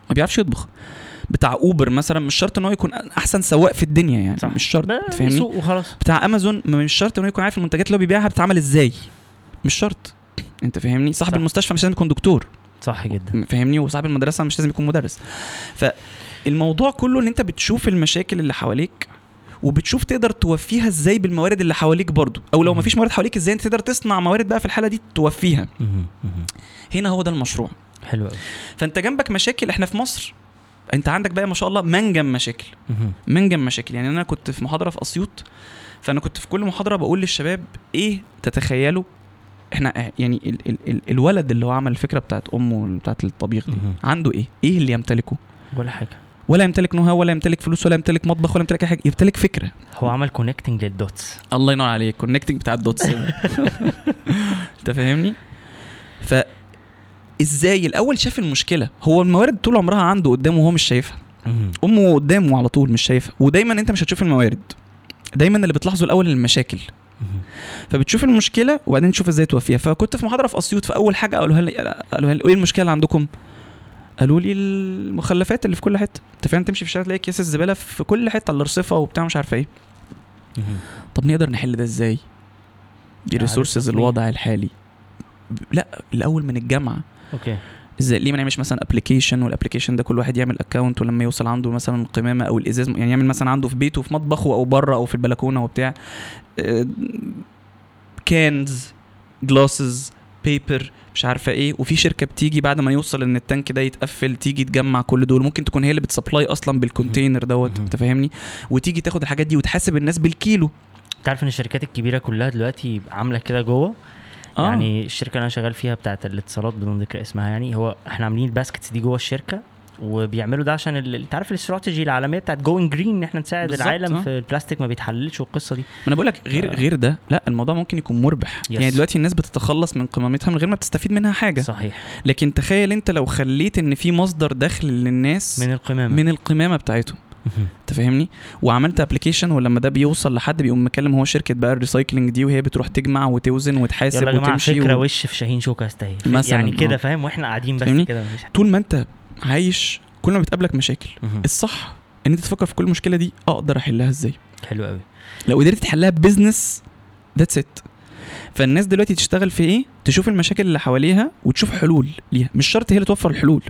[SPEAKER 2] ما بيعرفش يطبخ. بتاع Uber مثلا مش شرط إن هو يكون أحسن سواق في الدنيا يعني
[SPEAKER 1] صح.
[SPEAKER 2] مش شرط فاهمني؟
[SPEAKER 1] وخلاص.
[SPEAKER 2] بتاع امازون مش شرط انه يكون عارف المنتجات اللي هو بيبيعها بتتعمل إزاي. مش شرط أنت فاهمني؟ صاحب
[SPEAKER 1] صح.
[SPEAKER 2] المستشفى مش لازم يكون دكتور.
[SPEAKER 1] صح جدا.
[SPEAKER 2] فاهمني؟ وصاحب المدرسة مش لازم يكون مدرس. فالموضوع كله إن أنت بتشوف المشاكل اللي حواليك وبتشوف تقدر توفيها إزاي بالموارد اللي حواليك برضو. أو لو. مفيش موارد حواليك إزاي أنت تقدر تصنع موارد بقى في الحالة دي توفيها. هنا هو ده المشروع.
[SPEAKER 1] حلو
[SPEAKER 2] فانت جنبك مشاكل إحنا في مصر انت عندك بقى ما شاء الله منجم مشاكل. منجم مشاكل. يعني أنا كنت في محاضرة في أسيوط فأنا كنت في كل محاضرة بقول للشباب إيه تتخيلوا إحنا يعني ال ال ال الولد اللي هو عمل الفكرة بتاعت أمه بتاعت الطبيخ دي. عنده إيه؟ إيه اللي يمتلكه؟
[SPEAKER 1] ولا حاجة.
[SPEAKER 2] ولا يمتلك نهى ولا يمتلك فلوس ولا يمتلك مطبخ ولا يمتلك أي حاجة يمتلك فكرة.
[SPEAKER 1] هو عمل connecting لل dots
[SPEAKER 2] الله ينور عليك connecting بتاع ال dots أنت فاهمني؟ ف إزاي الأول شاف المشكلة؟ هو الموارد طول عمرها عنده قدامه وهو مش شايفها. امه قدامه على طول مش شايفها. ودايما انت مش هتشوف الموارد. دايما اللي بتلاحظه الأول المشاكل. فبتشوف المشكلة وبعدين تشوف إزاي توفيها. فكنت في محاضرة في أسيوط فأول حاجة قالوها لي قالوها لي إيه المشكلة اللي عندكم؟ قالوا لي المخلفات اللي في كل حتة. أنت فاهم؟ تمشي في الشارع تلاقي اكياس الزبالة في كل حتة على الرصيفه وبتاع مش عارفه
[SPEAKER 1] إيه.
[SPEAKER 2] طب نقدر نحل ده إزاي؟ دي ريسورسز
[SPEAKER 1] تصميم.
[SPEAKER 2] الوضع الحالي. لا الأول من الجامعة.
[SPEAKER 1] okay.
[SPEAKER 2] إزاي؟ ليه ما نعملش مثلا application وال application ده كل واحد يعمل account ولما يوصل عنده مثلا القمامه أو الإزاز؟ يعني يعمل مثلا عنده في بيته في مطبخه أو بره أو في البلكونة وبتاع cans glasses paper مش عارفة إيه. وفي شركة بتيجي بعد ما يوصل إن ال tank ده يتقفل تيجي تجمع كل دول. ممكن تكون هي اللي بت supply أصلا بال
[SPEAKER 1] container
[SPEAKER 2] دوت. أنت فاهمني؟ وتيجي تاخد الحاجات دي وتحاسب الناس بالكيلو.
[SPEAKER 1] انت عارف إن الشركات الكبيرة كلها دلوقتي عاملة كده جوه؟
[SPEAKER 2] آه.
[SPEAKER 1] يعني الشركة اللي أنا شغال فيها بتاعت الاتصالات بدون ذكر اسمها يعني هو إحنا عاملين ال baskets دي جوه الشركة وبيعملوا ده عشان انت عارف الاستراتيجي العالمية بتاعت going green إن إحنا نساعد العالم
[SPEAKER 2] آه.
[SPEAKER 1] في البلاستيك ما بيتحللش والقصة دي
[SPEAKER 2] ما أنا بقول لك غير
[SPEAKER 1] آه.
[SPEAKER 2] غير ده لا الموضوع ممكن يكون مربح
[SPEAKER 1] yes.
[SPEAKER 2] يعني دلوقتي الناس بتتخلص من قمامتها من غير ما بتستفيد منها حاجة
[SPEAKER 1] صحيح
[SPEAKER 2] لكن تخيل أنت لو خليت إن في مصدر دخل للناس
[SPEAKER 1] من القمامة
[SPEAKER 2] من القمامة بتاعتهم. انت فاهمني؟ وعملت application ولما ده بيوصل لحد بيقوم مكلم هو شركة بقى ال recycling دي وهي بتروح تجمع وتوزن وتحاسب
[SPEAKER 1] يلا يا جماعة
[SPEAKER 2] وتمشي
[SPEAKER 1] فكرة
[SPEAKER 2] و...
[SPEAKER 1] وش في شاهين شوكة
[SPEAKER 2] مثلاً،
[SPEAKER 1] يعني كده
[SPEAKER 2] آه.
[SPEAKER 1] فاهم؟ وإحنا قاعدين بس؟ كده
[SPEAKER 2] طول ما أنت عايش كل ما بتقابلك مشاكل. الصح إن أنت تفكر في كل مشكلة دي أقدر أحلها إزاي.
[SPEAKER 1] حلو قوي
[SPEAKER 2] لو قدرت تحلها business that's it فالناس دلوقتي تشتغل في إيه؟ تشوف المشاكل اللي حواليها وتشوف حلول ليها. مش شرط هي اللي توفر الحلول.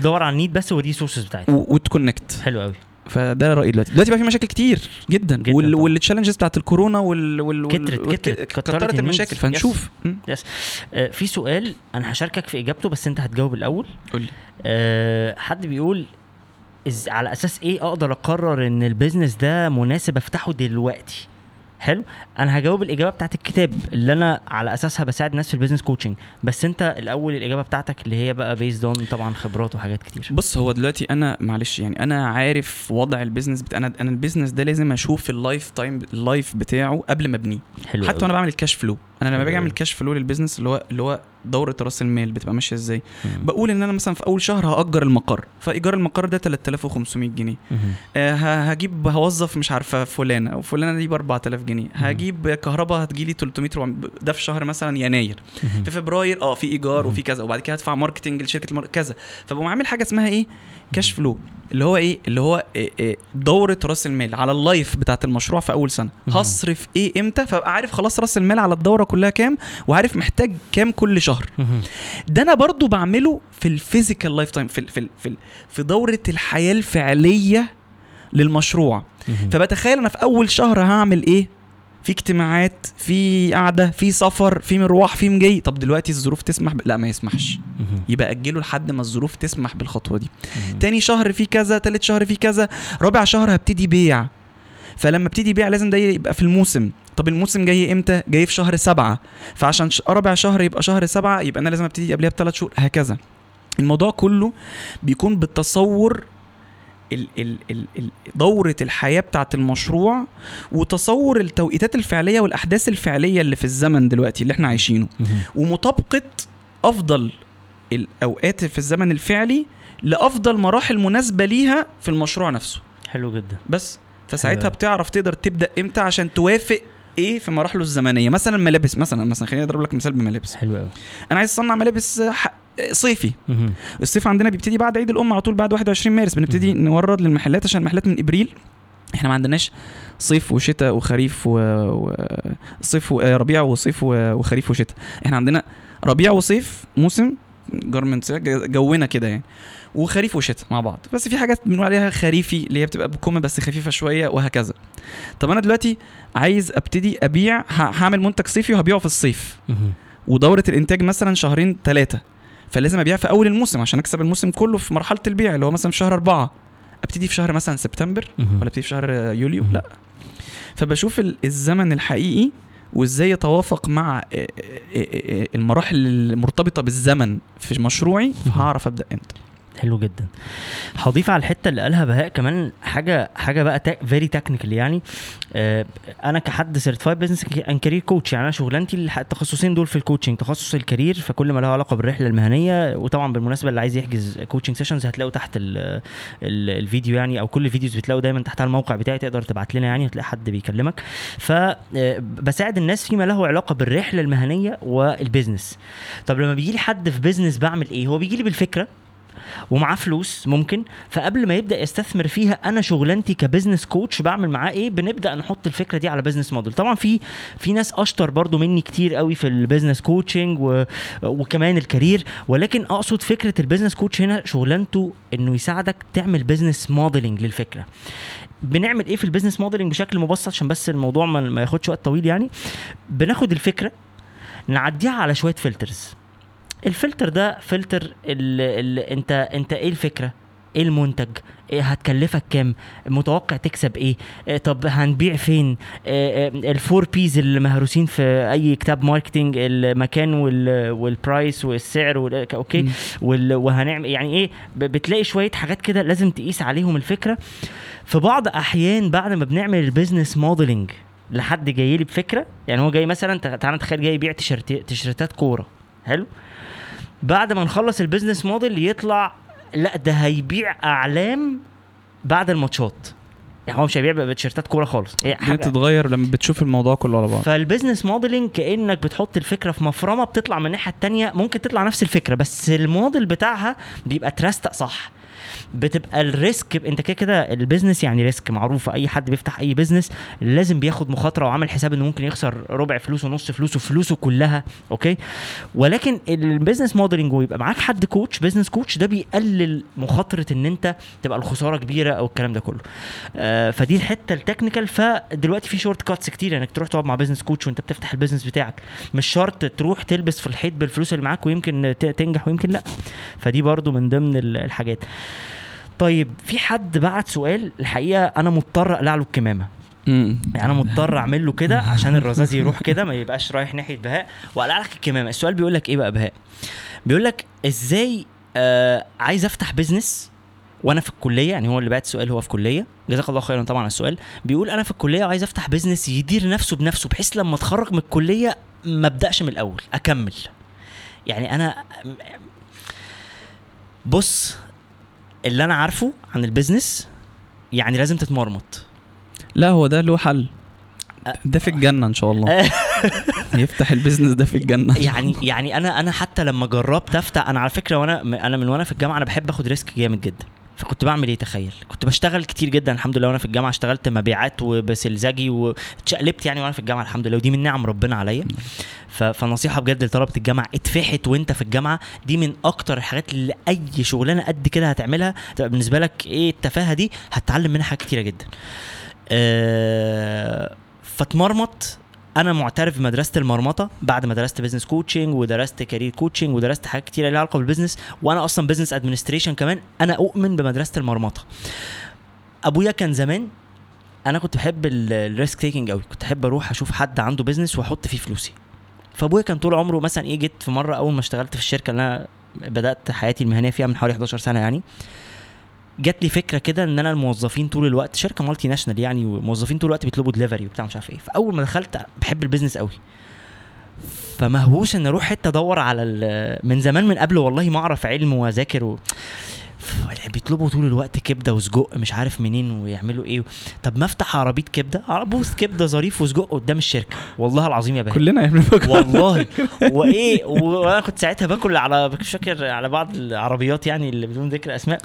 [SPEAKER 1] دور على ال need بس وال resources بتاعتها.
[SPEAKER 2] وت connect
[SPEAKER 1] حلو قوي
[SPEAKER 2] فده رأيي دلوقتي. دلوقتي بقى في مشاكل كتير جدا,
[SPEAKER 1] جداً
[SPEAKER 2] وال...
[SPEAKER 1] وال
[SPEAKER 2] challenges بتاعت الكورونا وال, وال...
[SPEAKER 1] كترت-
[SPEAKER 2] وال-
[SPEAKER 1] كترت. كترت.
[SPEAKER 2] المشاكل. فهنشوف م.
[SPEAKER 1] آه، في سؤال أنا هشاركك في إجابته بس أنت هتجاوب الأول.
[SPEAKER 2] قول لي.
[SPEAKER 1] آه، حد بيقول is على أساس إيه أقدر أقرر إن ال business ده مناسب أفتحه دلوقتي؟ حلو. أنا هجاوب الإجابة بتاعت الكتاب اللي أنا على أساسها بساعد الناس في ال business coaching بس أنت الأول الإجابة بتاعتك اللي هي بقى based on طبعا خبرات وحاجات كتير.
[SPEAKER 2] بص هو دلوقتي أنا معلش يعني أنا عارف وضع ال business بت... أنا أنا ال business ده لازم أشوف ال life time ال life بتاعه قبل ما أبنيه.
[SPEAKER 1] حلو
[SPEAKER 2] حتى وأنا بعمل ال cash flow أنا
[SPEAKER 1] لما
[SPEAKER 2] باجي أعمل.
[SPEAKER 1] cash
[SPEAKER 2] flow لل business اللي هو اللي هو دورة رأس المال بتبقى ماشية
[SPEAKER 1] إزاي.
[SPEAKER 2] بقول إن أنا مثلا في أول شهر هأجر المقر فإيجار المقر ده 3500 جنيه. آه، هجيب هوظف مش عارفة فلانة وفلانة دي ب 4000 جنيه هجيب كهرباء هتجيلي 300 400 ده في شهر مثلا يناير. في فبراير آه في
[SPEAKER 1] إيجار.
[SPEAKER 2] وفي كذا وبعد كده هدفع marketing لشركة المار... كذا فبقوم عامل حاجة اسمها إيه cash flow اللي هو إيه؟ اللي هو إيه إيه دورة رأس المال على ال life بتاعت المشروع في أول
[SPEAKER 1] سنة.
[SPEAKER 2] هصرف إيه إمتى؟ فابقى عارف خلاص رأس المال على الدورة كلها كام؟ وعارف محتاج كام كل شهر. ده أنا برضو بعمله في ال physical lifetime في ال- في ال- في ال- في دورة الحياة الفعلية للمشروع. فبتخيل أنا في أول شهر هعمل إيه؟ في اجتماعات في قعدة في سفر في مروح في مجي طب دلوقتي الظروف تسمح ب... لا ما يسمحش. يبقى أجله لحد ما الظروف تسمح بالخطوة دي. تاني شهر في كذا تالت شهر في كذا رابع شهر هبتدي بيع. فلما ابتدي بيع لازم ده يبقى في الموسم. طب الموسم جاي إمتى؟ جاي في شهر سبعة. فعشان ش- رابع شهر يبقى شهر سبعة يبقى أنا لازم ابتدي قبلها بثلاث شهور هكذا. الموضوع كله بيكون بالتصور ال ال ال ال دورة الحياة بتاعت المشروع وتصور التوقيتات الفعلية والأحداث الفعلية اللي في الزمن دلوقتي اللي إحنا عايشينه.
[SPEAKER 1] مهم.
[SPEAKER 2] ومطابقة أفضل الأوقات في الزمن الفعلي لأفضل مراحل مناسبة ليها في المشروع نفسه.
[SPEAKER 1] حلو جدا.
[SPEAKER 2] بس فساعتها
[SPEAKER 1] حلو.
[SPEAKER 2] بتعرف تقدر تبدأ إمتى عشان توافق إيه في مراحله الزمنية. مثلا ملابس مثلا مثلا خليني أضرب لك مثال بملابس.
[SPEAKER 1] حلو قوي
[SPEAKER 2] أنا عايز أصنع ملابس صيفي. الصيف عندنا بيبتدي بعد عيد الأم على طول بعد 21 مارس بنبتدي نورد للمحلات عشان المحلات من إبريل. إحنا ما عندناش صيف وشتاء وخريف و... و... صيف و... آه، ربيع وصيف و... وخريف وشتاء. إحنا عندنا ربيع وصيف موسم garments جونا كده يعني. وخريف وشتاء مع بعض. بس في حاجات بنقول عليها خريفي اللي هي بتبقى بكم بس خفيفة شوية وهكذا. طب أنا دلوقتي عايز أبتدي أبيع هعمل منتج صيفي وهبيعه في الصيف. ودورة الإنتاج مثلا شهرين ثلاثة فلازم ابيع في اول الموسم عشان اكسب الموسم كله في مرحلة البيع اللي هو مثلا في شهر أربعة أبتدي في شهر مثلا سبتمبر. ولا أبتدي في شهر يوليو. لا فبشوف ال- الزمن الحقيقي وإزاي يتوافق مع المراحل المرتبطة بالزمن في مشروعي فهعرف أبدأ إمتى
[SPEAKER 1] حلو جدا. هضيف على الحتة اللي قالها بهاء كمان حاجة حاجة بقى very technical يعني. آه أنا كحد certified business and career coach يعني أنا شغلانتي التخصصين دول في ال coaching تخصص ال career فكل ما له علاقة بالرحلة المهنية وطبعا بالمناسبة اللي عايز يحجز coaching sessions هتلاقوا تحت ال ال الفيديو يعني أو كل الفيديوز بتلاقوا دايما تحت الموقع بتاعي تقدر تبعت لنا يعني هتلاقي حد بيكلمك. فبساعد الناس فيما له علاقة بالرحلة المهنية وال business طب لما بيجي لي حد في business بعمل إيه؟ هو بيجي لي بالفكرة ومعاه فلوس ممكن. فقبل ما يبدأ يستثمر فيها أنا شغلانتي ك business coach بعمل معاه إيه؟ بنبدأ نحط الفكرة دي على business model. طبعا في في ناس أشطر برضو مني كتير قوي في ال business coaching. وكمان ال career. ولكن أقصد فكرة ال business coach هنا شغلانته إنه يساعدك تعمل business modeling للفكرة. بنعمل إيه في ال business modeling بشكل مبسط؟ عشان بس الموضوع ما ياخدش وقت طويل يعني. بناخد الفكرة نعديها على شوية filters. الفلتر ده فلتر اللي, اللي انت انت إيه الفكرة؟ إيه المنتج؟ إيه هتكلفك كام؟ متوقع تكسب إيه, إيه طب هنبيع فين؟ إيه إيه ال four Ps اللي مهروسين في اي كتاب marketing المكان وال وال price والسعر وال-
[SPEAKER 2] okay.
[SPEAKER 1] وال وهنعمل يعني إيه؟ بتلاقي شوية حاجات كده لازم تقيس عليهم الفكرة. في بعض أحيان بعد ما بنعمل ال business modeling لحد جاي لي بفكرة يعني هو جاي مثلا تع- تعالى نتخيل جاي يبيع تيشرت تيشرتات كورة حلو؟ بعد ما نخلص ال business model يطلع لا ده هيبيع أعلام بعد الماتشات. يعني هو مش هيبيع بتيشيرتات كورة خالص. هي حاجة.
[SPEAKER 2] بتتغير لما بتشوف الموضوع كله على بعض.
[SPEAKER 1] فال business modeling كأنك بتحط الفكرة في مفرمة بتطلع من الناحية التانية ممكن تطلع نفس الفكرة بس الموديل بتاعها بيبقى ترستق صح. بتبقى ال risk انت كده كده ال business يعني risk معروفه أي حد بيفتح أي business لازم بياخد مخاطرة وعامل حساب إنه ممكن يخسر ربع فلوسه نص فلوسه فلوسه كلها okay؟ ولكن ال business modeling ويبقى معاك حد coach business coach ده بيقلل مخاطرة إن أنت تبقى الخسارة كبيرة أو الكلام ده كله. آه فدي الحتة ال technical فدلوقتي في shortcuts كتير إنك تروح تقعد مع business coach وأنت بتفتح ال business بتاعك. مش شرط تروح تلبس في الحيط بالفلوس اللي معاك ويمكن تنجح ويمكن لأ. فدي برضو من ضمن ال- الحاجات. طيب في حد بعت سؤال؟ الحقيقة أنا مضطر أقلع له
[SPEAKER 2] الكمامة.
[SPEAKER 1] يعني أنا مضطر أعمل له كده عشان الرذاذ يروح كده ما يبقاش رايح ناحية بهاء وأقلع لك الكمامة. السؤال بيقول لك إيه بقى بهاء؟ بيقول لك إزاي آه عايز أفتح بيزنس وأنا في الكلية؟ يعني هو اللي بعت السؤال هو في كلية. جزاك الله خيرا طبعا على السؤال. بيقول أنا في الكلية وعايز أفتح business يدير نفسه بنفسه بحيث لما أتخرج من الكلية ما أبدأش من الأول أكمل. يعني أنا بص اللي أنا عارفه عن ال business يعني لازم تتمرمط.
[SPEAKER 2] لا هو ده له حل. ده في الجنة إن شاء الله. يفتح ال business ده في الجنة.
[SPEAKER 1] يعني يعني أنا أنا حتى لما جربت أفتح أنا على فكرة وأنا أنا من وأنا في الجامعة أنا بحب آخد risk جامد جدا. فكنت بعمل إيه تخيل؟ كنت بشتغل كتير جدا الحمد لله وأنا في الجامعة اشتغلت مبيعات وبسلزجي واتشقلبت يعني وأنا في الجامعة الحمد لله ودي من نعم ربنا عليا. فنصيحة بجد لطلبة الجامعة اتفحت وأنت في الجامعة دي من أكتر الحاجات اللي أي شغلانة قد كده هتعملها تبقى بالنسبة لك إيه التفاهة دي هتتعلم منها حاجات كتيرة جدا. أه فتمرمط أنا معترف بمدرسة المرمطة بعد ما درست business coaching ودرست career coaching ودرست حاجات كتيره ليها علاقة بال business وأنا أصلا business administration كمان أنا أؤمن بمدرسة المرمطة. أبويا كان زمان أنا كنت بحب ال risk taking قوي كنت أحب أروح أشوف حد عنده business وأحط فيه فلوسي. فأبويا كان طول عمره مثلا إيه جيت في مرة أول ما اشتغلت في الشركة اللي أنا بدأت حياتي المهنية فيها من حوالي 11 سنة يعني جات لي فكرة كده إن أنا الموظفين طول الوقت شركة multinational يعني وموظفين طول الوقت بيطلبوا دليفري وبتاع مش عارف إيه. فأول ما دخلت بحب ال business قوي. فمهووس إن أروح حتة أدور على من زمان من قبل والله ما أعرف علم وأذاكر و... بيطلبوا طول الوقت كبدة وسجق مش عارف منين ويعملوا إيه طب ما أفتح عربية كبدة بوث كبدة ظريف وسجق قدام الشركة. والله العظيم يا بهاء
[SPEAKER 2] كلنا يا فاكر.
[SPEAKER 1] والله. وإيه وأنا كنت ساعتها باكل على مش فاكر على بعض العربيات يعني اللي بدون ذكر أسماء.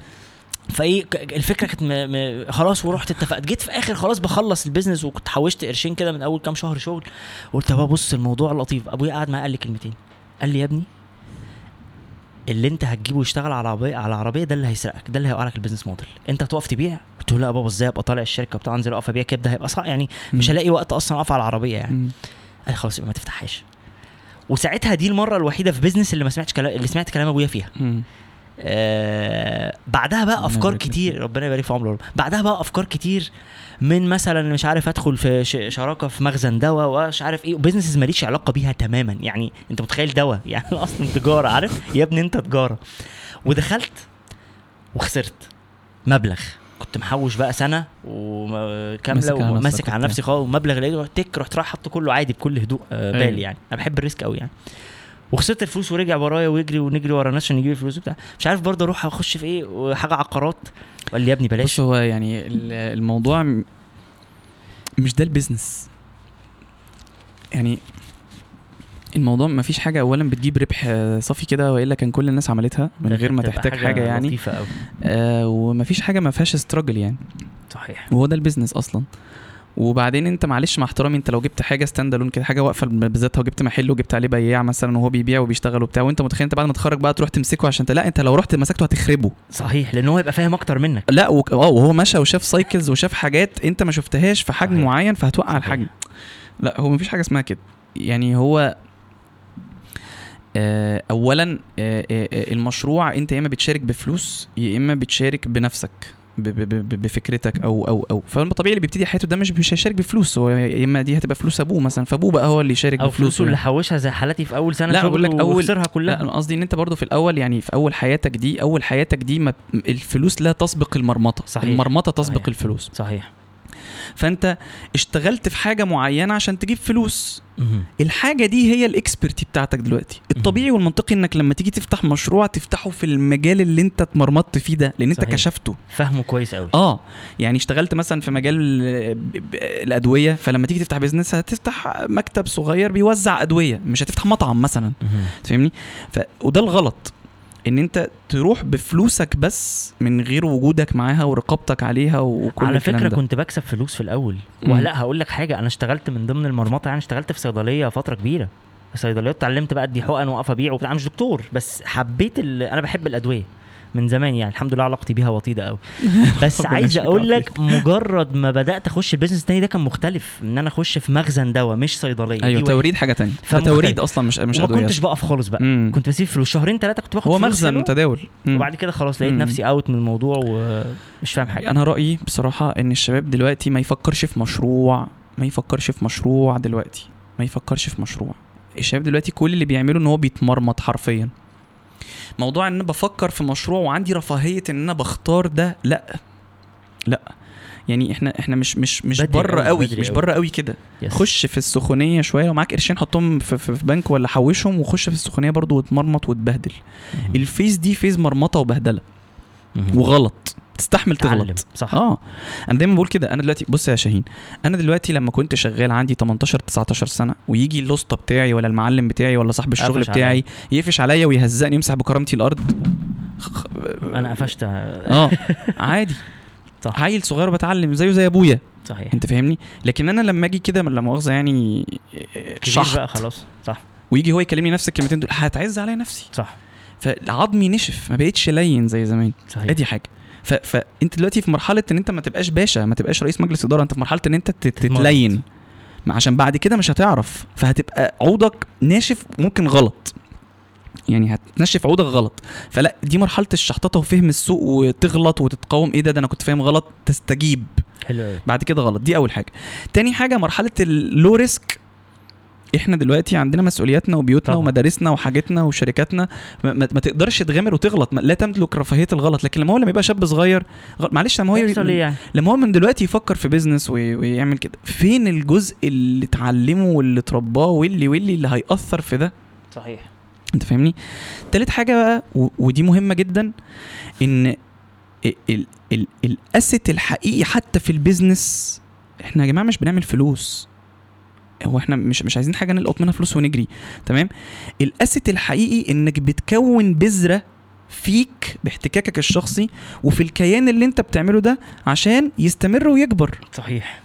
[SPEAKER 1] فايه الفكرة كانت م... م... خلاص ورحت اتفقت. جيت في آخر خلاص بخلص البيزنس وكنت حوشت قرشين كده من أول كام شهر شغل. قلت بقى بص الموضوع لطيف. أبويا قعد معايا قال لي كلمتين. قال لي يا ابني اللي انت هتجيبه يشتغل على عربيه على عربيه ده اللي هيسرقك ده اللي هيوقع لك ال business model انت هتقف تبيع؟ قلت له لا بابا إزاي ابقى طالع الشركة بتاع انزل اقف ابيع كبده هيبقى صعب. يعني مش. هلاقي وقت أصلا أقف على العربية يعني. قال لي خلاص يبقى ما تفتحهاش. وساعتها دي المرة الوحيدة في business اللي ما سمعتش كلام اللي سمعت كلام أبويا فيها. آه بعدها بقى
[SPEAKER 2] أفكار
[SPEAKER 1] كتير ربنا يبارك في عمره بعدها بقى أفكار كتير من مثلا مش عارف أدخل في شراكة في مخزن دواء ومش عارف إيه business ماليش علاقة بيها تماما. يعني أنت متخيل دواء؟ يعني أصلا تجارة عارف؟ يا ابني أنت تجارة. ودخلت وخسرت مبلغ. كنت محوش بقى سنة وكامله وماسك على. نفسي خالص. ومبلغ لقيته تك رحت رايح حاطه كله عادي بكل هدوء آه، بالي
[SPEAKER 2] أيوة.
[SPEAKER 1] يعني. أنا بحب ال risk قوي يعني. وخسرت الفلوس ورجع ورايا ويجري ونجري ورا ناس عشان يجيب الفلوس وبتاع. مش عارف برضه أروح اخش في إيه وحاجة عقارات؟ قال لي يا ابني بلاش.
[SPEAKER 2] بص هو يعني ال- الموضوع مش ده ال business. يعني الموضوع ما فيش حاجة اولا بتجيب ربح صافي كده وإلا كان كل الناس عملتها من غير ما تحتاج حاجة يعني.
[SPEAKER 1] لطيفة قوي
[SPEAKER 2] آه وما فيش حاجة ما فيهاش استراجل يعني.
[SPEAKER 1] صحيح.
[SPEAKER 2] وهو ده ال business أصلا. وبعدين انت معلش مع احترامي انت لو جبت حاجة stand alone كده حاجة واقفة بذاتها وجبت محل وجبت عليه بياع مثلا وهو بيبيع وبيشتغل وبتاع وانت متخيل انت بعد ما تتخرج بقى تروح تمسكه عشان لا انت لو رحت مسكته هتخربه.
[SPEAKER 1] صحيح لأن هو يبقى فاهم أكتر منك.
[SPEAKER 2] لا وك- آه وهو مشى وشاف cycles وشاف حاجات انت ما شفتهاش في حجم
[SPEAKER 1] صحيح.
[SPEAKER 2] معين فهتوقع
[SPEAKER 1] صحيح.
[SPEAKER 2] الحجم لا هو مفيش حاجة اسمها كده. يعني هو آه، اولا آه، آه، المشروع انت يا إما بتشارك بفلوس يا إما بتشارك بنفسك. بفكرتك أو أو أو فالطبيعي اللي بيبتدي حياته ده مش مش هيشارك بفلوس هو يا إما دي هتبقى فلوس أبوه مثلا فأبوه بقى هو اللي يشارك أو
[SPEAKER 1] فلوسه اللي
[SPEAKER 2] يعني.
[SPEAKER 1] حوشها زي حالتي في أول سنة
[SPEAKER 2] لا، بقول لك أول-
[SPEAKER 1] وخسرها
[SPEAKER 2] لا
[SPEAKER 1] كلها
[SPEAKER 2] أنا قصدي إن أنت برضو في الأول يعني في أول حياتك دي أول حياتك دي ما الفلوس لا تسبق المرمطة
[SPEAKER 1] صحيح.
[SPEAKER 2] المرمطة تسبق
[SPEAKER 1] صحيح.
[SPEAKER 2] الفلوس
[SPEAKER 1] صحيح
[SPEAKER 2] فانت اشتغلت في حاجة معينة عشان تجيب فلوس. الحاجة دي هي ال expertise بتاعتك دلوقتي. الطبيعي والمنطقي انك لما تيجي تفتح مشروع تفتحه في المجال اللي انت اتمرمطت فيه ده لأن انت
[SPEAKER 1] صحيح.
[SPEAKER 2] كشفته.
[SPEAKER 1] فاهمه كويس قوي.
[SPEAKER 2] آه. يعني اشتغلت مثلا في مجال الأدوية فلما تيجي تفتح business هتفتح مكتب صغير بيوزع أدوية مش هتفتح مطعم مثلا.
[SPEAKER 1] مهم.
[SPEAKER 2] فاهمني؟ ف... وده الغلط. إن أنت تروح بفلوسك بس من غير وجودك معاها ورقابتك عليها وكل
[SPEAKER 1] على فكرة
[SPEAKER 2] ده.
[SPEAKER 1] كنت بكسب فلوس في
[SPEAKER 2] الأول.
[SPEAKER 1] ولا هقول لك حاجة أنا اشتغلت من ضمن المرمطة يعني اشتغلت في صيدلية فترة كبيرة الصيدليات اتعلمت بقى أدي حقن وأقف أبيع وبتاع مش دكتور بس حبيت ال... أنا بحب الأدوية من زمان يعني. الحمد لله علاقتي بيها وطيدة قوي. بس عايز
[SPEAKER 2] أقول.
[SPEAKER 1] لك مجرد ما بدأت أخش ال business التاني ده كان مختلف. إن أنا أخش في مخزن دواء مش
[SPEAKER 2] صيدلية.
[SPEAKER 1] أيوه.
[SPEAKER 2] توريد حاجة تانية. ده
[SPEAKER 1] فمختلف.
[SPEAKER 2] توريد أصلا مش مش أدوية.
[SPEAKER 1] كنتش بقف خالص بقى.
[SPEAKER 2] مم.
[SPEAKER 1] كنت بسيب فلوس. شهرين ثلاثة كنت باخد
[SPEAKER 2] هو مخزن متداول.
[SPEAKER 1] وبعد كده خلاص لقيت
[SPEAKER 2] مم.
[SPEAKER 1] نفسي out من الموضوع ومش فاهم حاجة.
[SPEAKER 2] أنا رأيي بصراحة إن الشباب دلوقتي ما يفكرش في مشروع ما يفكرش في مشروع دلوقتي. ما يفكرش في مشروع. الشباب دلوقتي كل اللي بيعمله إن هو بيتمرمط حرفيا. موضوع إن أنا بفكر في مشروع وعندي رفاهية إن أنا بختار ده لأ لأ يعني إحنا إحنا مش مش مش بره قوي مش. بره قوي كده. خش في السخونية شوية لو معاك قرشين حطهم في, في, بنك ولا حوشهم وخش في السخونية برضو وتمرمط وتبهدل
[SPEAKER 1] مهم.
[SPEAKER 2] ال phase دي phase مرمطة
[SPEAKER 1] وبهدلة.
[SPEAKER 2] وغلط تستحمل. تغلط.
[SPEAKER 1] صح.
[SPEAKER 2] آه. أنا دايما بقول كده. أنا دلوقتي بص يا شاهين أنا دلوقتي لما كنت شغال عندي 18 19 سنة ويجي الاسطى بتاعي ولا المعلم بتاعي ولا صاحب الشغل بتاعي يقفش عليا ويهزقني يمسح بكرامتي الأرض.
[SPEAKER 1] أنا قفشت.
[SPEAKER 2] آه. عادي.
[SPEAKER 1] صح.
[SPEAKER 2] عيل صغير بتعلم زيه زي أبويا.
[SPEAKER 1] صحيح.
[SPEAKER 2] أنت فاهمني؟ لكن أنا لما أجي كده لا مؤاخذة يعني شحط.
[SPEAKER 1] بقى خلاص. صح.
[SPEAKER 2] ويجي هو يكلمني نفس الكلمتين دول هتعز عليا نفسي.
[SPEAKER 1] صح.
[SPEAKER 2] فعظمي نشف ما بقتش لين زي زمان.
[SPEAKER 1] صحيح.
[SPEAKER 2] ادي حاجة. ف... فانت دلوقتي في مرحلة ان انت ما تبقاش باشا ما تبقاش رئيس مجلس إدارة انت في مرحلة ان انت. تتلين. عشان بعد كده مش هتعرف. فهتبقى عودك ناشف ممكن غلط. يعني هتنشف عودك غلط. فلا دي مرحلة الشحططة وفهم السوق وتغلط وتتقاوم. إيه ده؟ ده أنا كنت فاهم غلط. تستجيب.
[SPEAKER 1] حلو
[SPEAKER 2] بعد كده غلط. دي أول حاجة. تاني حاجة مرحلة ال low risk إحنا دلوقتي عندنا مسؤولياتنا وبيوتنا
[SPEAKER 1] طبعا.
[SPEAKER 2] ومدارسنا وحاجتنا وشركاتنا. ما, ما ما تقدرش تغامر وتغلط. ما لا تملك رفاهية الغلط. لكن لما هو لما يبقى شاب صغير. معلش لما هو
[SPEAKER 1] يحصل يعني.
[SPEAKER 2] لما هو من دلوقتي يفكر في business وي... ويعمل كده فين الجزء اللي اتعلمه واللي اترباه واللي واللي اللي هيأثر في ده؟
[SPEAKER 1] صحيح.
[SPEAKER 2] انت فاهمني؟ تالت حاجة بقى و... ودي مهمة جدا إن ال... ال... ال... ال asset الحقيقي حتى في ال business إحنا يا جماعة مش بنعمل فلوس. هو إحنا مش مش عايزين حاجة نلقط منها فلوس ونجري تمام؟ ال asset الحقيقي إنك بتكون بذرة فيك باحتكاكك الشخصي وفي الكيان اللي أنت بتعمله ده عشان يستمر ويكبر.
[SPEAKER 1] صحيح.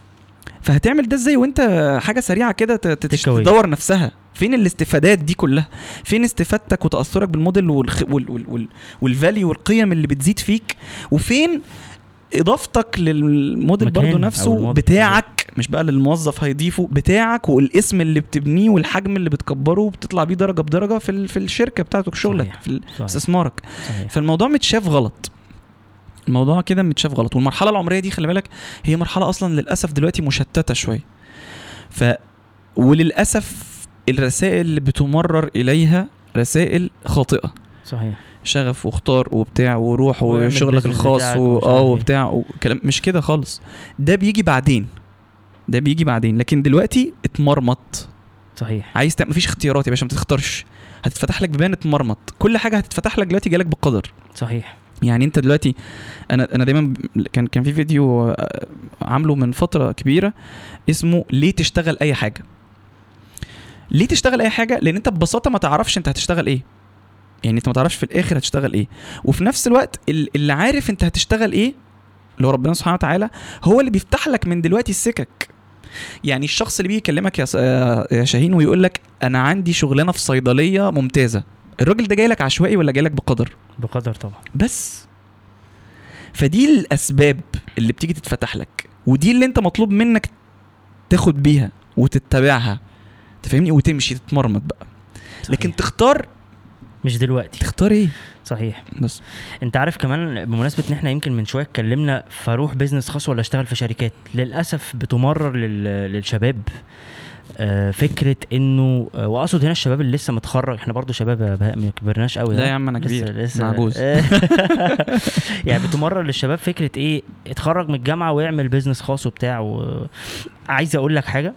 [SPEAKER 2] فهتعمل ده إزاي وأنت حاجة سريعة كده. تدور نفسها؟ فين الاستفادات دي كلها؟ فين استفادتك وتأثرك بالموديل والخ... وال... وال... وال... وال value والقيم اللي بتزيد فيك؟ وفين إضافتك للموديل
[SPEAKER 1] أو
[SPEAKER 2] نفسه. بتاعك مش بقى للموظف هيضيفه بتاعك والاسم اللي بتبنيه والحجم اللي بتكبره وبتطلع بيه درجة بدرجة في. في الشركة بتاعتك شغلك
[SPEAKER 1] صحيح.
[SPEAKER 2] في استثمارك. فالموضوع متشاف غلط. الموضوع كده متشاف غلط. والمرحلة العمرية دي خلي بالك هي مرحلة أصلا للأسف دلوقتي مشتتة شوية. ف وللأسف الرسائل اللي بتمرر إليها رسائل خاطئة.
[SPEAKER 1] صحيح.
[SPEAKER 2] شغف واختار وبتاع وروح وشغلك الخاص
[SPEAKER 1] بتاعك
[SPEAKER 2] و-
[SPEAKER 1] ومش
[SPEAKER 2] آه
[SPEAKER 1] عارف إيه.
[SPEAKER 2] وبتاع وكلام مش كده خالص. ده بيجي بعدين. ده بيجي بعدين. لكن دلوقتي اتمرمط.
[SPEAKER 1] صحيح.
[SPEAKER 2] عايز تعمل مفيش اختيارات يا باشا ما تختارش. هتتفتح لك بيبان اتمرمط. كل حاجة هتتفتح لك دلوقتي جالك بالقدر.
[SPEAKER 1] صحيح.
[SPEAKER 2] يعني انت دلوقتي أنا أنا دايما كان كان في فيديو آه، عامله من فترة كبيرة اسمه ليه تشتغل أي حاجة. ليه تشتغل أي حاجة؟ لأن انت ببساطة ما تعرفش انت هتشتغل إيه. يعني انت ما تعرفش في الآخر هتشتغل إيه. وفي نفس الوقت ال- اللي عارف انت هتشتغل إيه اللي هو ربنا سبحانه وتعالى هو اللي بيفتح لك من دلوقتي السكك يعني الشخص اللي بيجي يكلمك يا يا شاهين ويقول لك أنا عندي شغلانة في صيدلية ممتازة. الراجل ده جاي لك عشوائي ولا جاي لك بقدر؟
[SPEAKER 1] بقدر طبعا.
[SPEAKER 2] بس. فدي الأسباب اللي بتيجي تتفتح لك ودي اللي انت مطلوب منك تاخد بيها وتتبعها. تفهمني وتمشي تتمرمط بقى.
[SPEAKER 1] صحيح.
[SPEAKER 2] لكن تختار
[SPEAKER 1] مش دلوقتي.
[SPEAKER 2] تختار إيه؟
[SPEAKER 1] صحيح.
[SPEAKER 2] بس.
[SPEAKER 1] انت عارف كمان بمناسبة إن إحنا يمكن من شوية اتكلمنا فاروح business خاص ولا أشتغل في شركات؟ للأسف بتمرر لل... للشباب آه، فكرة إنه آه، وأقصد هنا الشباب اللي لسه متخرج. إحنا برضو شباب ما كبرناش قوي
[SPEAKER 2] لا؟ يا عم أنا
[SPEAKER 1] لسه-
[SPEAKER 2] كبير.
[SPEAKER 1] لسه
[SPEAKER 2] عجوز
[SPEAKER 1] يعني بتمرر للشباب فكرة إيه؟ اتخرج من الجامعة ويعمل business خاص وبتاع و... عايز أقول لك حاجة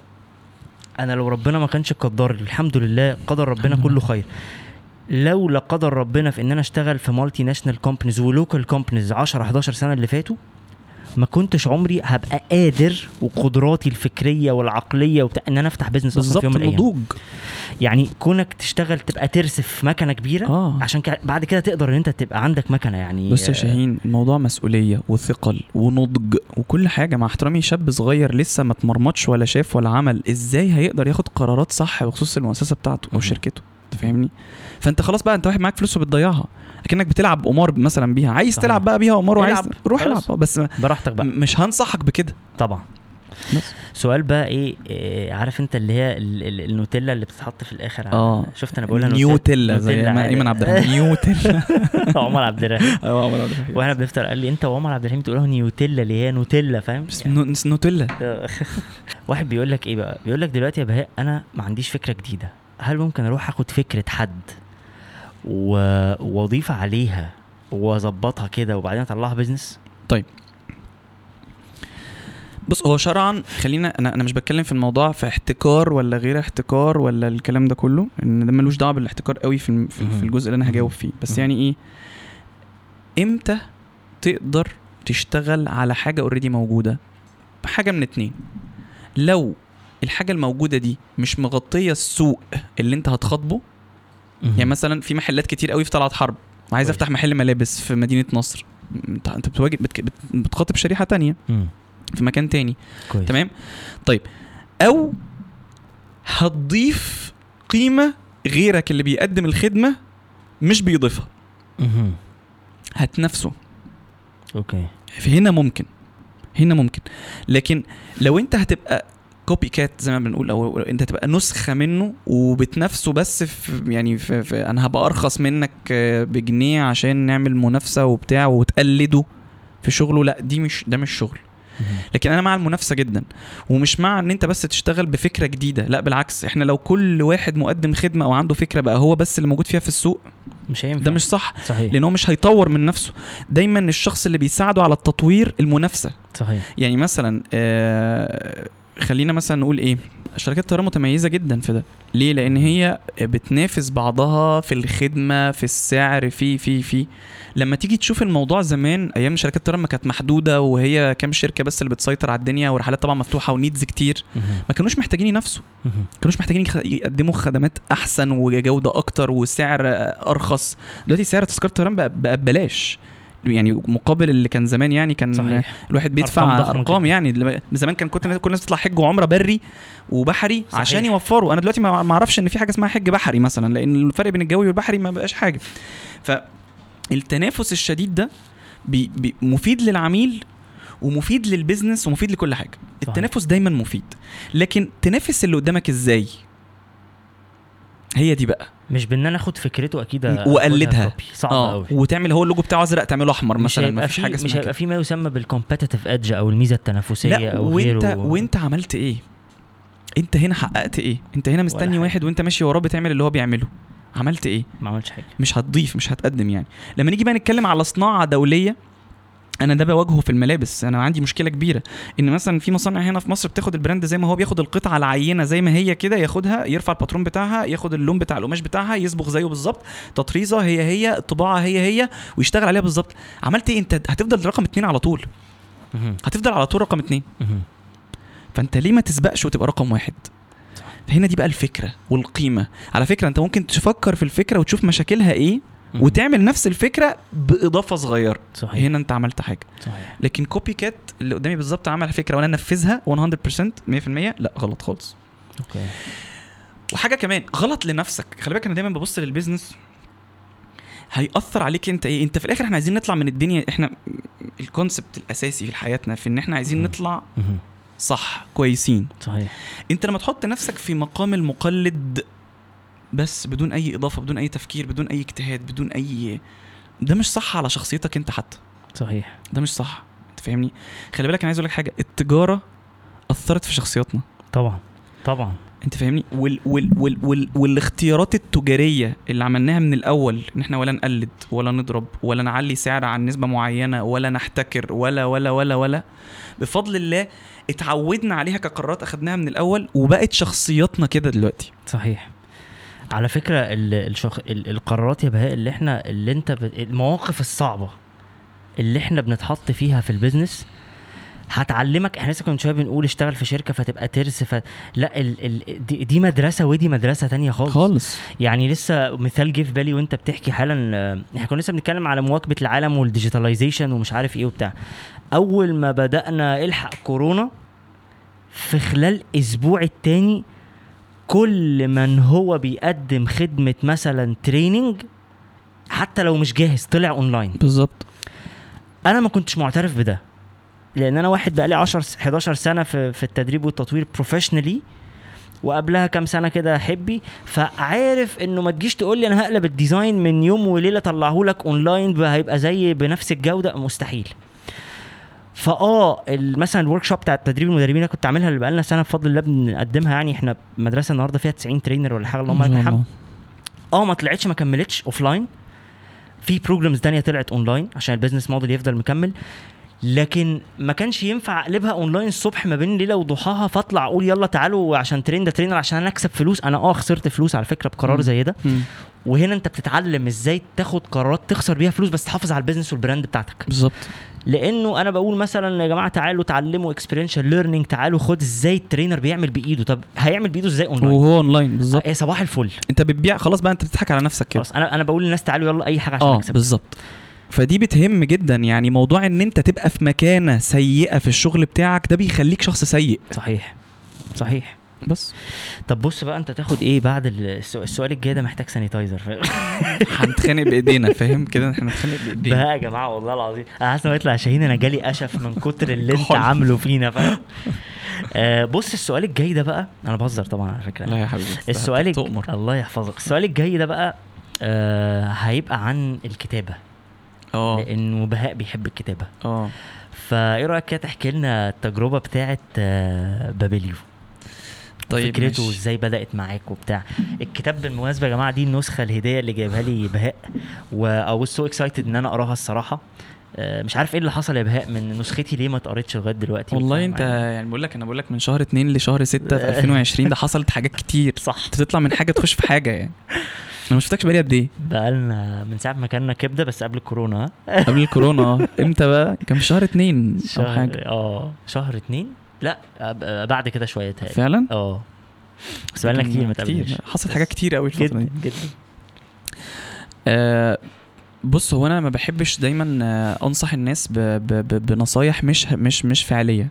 [SPEAKER 1] أنا لو ربنا ما كانش قدر الحمد لله قدر ربنا كله خير. لولا قدر ربنا في إن أنا أشتغل في multinational companies و local companies 10 11 سنة اللي فاتوا ما كنتش عمري هبقى قادر وقدراتي الفكرية والعقلية وبتاع إن أنا أفتح business أصلا في يوم من
[SPEAKER 2] الأيام.
[SPEAKER 1] يعني كونك تشتغل تبقى ترس في مكنة
[SPEAKER 2] كبيرة آه.
[SPEAKER 1] عشان كده بعد كده تقدر إن أنت تبقى عندك مكنة يعني
[SPEAKER 2] بص يا
[SPEAKER 1] آه،
[SPEAKER 2] شاهين الموضوع مسؤولية وثقل ونضج وكل حاجة مع احترامي شاب صغير لسه ما اتمرمطش ولا شاف ولا عمل إزاي هيقدر ياخد قرارات صح بخصوص المؤسسة بتاعته
[SPEAKER 1] أو.
[SPEAKER 2] شركته؟ فاهمني؟ فأنت خلاص بقى أنت واحد معاك فلوس وبتضيعها أكنك بتلعب قمار مثلا بيها عايز
[SPEAKER 1] صحيح.
[SPEAKER 2] تلعب بقى بيها قمار وعايز
[SPEAKER 1] العب.
[SPEAKER 2] روح. العب. بس
[SPEAKER 1] براحتك بقى.
[SPEAKER 2] مش هنصحك بكده.
[SPEAKER 1] طبعا.
[SPEAKER 2] بس.
[SPEAKER 1] سؤال بقى إيه, إيه عارف أنت اللي هي ال- ال- النوتيلا اللي بتتحط في الآخر؟
[SPEAKER 2] آه.
[SPEAKER 1] شفت أنا بقولها
[SPEAKER 2] نيوتيلا زي
[SPEAKER 1] نوتيلا.
[SPEAKER 2] ما. إيمن عبد الرحمن نيوتيلا.
[SPEAKER 1] عمر عبد الرحيم.
[SPEAKER 2] أيوه عمر عبد الرحمن
[SPEAKER 1] وإحنا بنفطر قال لي أنت وعمر عبد الرحيم تقولها نيوتيلا اللي هي نوتيلا فاهم؟
[SPEAKER 2] نوتيلا.
[SPEAKER 1] واحد بيقول لك إيه بقى؟ بيقول لك دلوقتي يا بهاء أنا ما عنديش فكرة جديدة. هل ممكن أروح آخد فكرة حد و... وأضيف عليها وأظبطها كده وبعدين أطلعها بيزنس
[SPEAKER 2] بص هو شرعا خلينا أنا أنا مش بتكلم في الموضوع في احتكار ولا غير احتكار ولا الكلام ده كله إن ده ملوش دعوة بالاحتكار قوي في في الجزء اللي أنا هجاوب فيه. بس. يعني إيه؟ إمتى تقدر تشتغل على حاجة اوريدي موجودة؟ بحاجه من اتنين. لو الحاجة الموجودة دي مش مغطية السوق اللي انت هتخاطبه؟ يعني مثلا في محلات كتير قوي في طلعت حرب عايز. أفتح محل ملابس في مدينة نصر. انت انت بتواجه بتخاطب شريحة تانية. في مكان تاني.
[SPEAKER 1] كويس.
[SPEAKER 2] تمام؟ طيب. أو هتضيف قيمة غيرك اللي بيقدم الخدمة مش بيضيفها. هتنافسه.
[SPEAKER 1] okay.
[SPEAKER 2] هنا ممكن. هنا ممكن. لكن لو انت هتبقى copycat زي ما بنقول أو أنت هتبقى نسخة منه وبتنافسه بس في يعني في, في أنا هبقى أرخص منك آه، بجنيه عشان نعمل منافسة وبتاع وتقلده في شغله. لا دي مش ده مش شغل. لكن أنا مع المنافسة جدا. ومش مع إن أنت بس تشتغل بفكرة جديدة. لا بالعكس إحنا لو كل واحد مقدم خدمة أو عنده فكرة بقى هو بس اللي موجود فيها في السوق
[SPEAKER 1] مش هينفع.
[SPEAKER 2] ده مش صح.
[SPEAKER 1] صحيح.
[SPEAKER 2] لأن هو مش هيطور من نفسه. دايما الشخص اللي بيساعده على التطوير المنافسة.
[SPEAKER 1] صحيح.
[SPEAKER 2] يعني مثلا آه خلينا مثلا نقول إيه؟ شركات الطيران متميزة جدا في ده. ليه؟ لأن هي بتنافس بعضها في الخدمة في السعر في في في. لما تيجي تشوف الموضوع زمان أيام شركات الطيران ما كانت محدودة وهي كام شركة بس اللي بتسيطر على الدنيا ورحلات طبعا مفتوحة ونيدز كتير. ما كانوش محتاجين ينافسوا. ما كانوش محتاجين يقدموا خدمات أحسن وجودة أكتر وسعر أرخص. دلوقتي سعر تذكرة الطيران بقى ببلاش. يعني مقابل اللي كان زمان يعني كان
[SPEAKER 1] صحيح.
[SPEAKER 2] الواحد بيدفع
[SPEAKER 1] أرقام أرقام, جداً.
[SPEAKER 2] يعني. زمان كان كنت كل الناس تطلع حج وعمرة بري وبحري
[SPEAKER 1] صحيح.
[SPEAKER 2] عشان يوفروا. أنا دلوقتي ما ما أعرفش إن في حاجة اسمها حج بحري مثلا لأن الفرق بين الجوي والبحري ما بقاش حاجة. فالتنافس الشديد ده بي بي مفيد للعميل ومفيد لل business ومفيد لكل حاجة.
[SPEAKER 1] صحيح.
[SPEAKER 2] التنافس دايما مفيد. لكن تنافس اللي قدامك إزاي؟ هي دي بقى.
[SPEAKER 1] مش بان أنا أخد فكرته أكيد copy. صعب قوي
[SPEAKER 2] وتعمل هو اللوجو بتاعه أزرق تعمله أحمر
[SPEAKER 1] مش
[SPEAKER 2] مثلا ما
[SPEAKER 1] هيبقى
[SPEAKER 2] فيش
[SPEAKER 1] في
[SPEAKER 2] حاجة
[SPEAKER 1] مش
[SPEAKER 2] اسمها
[SPEAKER 1] هيبقى
[SPEAKER 2] كده.
[SPEAKER 1] في ما يسمى بال competitive edge أو الميزة التنافسية
[SPEAKER 2] لا
[SPEAKER 1] أو
[SPEAKER 2] وانت
[SPEAKER 1] غيره.
[SPEAKER 2] وأنت عملت إيه؟ أنت هنا حققت إيه؟ أنت هنا مستني. واحد وأنت ماشي وراه بتعمل اللي هو بيعمله. عملت إيه؟
[SPEAKER 1] ما عملتش حاجة.
[SPEAKER 2] مش هتضيف مش هتقدم يعني. لما نيجي بقى نتكلم على صناعة دولية أنا ده بواجهه في الملابس. أنا عندي مشكلة كبيرة. إن مثلا في مصانع هنا في مصر بتاخد ال brand زي ما هو بياخد القطعة العينة زي ما هي كده ياخدها يرفع ال patron بتاعها ياخد اللون بتاع القماش بتاعها يصبغ زيه بالظبط. تطريزة هي هي الطباعه هي هي ويشتغل عليها بالظبط. عملت إيه؟ أنت هتفضل رقم اتنين على طول. هتفضل على طول رقم اتنين. فأنت ليه ما تسبقش وتبقى رقم واحد؟ هنا دي بقى الفكرة والقيمة. على فكرة أنت ممكن تفكر في الفكرة وتشوف مشاكلها
[SPEAKER 1] إيه.
[SPEAKER 2] وتعمل نفس الفكرة بإضافة صغيرة.
[SPEAKER 1] صحيح.
[SPEAKER 2] هنا انت عملت حاجة.
[SPEAKER 1] صحيح.
[SPEAKER 2] لكن copycat اللي قدامي بالظبط عمل فكرة وأنا انفذها 100% 100% لا غلط خالص.
[SPEAKER 1] okay.
[SPEAKER 2] وحاجة كمان غلط لنفسك. خلي بالك أنا دايما ببص لل business هيأثر عليك أنت إيه؟ أنت في الآخر إحنا عايزين نطلع من الدنيا إحنا ال concept الأساسي في حياتنا في إن إحنا عايزين
[SPEAKER 1] مم.
[SPEAKER 2] نطلع. صح كويسين.
[SPEAKER 1] صحيح.
[SPEAKER 2] أنت لما تحط نفسك في مقام المقلد بس بدون أي إضافة بدون أي تفكير بدون أي اجتهاد بدون أي ده مش صح على شخصيتك أنت حتى.
[SPEAKER 1] صحيح.
[SPEAKER 2] ده مش صح. أنت فاهمني؟ خلي بالك أنا عايز أقول لك حاجة التجارة أثرت في شخصياتنا.
[SPEAKER 1] طبعا طبعا.
[SPEAKER 2] أنت فاهمني؟ وال وال وال وال والاختيارات التجارية اللي عملناها من الأول إن إحنا ولا نقلد ولا نضرب ولا نعلي سعر عن نسبة معينة ولا نحتكر ولا ولا ولا ولا بفضل الله اتعودنا عليها كقرارات أخدناها من الأول وبقت شخصياتنا كده دلوقتي.
[SPEAKER 1] صحيح. على فكرة ال الشخ... ال القرارات يا بهاء اللي إحنا اللي انت ب... المواقف الصعبة اللي إحنا بنتحط فيها في ال business هتعلمك إحنا لسه كنا شوية بنقول اشتغل في شركة فتبقى ترس ف... لا ال... ال... دي, دي مدرسة ودي مدرسة تانية خالص.
[SPEAKER 2] خالص.
[SPEAKER 1] يعني لسه مثال جه في بالي وانت بتحكي حالا إحنا كنا لسه بنتكلم على مواكبة العالم وال digitalization ومش عارف إيه وبتاع. أول ما بدأنا الحق كورونا في خلال أسبوع التاني كل من هو بيقدم خدمة مثلا training حتى لو مش جاهز طلع اونلاين
[SPEAKER 2] بالظبط.
[SPEAKER 1] أنا ما كنتش معترف بده لأن أنا واحد بقالي 10 11 سنة في في التدريب والتطوير professionally وقبلها كام سنة كده حبي. فعارف إنه ما تجيش تقول لي أنا هقلب ال design من يوم وليلة اطلعه لك اونلاين بقى هيبقى زي بنفس الجودة مستحيل. فآه مثلا ال workshop بتاع تدريب المدربين اللي كنت عاملها اللي بقالنا سنة بفضل الله بنقدمها يعني إحنا مدرسة النهارده فيها 90 trainer ولا حاجة اللهم لك الحمد. آه ما طلعتش ما كملتش offline في programs تانية طلعت اونلاين عشان ال business model يفضل مكمل. لكن ما كانش ينفع أقلبها اونلاين الصبح ما بين ليلة وضحاها فاطلع أقول يلا تعالوا عشان train the trainer عشان أنا أكسب فلوس. أنا آه خسرت فلوس على فكرة بقرار. زي ده. وهنا أنت بتتعلم إزاي تاخد قرارات تخسر بيها فلوس بس تحافظ على ال business وال brand بتاعتك.
[SPEAKER 2] بالظبط.
[SPEAKER 1] لأنه أنا بقول مثلا يا جماعة تعالوا اتعلموا experiential learning تعالوا خد إزاي ال trainer بيعمل بإيده. طب هيعمل بإيده إزاي اونلاين
[SPEAKER 2] وهو اونلاين بالظبط.
[SPEAKER 1] إيه صباح الفل.
[SPEAKER 2] انت بتبيع خلاص بقى انت بتضحك على نفسك كده.
[SPEAKER 1] خلاص أنا أنا بقول للناس تعالوا يلا اي حاجة عشان آه
[SPEAKER 2] بالظبط. فدي بتهم جدا يعني موضوع إن أنت تبقى في مكانة سيئة في الشغل بتاعك ده بيخليك شخص سيء.
[SPEAKER 1] صحيح صحيح.
[SPEAKER 2] بس.
[SPEAKER 1] طب بص بقى انت تاخد إيه بعد السؤال, الجاي ده محتاج sanitizer؟
[SPEAKER 2] هنتخانق بإيدينا فاهم كده؟ إحنا هنتخانق بإيدينا.
[SPEAKER 1] بقى يا جماعة والله العظيم. أنا حاسس انه يطلع شاهين أنا جالي أشف من كتر اللي
[SPEAKER 2] أنت.
[SPEAKER 1] عامله فينا فاهم؟ آه بص السؤال الجاي ده بقى أنا بهزر طبعا على فكرة.
[SPEAKER 2] لا يا حبيبي
[SPEAKER 1] السؤال الج... الله يحفظك. السؤال الجاي ده بقى آه هيبقى عن الكتابة.
[SPEAKER 2] آه.
[SPEAKER 1] لأنه بهاء بيحب الكتابة.
[SPEAKER 2] آه.
[SPEAKER 1] فإيه رأيك كده تحكي لنا التجربة بتاعه آه بابليو؟
[SPEAKER 2] طيب
[SPEAKER 1] فكرته
[SPEAKER 2] ماشي.
[SPEAKER 1] إزاي بدأت معاك وبتاع. الكتاب بالمناسبة يا جماعة دي النسخة الهدية اللي جايبها لي بهاء و so excited إن أنا أقراها الصراحة. آه، مش عارف إيه اللي حصل يا بهاء من نسختي ليه ما اتقريتش لغاية دلوقتي؟
[SPEAKER 2] والله أنت يعني بقول لك أنا بقول لك من شهر 2 لشهر 6 في 2020 ده حصلت حاجات كتير.
[SPEAKER 1] صح.
[SPEAKER 2] تطلع من حاجة تخش في حاجة يعني. أنا ما شفتكش بقالي قد إيه.
[SPEAKER 1] بقالنا من ساعة ما كنا كبدة بس قبل الكورونا. ها؟
[SPEAKER 2] قبل الكورونا آه. إمتى بقى؟ كان في شهر 2 أو
[SPEAKER 1] شهر
[SPEAKER 2] حاجة.
[SPEAKER 1] آه شهر اتنين؟ لا بعد كده شوية تاني
[SPEAKER 2] فعلا؟
[SPEAKER 1] آه. بس بقالنا كتير ما
[SPEAKER 2] كتير. حصلت حاجات كتير قوي الفترة
[SPEAKER 1] جدا
[SPEAKER 2] دي.
[SPEAKER 1] جدا.
[SPEAKER 2] آه بص هو أنا ما بحبش دايما آه أنصح الناس ب ب ب بنصايح مش مش مش فعلية.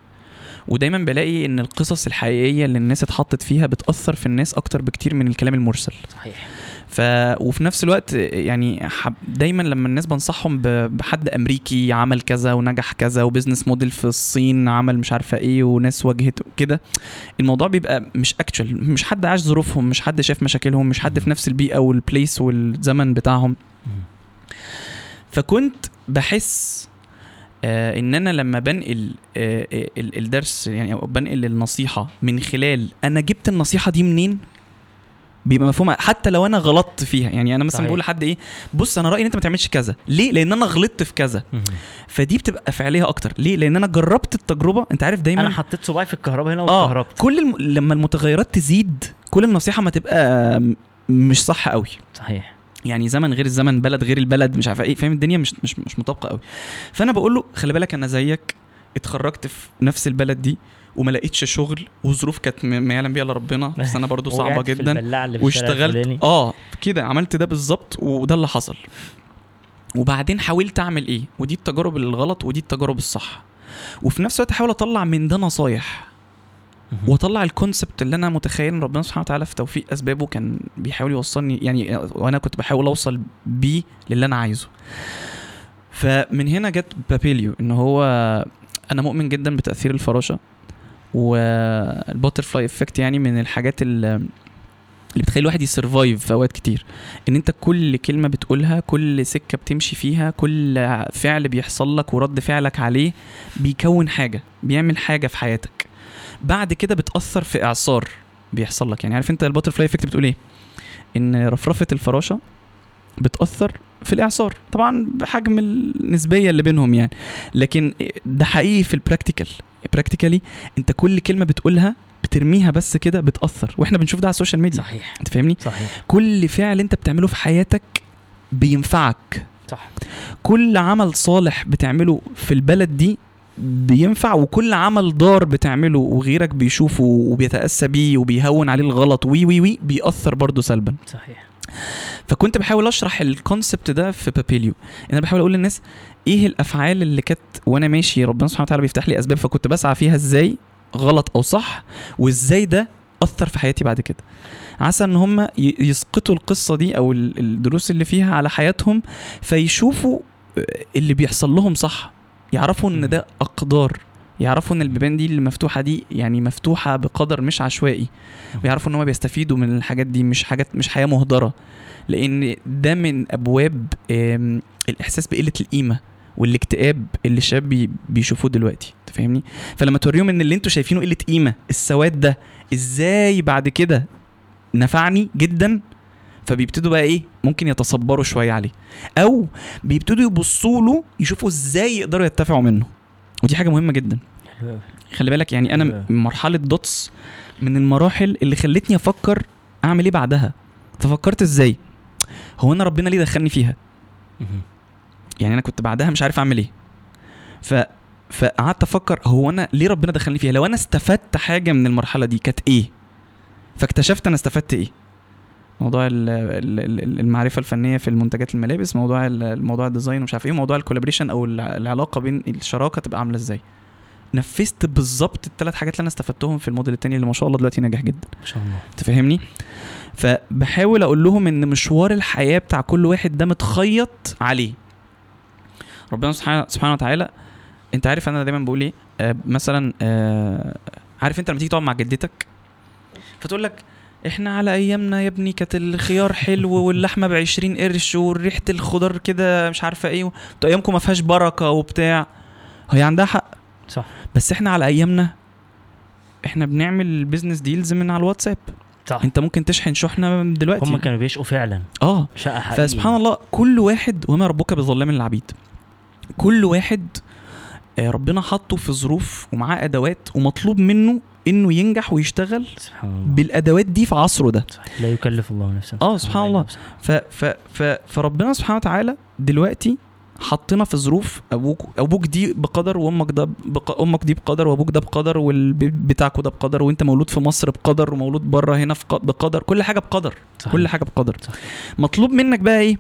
[SPEAKER 2] ودايما بلاقي إن القصص الحقيقية اللي الناس اتحطت فيها بتأثر في الناس أكتر بكتير من الكلام المرسل.
[SPEAKER 1] صحيح.
[SPEAKER 2] ف وفي نفس الوقت يعني حب دايما لما الناس بنصحهم بحد أمريكي عمل كذا ونجح كذا وبزنس موديل في الصين عمل مش عارفة إيه وناس واجهته كده الموضوع بيبقى مش اكتشوال مش حد عاش ظروفهم مش حد شاف مشاكلهم مش حد في نفس البيئة والبليس والزمن بتاعهم. فكنت بحس آه إن أنا لما بنقل آه آه، ال- الدرس يعني أو بنقل النصيحة من خلال أنا جبت النصيحة دي منين؟ بيبقى مفهوم حتى لو أنا غلطت فيها. يعني أنا مثلا
[SPEAKER 1] صحيح.
[SPEAKER 2] بقول لحد إيه بص أنا رأيي إن أنت ما تعملش كذا. ليه؟ لأن أنا غلطت في كذا. فدي بتبقى فعاليه أكتر. ليه؟ لأن أنا جربت التجربة. أنت عارف دايما
[SPEAKER 1] أنا حطيت صباعي في الكهرباء هنا
[SPEAKER 2] آه
[SPEAKER 1] واتكهربت
[SPEAKER 2] كل الم... لما المتغيرات تزيد كل النصيحة ما تبقى مش صح قوي.
[SPEAKER 1] صحيح.
[SPEAKER 2] يعني زمن غير الزمن بلد غير البلد مش عارف إيه فاهم؟ الدنيا مش مش مش مطابقة قوي. فأنا بقول له خلي بالك أنا زيك اتخرجت في نفس البلد دي وما لقيتش شغل وظروف كانت ما يعلم بيها إلا ربنا بس أنا برضو
[SPEAKER 1] صعبة
[SPEAKER 2] جدا. واشتغلت آه كده عملت ده بالظبط وده اللي حصل. وبعدين حاولت أعمل إيه؟ ودي التجارب الغلط ودي التجارب الصح. وفي نفس الوقت أحاول أطلع من ده نصايح.
[SPEAKER 1] وأطلع
[SPEAKER 2] ال concept اللي أنا متخيل إن ربنا سبحانه وتعالى في توفيق أسبابه كان بيحاول يوصلني يعني وأنا كنت بحاول أوصل بيه للي أنا عايزه. فمن هنا جت بابيليو إن هو أنا مؤمن جدا بتأثير الفراشة. وال butterfly effect يعني من الحاجات اللي اللي بتخلي الواحد ي survive في أوقات كتير. إن أنت كل كلمة بتقولها كل سكة بتمشي فيها كل فعل بيحصل لك ورد فعلك عليه بيكون حاجة بيعمل حاجة في حياتك. بعد كده بتأثر في إعصار بيحصل لك. يعني عارف أنت ال butterfly effect بتقول إيه؟ إن رفرفة الفراشة بتأثر في الإعصار. طبعا بحجم النسبية اللي بينهم يعني. لكن ده حقيقي في ال practical practically انت كل كلمة بتقولها بترميها بس كده بتأثر وإحنا بنشوف ده على ال social media.
[SPEAKER 1] صحيح.
[SPEAKER 2] انت فاهمني؟
[SPEAKER 1] صحيح.
[SPEAKER 2] كل فعل انت بتعمله في حياتك بينفعك.
[SPEAKER 1] صح.
[SPEAKER 2] كل عمل صالح بتعمله في البلد دي بينفع وكل عمل ضار بتعمله وغيرك بيشوفه وبيتأسى بيه وبيهون عليه الغلط وي وي وي بيأثر برضه سلبا.
[SPEAKER 1] صحيح.
[SPEAKER 2] فكنت بحاول أشرح ال concept ده في بابيليو أنا بحاول أقول للناس إيه الأفعال اللي كانت وأنا ماشي ربنا سبحانه وتعالى بيفتح لي أسباب فكنت بسعى فيها إزاي غلط أو صح وإزاي ده أثر في حياتي بعد كده. عسى إن هم يسقطوا القصة دي أو ال- الدروس اللي فيها على حياتهم فيشوفوا آه، اللي بيحصل لهم صح يعرفوا إن ده أقدار. يعرفوا إن البيبان دي اللي مفتوحة دي يعني مفتوحة بقدر مش عشوائي ويعرفوا إن هم بيستفيدوا من الحاجات دي مش حاجات مش حياة مهدرة. لأن ده من أبواب الإحساس بقلة القيمة والاكتئاب اللي الشباب بي- بيشوفوه دلوقتي. أنت فاهمني؟ فلما توريهم إن اللي أنتوا شايفينه قلة قيمة السواد ده إزاي بعد كده نفعني جدا؟ فبيبتدوا بقى إيه؟ ممكن يتصبروا شوية عليه. أو بيبتدوا يبصوا له يشوفوا إزاي يقدروا يرتفعوا منه. ودي حاجة مهمة جدا. خلي بالك يعني
[SPEAKER 1] أنا.
[SPEAKER 2] م- مرحلة دوتس من المراحل اللي خلتني أفكر أعمل إيه بعدها. ففكرت إزاي؟ هو أنا ربنا ليه دخلني فيها. يعني أنا كنت بعدها مش عارف أعمل إيه. ف فقعدت أفكر هو أنا ليه ربنا دخلني فيها؟ لو أنا استفدت حاجة من المرحلة دي كانت إيه؟ فاكتشفت أنا استفدت إيه؟ موضوع ال- ال- ال- المعرفة الفنية في المنتجات الملابس موضوع ال- الموضوع ال design ومش عارف إيه موضوع ال collaboration أو الع- العلاقة بين الشراكة تبقى عاملة إزاي؟ نفذت بالظبط الثلاث حاجات اللي أنا استفدتهم في الموديل التاني اللي ما شاء الله دلوقتي ناجح جدا.
[SPEAKER 1] ما شاء الله.
[SPEAKER 2] تفهمني فبحاول أقول لهم إن مشوار الحياة بتاع كل واحد ده متخيط عليه. ربنا سبحانه سبحانه وتعالى أنت عارف أنا دايما بقول إيه؟ آه مثلا آه عارف أنت لما تيجي تقعد مع جدتك؟ فتقول لك إحنا على أيامنا يا ابني كانت الخيار حلو واللحمة ب 20 قرش وريحة الخضار كده مش عارفة إيه أيامكم ما فيهاش بركة وبتاع. هي عندها حق.
[SPEAKER 1] صح.
[SPEAKER 2] بس إحنا على ايامنا إحنا بنعمل business deals من على الواتساب.
[SPEAKER 1] صح.
[SPEAKER 2] انت ممكن تشحن شحنة دلوقتي.
[SPEAKER 1] هم كانوا بيشقوا فعلا.
[SPEAKER 2] آه.
[SPEAKER 1] شقا حقيقي
[SPEAKER 2] فسبحان الله كل واحد وما ربك بظلام للعبيد كل واحد آه، ربنا حطه في ظروف ومعاه أدوات ومطلوب منه إنه ينجح ويشتغل
[SPEAKER 1] سبحان الله.
[SPEAKER 2] بالأدوات دي في عصره ده.
[SPEAKER 1] صح. لا يكلف الله نفسا
[SPEAKER 2] آه سبحان الله. ف ف ف فربنا سبحانه وتعالى دلوقتي حطنا في ظروف أبوك أبوك دي بقدر وأمك ده بق... أمك دي بقدر وأبوك ده بقدر والبيت بتاعكوا ده بقدر وأنت مولود في مصر بقدر ومولود بره هنا في ق... بقدر. كل حاجة بقدر.
[SPEAKER 1] صح.
[SPEAKER 2] كل حاجة بقدر.
[SPEAKER 1] صح.
[SPEAKER 2] مطلوب منك بقى إيه؟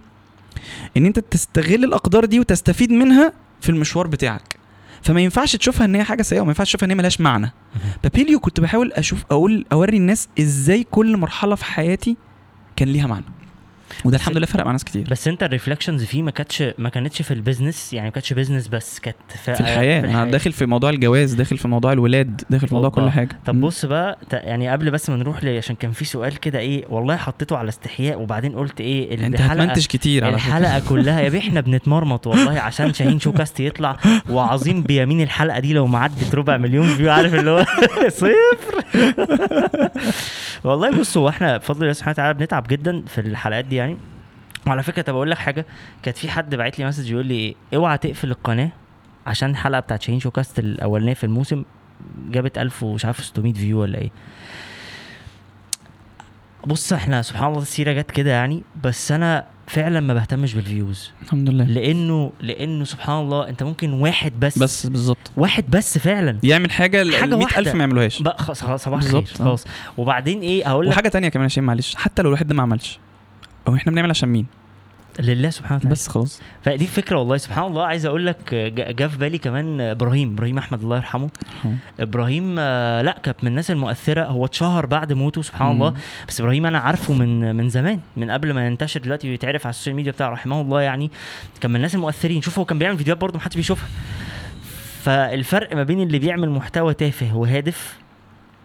[SPEAKER 2] إن أنت تستغل الأقدار دي وتستفيد منها في المشوار بتاعك. فما ينفعش تشوفها إن هي حاجة سيئة وما ينفعش تشوفها إن هي ملهاش معنى. بابيليو كنت بحاول أشوف أقول أوري الناس إزاي كل مرحلة في حياتي كان ليها معنى. وده الحمد لله فرق مع ناس كتير.
[SPEAKER 1] بس انت ال reflections فيه ما كانتش ما كانتش في ال business يعني ما كانتش business بس كانت في,
[SPEAKER 2] في الحياة. أنا داخل في موضوع الجواز داخل في موضوع الولاد داخل في موضوع. كل حاجة.
[SPEAKER 1] طب. بص بقى يعني قبل بس ما نروح لي عشان كان في سؤال كده إيه والله حطيته على استحياء وبعدين قلت إيه
[SPEAKER 2] أنت
[SPEAKER 1] الحلقة
[SPEAKER 2] هتمنتج كتير على
[SPEAKER 1] الحلقة كلها. يا بيه إحنا بنتمرمط والله عشان شاهين شوكاست يطلع. وعظيم بيمين الحلقة دي لو ما عدت ربع مليون view عارف اللي هو صفر. والله بص هو إحنا بفضل الله سبحانه وتعالى بنتعب جدا في الحلقات دي يعني. وعلى فكرة طب أقول لك حاجة. كانت في حد باعت لي message يقول لي إيه أوعى تقفل القناة عشان الحلقة بتاعت شاهين شوكاست الأولانية في الموسم جابت 1000 ومش عارف 600 view ولا إيه. بص إحنا سبحان الله السيرة جت كده يعني بس أنا فعلا ما بهتمش بال views
[SPEAKER 2] الحمد لله.
[SPEAKER 1] لأنه لأنه سبحان الله أنت ممكن واحد بس
[SPEAKER 2] بس بالظبط.
[SPEAKER 1] واحد بس فعلا.
[SPEAKER 2] يعمل حاجة ال
[SPEAKER 1] حاجة
[SPEAKER 2] 100000
[SPEAKER 1] واحدة.
[SPEAKER 2] ما يعملوهاش.
[SPEAKER 1] بقى خلاص صباح الخير. خلاص. وبعدين إيه هقول لك
[SPEAKER 2] وحاجه تانية كمان عشان معلش. حتى لو الواحد ده ما عملش. أو إحنا بنعمل عشان مين؟
[SPEAKER 1] لله سبحانه وتعالى.
[SPEAKER 2] بس خلاص.
[SPEAKER 1] فدي الفكرة والله سبحان الله. عايز أقول لك جا في بالي كمان إبراهيم إبراهيم أحمد الله يرحمه. إبراهيم آه، لأ كانت من الناس المؤثرة. هو اتشهر بعد موته سبحان
[SPEAKER 2] مم.
[SPEAKER 1] الله بس إبراهيم أنا عارفه من من زمان من قبل ما ينتشر دلوقتي ويتعرف على ال social media بتاعه رحمه الله يعني. كان من الناس المؤثرين. شوف هو كان بيعمل فيديوهات برضه محدش بيشوفها. فالفرق ما بين اللي بيعمل محتوى تافه وهادف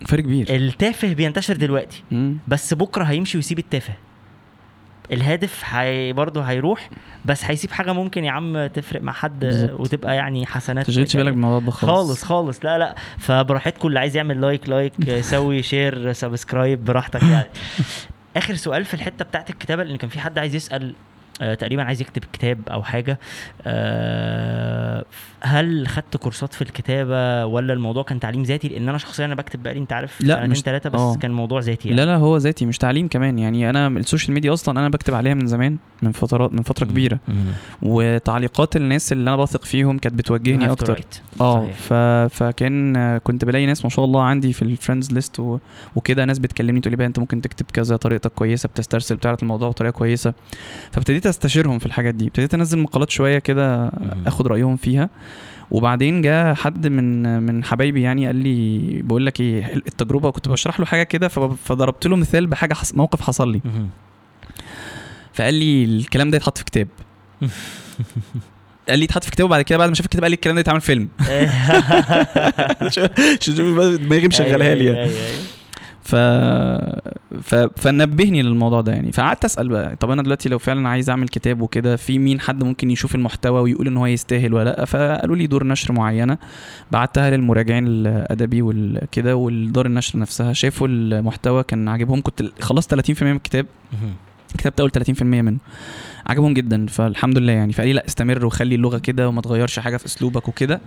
[SPEAKER 2] فرق كبير.
[SPEAKER 1] التافه بينتشر دلوقتي.
[SPEAKER 2] مم.
[SPEAKER 1] بس بكرة هيمشي ويسيب التافه. الهادف هي برضه هيروح بس هيسيب حاجة ممكن يا عم تفرق مع حد
[SPEAKER 2] بالظبط.
[SPEAKER 1] وتبقى يعني حسنات.
[SPEAKER 2] تشغلش بالك بالموضوع ده خالص؟
[SPEAKER 1] خالص خالص. لا لا. فبراحتكم اللي عايز يعمل like like سوي share subscribe براحتك يعني. آخر سؤال في الحتة بتاعت الكتابة لأن كان في حد عايز يسأل آه تقريبا عايز يكتب كتاب أو حاجة آه هل خدت course ات في الكتابة ولا الموضوع كان تعليم ذاتي لأن أنا شخصيا أنا بكتب بقالي أنت عارف
[SPEAKER 2] لا، مش-
[SPEAKER 1] ثلاثة بس
[SPEAKER 2] آه.
[SPEAKER 1] كان موضوع ذاتي يعني.
[SPEAKER 2] لا لا هو ذاتي مش تعليم كمان يعني أنا ال social media أصلا أنا بكتب عليها من زمان من فترات من فترة
[SPEAKER 1] كبيرة.
[SPEAKER 2] وتعليقات الناس اللي أنا بثق فيهم كانت بتوجهني أكتر.
[SPEAKER 1] آه.
[SPEAKER 2] ف... فكان كنت بلاقي ناس ما شاء الله عندي في ال friends list و... وكده ناس بتكلمني تقول لي بقى أنت ممكن تكتب كذا طريقتك كويسة بتسترسل بتعرض الموضوع بطريقة كويسة فابتديت أستشيرهم في الحاجات دي ابتديت أنزل مقالات شوية كده. آخد رأيهم فيها وبعدين جه حد من من حبايبي يعني قال لي بقول لك إيه التجربة كنت بشرح له حاجة كده فضربت له مثال بحاجة حص... موقف حصل لي. فقال لي الكلام ده يتحط في كتاب قال لي يتحط في كتاب وبعد كده بعد ما شاف الكتاب قال لي الكلام ده يتعمل فيلم شوف شوف دماغي مشغلها لي يعني. ف... ف... فنبهني للموضوع ده يعني. فقعدت أسأل بقى طب أنا دلوقتي لو فعلا عايز أعمل كتاب وكده في مين حد ممكن يشوف المحتوى ويقول إن هو يستاهل ولا لأ؟ فقالوا لي دور نشر معينة. بعتها للمراجعين الأدبي والكده والدار النشر نفسها. شافوا المحتوى كان عاجبهم. كنت خلصت 30% من الكتاب. كتبت أول 30% منه. عجبهم جدا فالحمد لله يعني. فقال لي لا استمر وخلي اللغة كده وما تغيرش حاجة في أسلوبك وكده.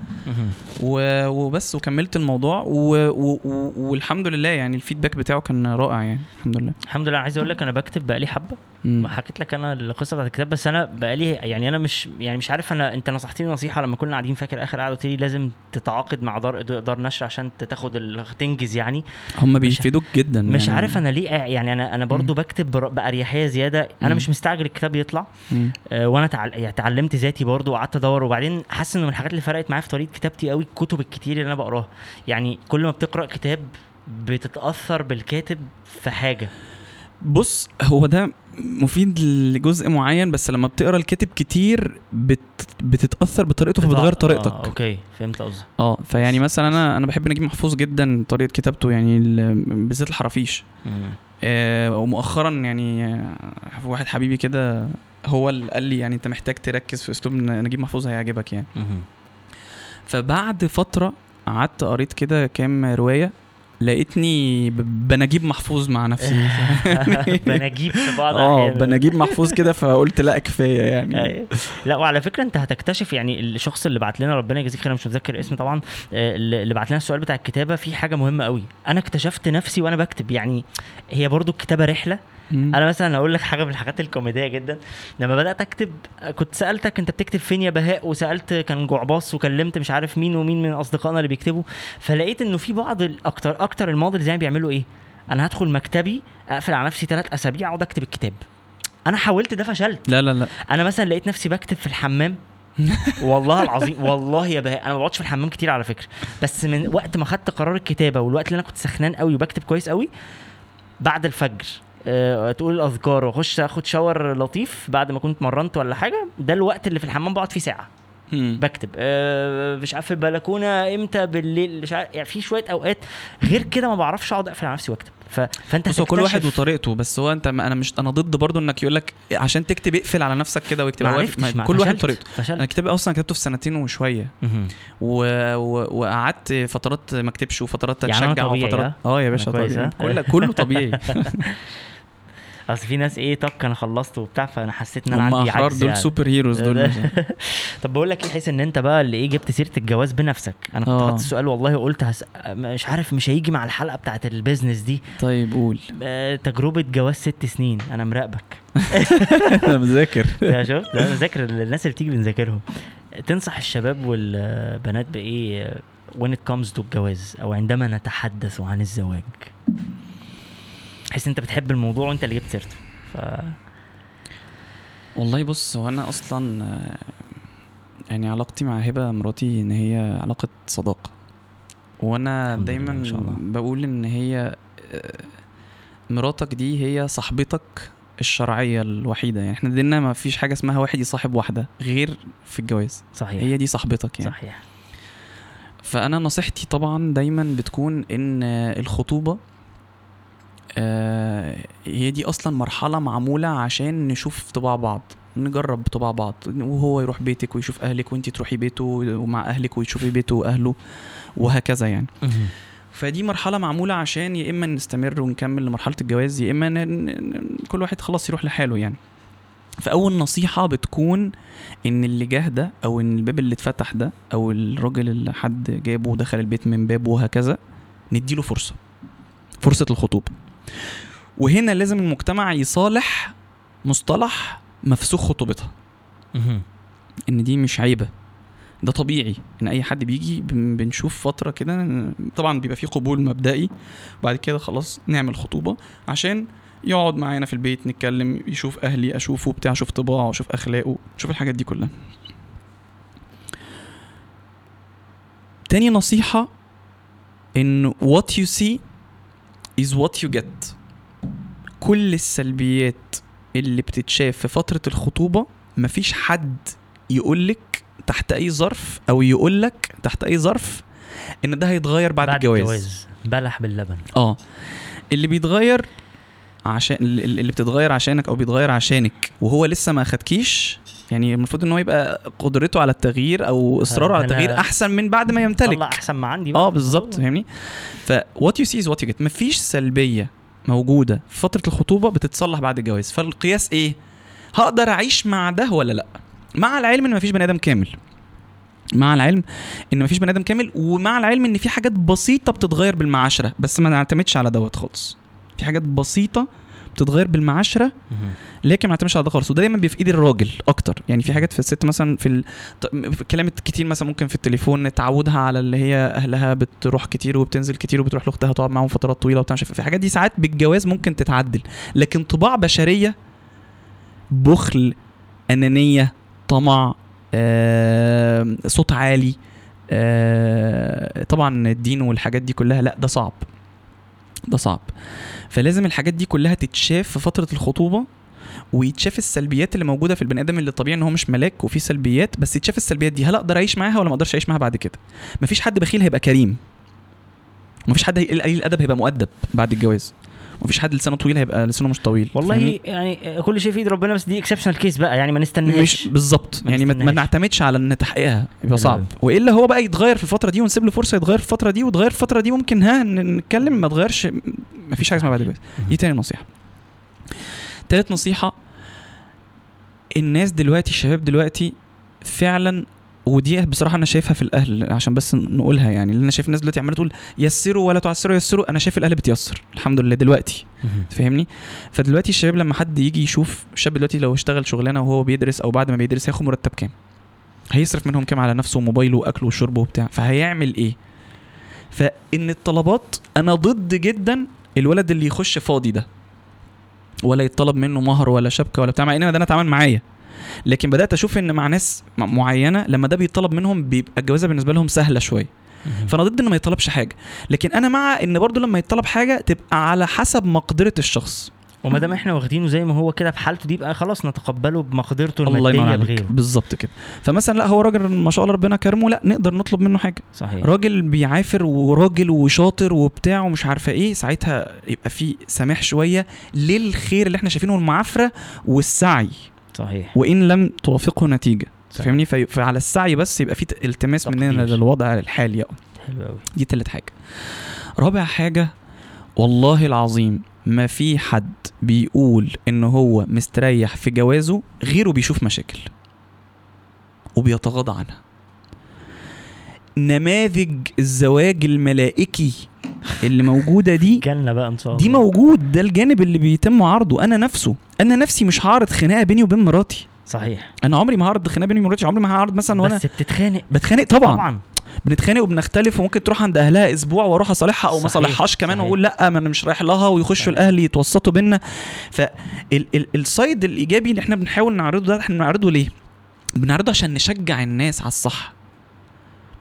[SPEAKER 2] وبس وكملت الموضوع و... والحمد لله يعني الفيدباك بتاعه كان رائع يعني الحمد لله.
[SPEAKER 1] الحمد لله. عايز أقول لك أنا بكتب بقالي
[SPEAKER 2] حبة.
[SPEAKER 1] ما حكيت لك أنا القصة بتاعت الكتاب بس أنا بقالي يعني أنا مش يعني مش عارف أنا أنت نصحتني نصيحة لما كنا قاعدين فاكر آخر قعدة قلت لي لازم تتعاقد مع دار دار نشر عشان تاخد تنجز يعني.
[SPEAKER 2] هم بيفيدوك جدا
[SPEAKER 1] مش
[SPEAKER 2] يعني.
[SPEAKER 1] عارف أنا ليه يعني أنا أنا برضو بكتب بأريحية زيادة.
[SPEAKER 2] أنا.
[SPEAKER 1] مش مستعجل الكتاب يطلع. آه، وأنا تعل... يعني اتعلمت ذاتي برضو وقعدت أدور. وبعدين حاسس إن من الحاجات اللي فرقت معايا في طريقة كتابتي قوي الكتب الكتير اللي أنا بقراها. يعني كل ما بتقرأ كتاب بتتأثر بالكاتب في حاجة.
[SPEAKER 2] بص هو ده مفيد لجزء معين بس لما بتقرا الكاتب كتير بت... بتتأثر بطريقته فبتغير
[SPEAKER 1] آه
[SPEAKER 2] طريقتك
[SPEAKER 1] أوكي فهمت قصدك.
[SPEAKER 2] آه فيعني مثلا أنا أنا بحب نجيب محفوظ جدا طريقة كتابته يعني ال- بالذات الحرافيش.
[SPEAKER 1] مم.
[SPEAKER 2] آه ومؤخرا يعني آه، واحد حبيبي كده هو اللي قال لي يعني أنت محتاج تركز في أسلوب نجيب محفوظ هيعجبك يعني.
[SPEAKER 1] مهم.
[SPEAKER 2] فبعد فترة قعدت قريت كده كام رواية لقيتني بنجيب محفوظ مع نفسي
[SPEAKER 1] بنجيب في بعض آه.
[SPEAKER 2] بنجيب محفوظ كده فقلت لا كفاية يعني
[SPEAKER 1] أيوة. لا وعلى فكرة أنت هتكتشف يعني الشخص اللي بعت لنا ربنا يجزيك خير مش متذكر اسمه طبعا آه، اللي بعت لنا السؤال بتاع الكتابة في حاجة مهمة قوي أنا اكتشفت نفسي وأنا بكتب يعني هي برضو الكتابة
[SPEAKER 2] رحلة.
[SPEAKER 1] أنا مثلا أقول لك حاجة من الحاجات الكوميدية جدا. لما بدأت أكتب كنت سألتك أنت بتكتب فين يا بهاء؟ وسألت كان جعباص وكلمت مش عارف مين ومين من أصدقائنا اللي بيكتبوا. فلقيت إنه في بعض الاكتر أكتر المودلز يعني بيعملوا إيه؟ أنا هدخل مكتبي أقفل على نفسي ثلاث أسابيع أقعد أكتب الكتاب. أنا حاولت ده فشلت.
[SPEAKER 2] لا لا لا.
[SPEAKER 1] أنا مثلا لقيت نفسي بكتب في الحمام. والله العظيم والله يا بهاء أنا ما بقعدش في الحمام كتير على فكرة. بس من وقت ما خدت قرار الكتابة والوقت اللي أنا كنت سخنان قوي وبكتب كويس قوي بعد الفجر. تقول الاذكار وأخش آخد شاور لطيف بعد ما كنت مرنت ولا حاجة. ده الوقت اللي في الحمام بقعد فيه
[SPEAKER 2] ساعة.
[SPEAKER 1] بكتب. أه مش عارف في البلكونة إمتى بالليل مش عارف يعني في شوية أوقات غير كده ما بعرفش أقعد أقفل على نفسي وأكتب. ف...
[SPEAKER 2] فأنت هو كل واحد وطريقته بس هو أنت أنا مش أنا ضد برضو إنك يقول لك عشان تكتب اقفل على نفسك كده واكتب.
[SPEAKER 1] ما عرفتش
[SPEAKER 2] ما-
[SPEAKER 1] ما-
[SPEAKER 2] كل واحد
[SPEAKER 1] فشلت،
[SPEAKER 2] طريقته.
[SPEAKER 1] أنا
[SPEAKER 2] كتابي أصلا كتبته في سنتين
[SPEAKER 1] وشوية.
[SPEAKER 2] و... و... وقعدت فترات ما اكتبش وفترات
[SPEAKER 1] يعني
[SPEAKER 2] أتشجع
[SPEAKER 1] طبيعي،
[SPEAKER 2] وفترات آه يا باشا طبيعي. كله طبيعي.
[SPEAKER 1] اصل في ناس إيه طق أنا خلصت وبتاع فانا حسيت إن
[SPEAKER 2] أنا
[SPEAKER 1] عندي أحرار
[SPEAKER 2] دول
[SPEAKER 1] يعني.
[SPEAKER 2] superheroes دول
[SPEAKER 1] طب بقول لك إيه حيث إن أنت بقى اللي إيه جبت سيرة الجواز بنفسك. أنا كنت
[SPEAKER 2] آه.
[SPEAKER 1] حاطط السؤال والله قلت هس... مش عارف مش هيجي مع الحلقة بتاعت ال business دي.
[SPEAKER 2] طيب قول.
[SPEAKER 1] آه، تجربة جواز ست سنين أنا مراقبك.
[SPEAKER 2] أنا مذاكر.
[SPEAKER 1] يا شفت؟ أنا بذاكر الناس اللي بتيجي بنذاكرهم. تنصح الشباب والبنات بإيه آه، when it comes to الجواز أو عندما نتحدث عن الزواج؟ حس أنت بتحب الموضوع وأنت اللي جبت سيرته. ف
[SPEAKER 2] والله بص هو أنا أصلا يعني علاقتي مع هبة مراتي إن هي علاقة
[SPEAKER 1] صداقة. وأنا
[SPEAKER 2] دايما
[SPEAKER 1] ما شاء الله.
[SPEAKER 2] بقول إن هي مراتك دي هي صاحبتك الشرعية الوحيدة. يعني إحنا ديننا ما فيش حاجة اسمها واحد يصاحب واحدة غير في الجواز.
[SPEAKER 1] صحيح.
[SPEAKER 2] هي دي صاحبتك يعني.
[SPEAKER 1] صحيح.
[SPEAKER 2] فأنا نصيحتي طبعا دايما بتكون إن الخطوبة هي دي أصلا مرحلة معمولة عشان نشوف طباع بعض نجرب طباع بعض وهو يروح بيتك ويشوف أهلك وانت تروحي بيته ومع أهلك وتشوفي بيته وأهله وهكذا يعني. فدي مرحلة معمولة عشان يا إما نستمر ونكمل لمرحلة الجواز يا إما كل واحد خلاص يروح لحاله يعني. فأول نصيحة بتكون إن اللي جه ده أو إن الباب اللي اتفتح ده أو الراجل اللي حد جابه ودخل البيت من بابه وهكذا نديله فرصة فرصة الخطوبة. وهنا لازم المجتمع يصالح مصطلح مفسوخ خطوبتها. إن دي مش عيبة. ده طبيعي إن أي حد بيجي بن- بنشوف فترة كده طبعا بيبقى فيه قبول مبدئي. وبعد كده خلاص نعمل خطوبة عشان يقعد معانا في البيت نتكلم يشوف أهلي أشوفه بتاع أشوف طباعه أشوف أخلاقه أشوف الحاجات دي كلها. تاني نصيحة إن what you see is what you get. كل السلبيات اللي بتتشاف في فترة الخطوبة مفيش حد يقولك تحت أي ظرف أو يقولك تحت أي ظرف إن ده هيتغير بعد, بعد الجواز. الجواز.
[SPEAKER 1] بلح باللبن.
[SPEAKER 2] آه. اللي بيتغير عشان اللي بتتغير عشانك أو بيتغير عشانك وهو لسه ما خدكيش يعني المفروض إن هو يبقى قدرته على التغيير أو إصراره على التغيير أحسن من بعد ما يمتلك.
[SPEAKER 1] طلع أحسن ما عندي.
[SPEAKER 2] آه بالظبط فاهمني؟ ف what you see is what you get مفيش سلبية موجودة. في فترة الخطوبة بتصلح بعد الجواز. فالقياس إيه؟ هقدر أعيش مع ده ولا لأ؟ مع العلم إن مفيش بني آدم كامل. مع العلم إن مفيش بني آدم كامل ومع العلم إن في حاجات بسيطة بتتغير بالمعاشرة بس ما نعتمدش على دوت خالص. في حاجات بسيطة بتتغير بالمعاشرة لكن ما نعتمدش على ده خالص. وده دايما بيبقى في إيد الراجل أكتر. يعني في حاجات في الست مثلا في, ال... في الكلام كتير مثلا ممكن في التليفون تعودها على اللي هي أهلها بتروح كتير وبتنزل كتير وبتروح لأختها تقعد معاهم فترات طويلة وبتاع في حاجات دي ساعات بالجواز ممكن تتعدل. لكن طباع بشرية بخل أنانية طمع آه، صوت عالي آه، طبعا الدين والحاجات دي كلها لأ ده صعب. ده صعب. فلازم الحاجات دي كلها تتشاف في فترة الخطوبة ويتشاف السلبيات اللي موجودة في البني آدم اللي طبيعي إن هو مش ملاك وفي سلبيات بس يتشاف السلبيات دي. هل أقدر أعيش معاها ولا ما أقدرش أعيش معاها بعد كده؟ مفيش حد بخيل هيبقى كريم. مفيش حد قليل الأدب هيبقى مؤدب بعد الجواز. ومفيش حد لسانه طويل هيبقى لسانه مش طويل
[SPEAKER 1] والله فهمني؟ يعني كل شيء في ايد ربنا بس دي exceptional case بقى يعني ما نستناش مش
[SPEAKER 2] بالظبط. يعني ما نعتمدش على إن تحقيقها يبقى صعب. وإلا هو بقى يتغير في الفترة دي ونسيب له فرصة يتغير في الفترة دي وتغير في الفترة دي ممكن ها نتكلم ما تغيرش. ما فيش حاجة اسمها بعد الجواز دي تاني نصيحة. تالت نصيحة الناس دلوقتي الشباب دلوقتي فعلا ودي بصراحة أنا شايفها في الأهل عشان بس نقولها يعني لأن أنا شايف الناس دلوقتي عمالة تقول يسروا ولا تعسروا يسروا أنا شايف الأهل بتيسر الحمد لله دلوقتي فاهمني؟ فدلوقتي الشباب لما حد يجي يشوف الشاب دلوقتي لو اشتغل شغلانة وهو بيدرس أو بعد ما بيدرس هياخد مرتب كام؟ هيصرف منهم كام على نفسه وموبايله وأكله وشربه وبتاع؟ فهيعمل إيه؟ فإن الطلبات أنا ضد جدا الولد اللي يخش فاضي ده ولا يطلب منه مهر ولا شبكة ولا بتاع مع إن ده أنا اتعامل معايا. لكن بدأت أشوف إن مع ناس معينة لما ده بيطلب منهم بيبقى الجوازة بالنسبة لهم سهلة شوية. فأنا ضد ان ما يطلبش حاجة. لكن أنا مع إن برضو لما يطلب حاجة تبقى على حسب مقدرة الشخص.
[SPEAKER 1] وما دام إحنا واخدينه زي ما هو كده في حالته دي يبقى خلاص نتقبله بمقدرته المادية بغيره
[SPEAKER 2] بالظبط كده. فمثلا لا هو راجل ما شاء الله ربنا كرمه لا نقدر نطلب منه حاجة.
[SPEAKER 1] صحيح.
[SPEAKER 2] راجل بيعافر وراجل وشاطر وبتاع ومش عارفة إيه ساعتها يبقى في سماح شوية للخير اللي إحنا شايفينه المعافره والسعي.
[SPEAKER 1] صحيح.
[SPEAKER 2] وإن لم توافقه نتيجة فاهمني؟ فعلى السعي بس يبقى في التماس مننا للوضع الحالي
[SPEAKER 1] حلو قوي
[SPEAKER 2] دي تالت حاجة. رابع حاجة والله العظيم ما في حد بيقول إن هو مستريح في جوازه غيره بيشوف مشاكل وبيتغاضى عنها. نماذج الزواج الملائكي اللي موجودة دي
[SPEAKER 1] جنة بقى إن شاء
[SPEAKER 2] الله. دي موجود ده الجانب اللي بيتم عرضه أنا نفسه. أنا نفسي مش هعرض خناقة بيني وبين مراتي.
[SPEAKER 1] صحيح.
[SPEAKER 2] أنا عمري ما هعرض خناقة بيني وبين مراتي عمري ما هعرض مثلا وأنا
[SPEAKER 1] بس بتتخانق.
[SPEAKER 2] بتخانق طبعا. طبعا. بنتخانق وبنختلف وممكن تروح عند أهلها أسبوع وأروح أصالحها أو ما أصالحهاش كمان وأقول لأ ما أنا مش رايح لها ويخشوا الأهل يتوسطوا بينا. فالسايد الإيجابي اللي إحنا بنحاول نعرضه ده إحنا بنعرضه ليه؟ بنعرضه عشان نشجع الناس على الصح.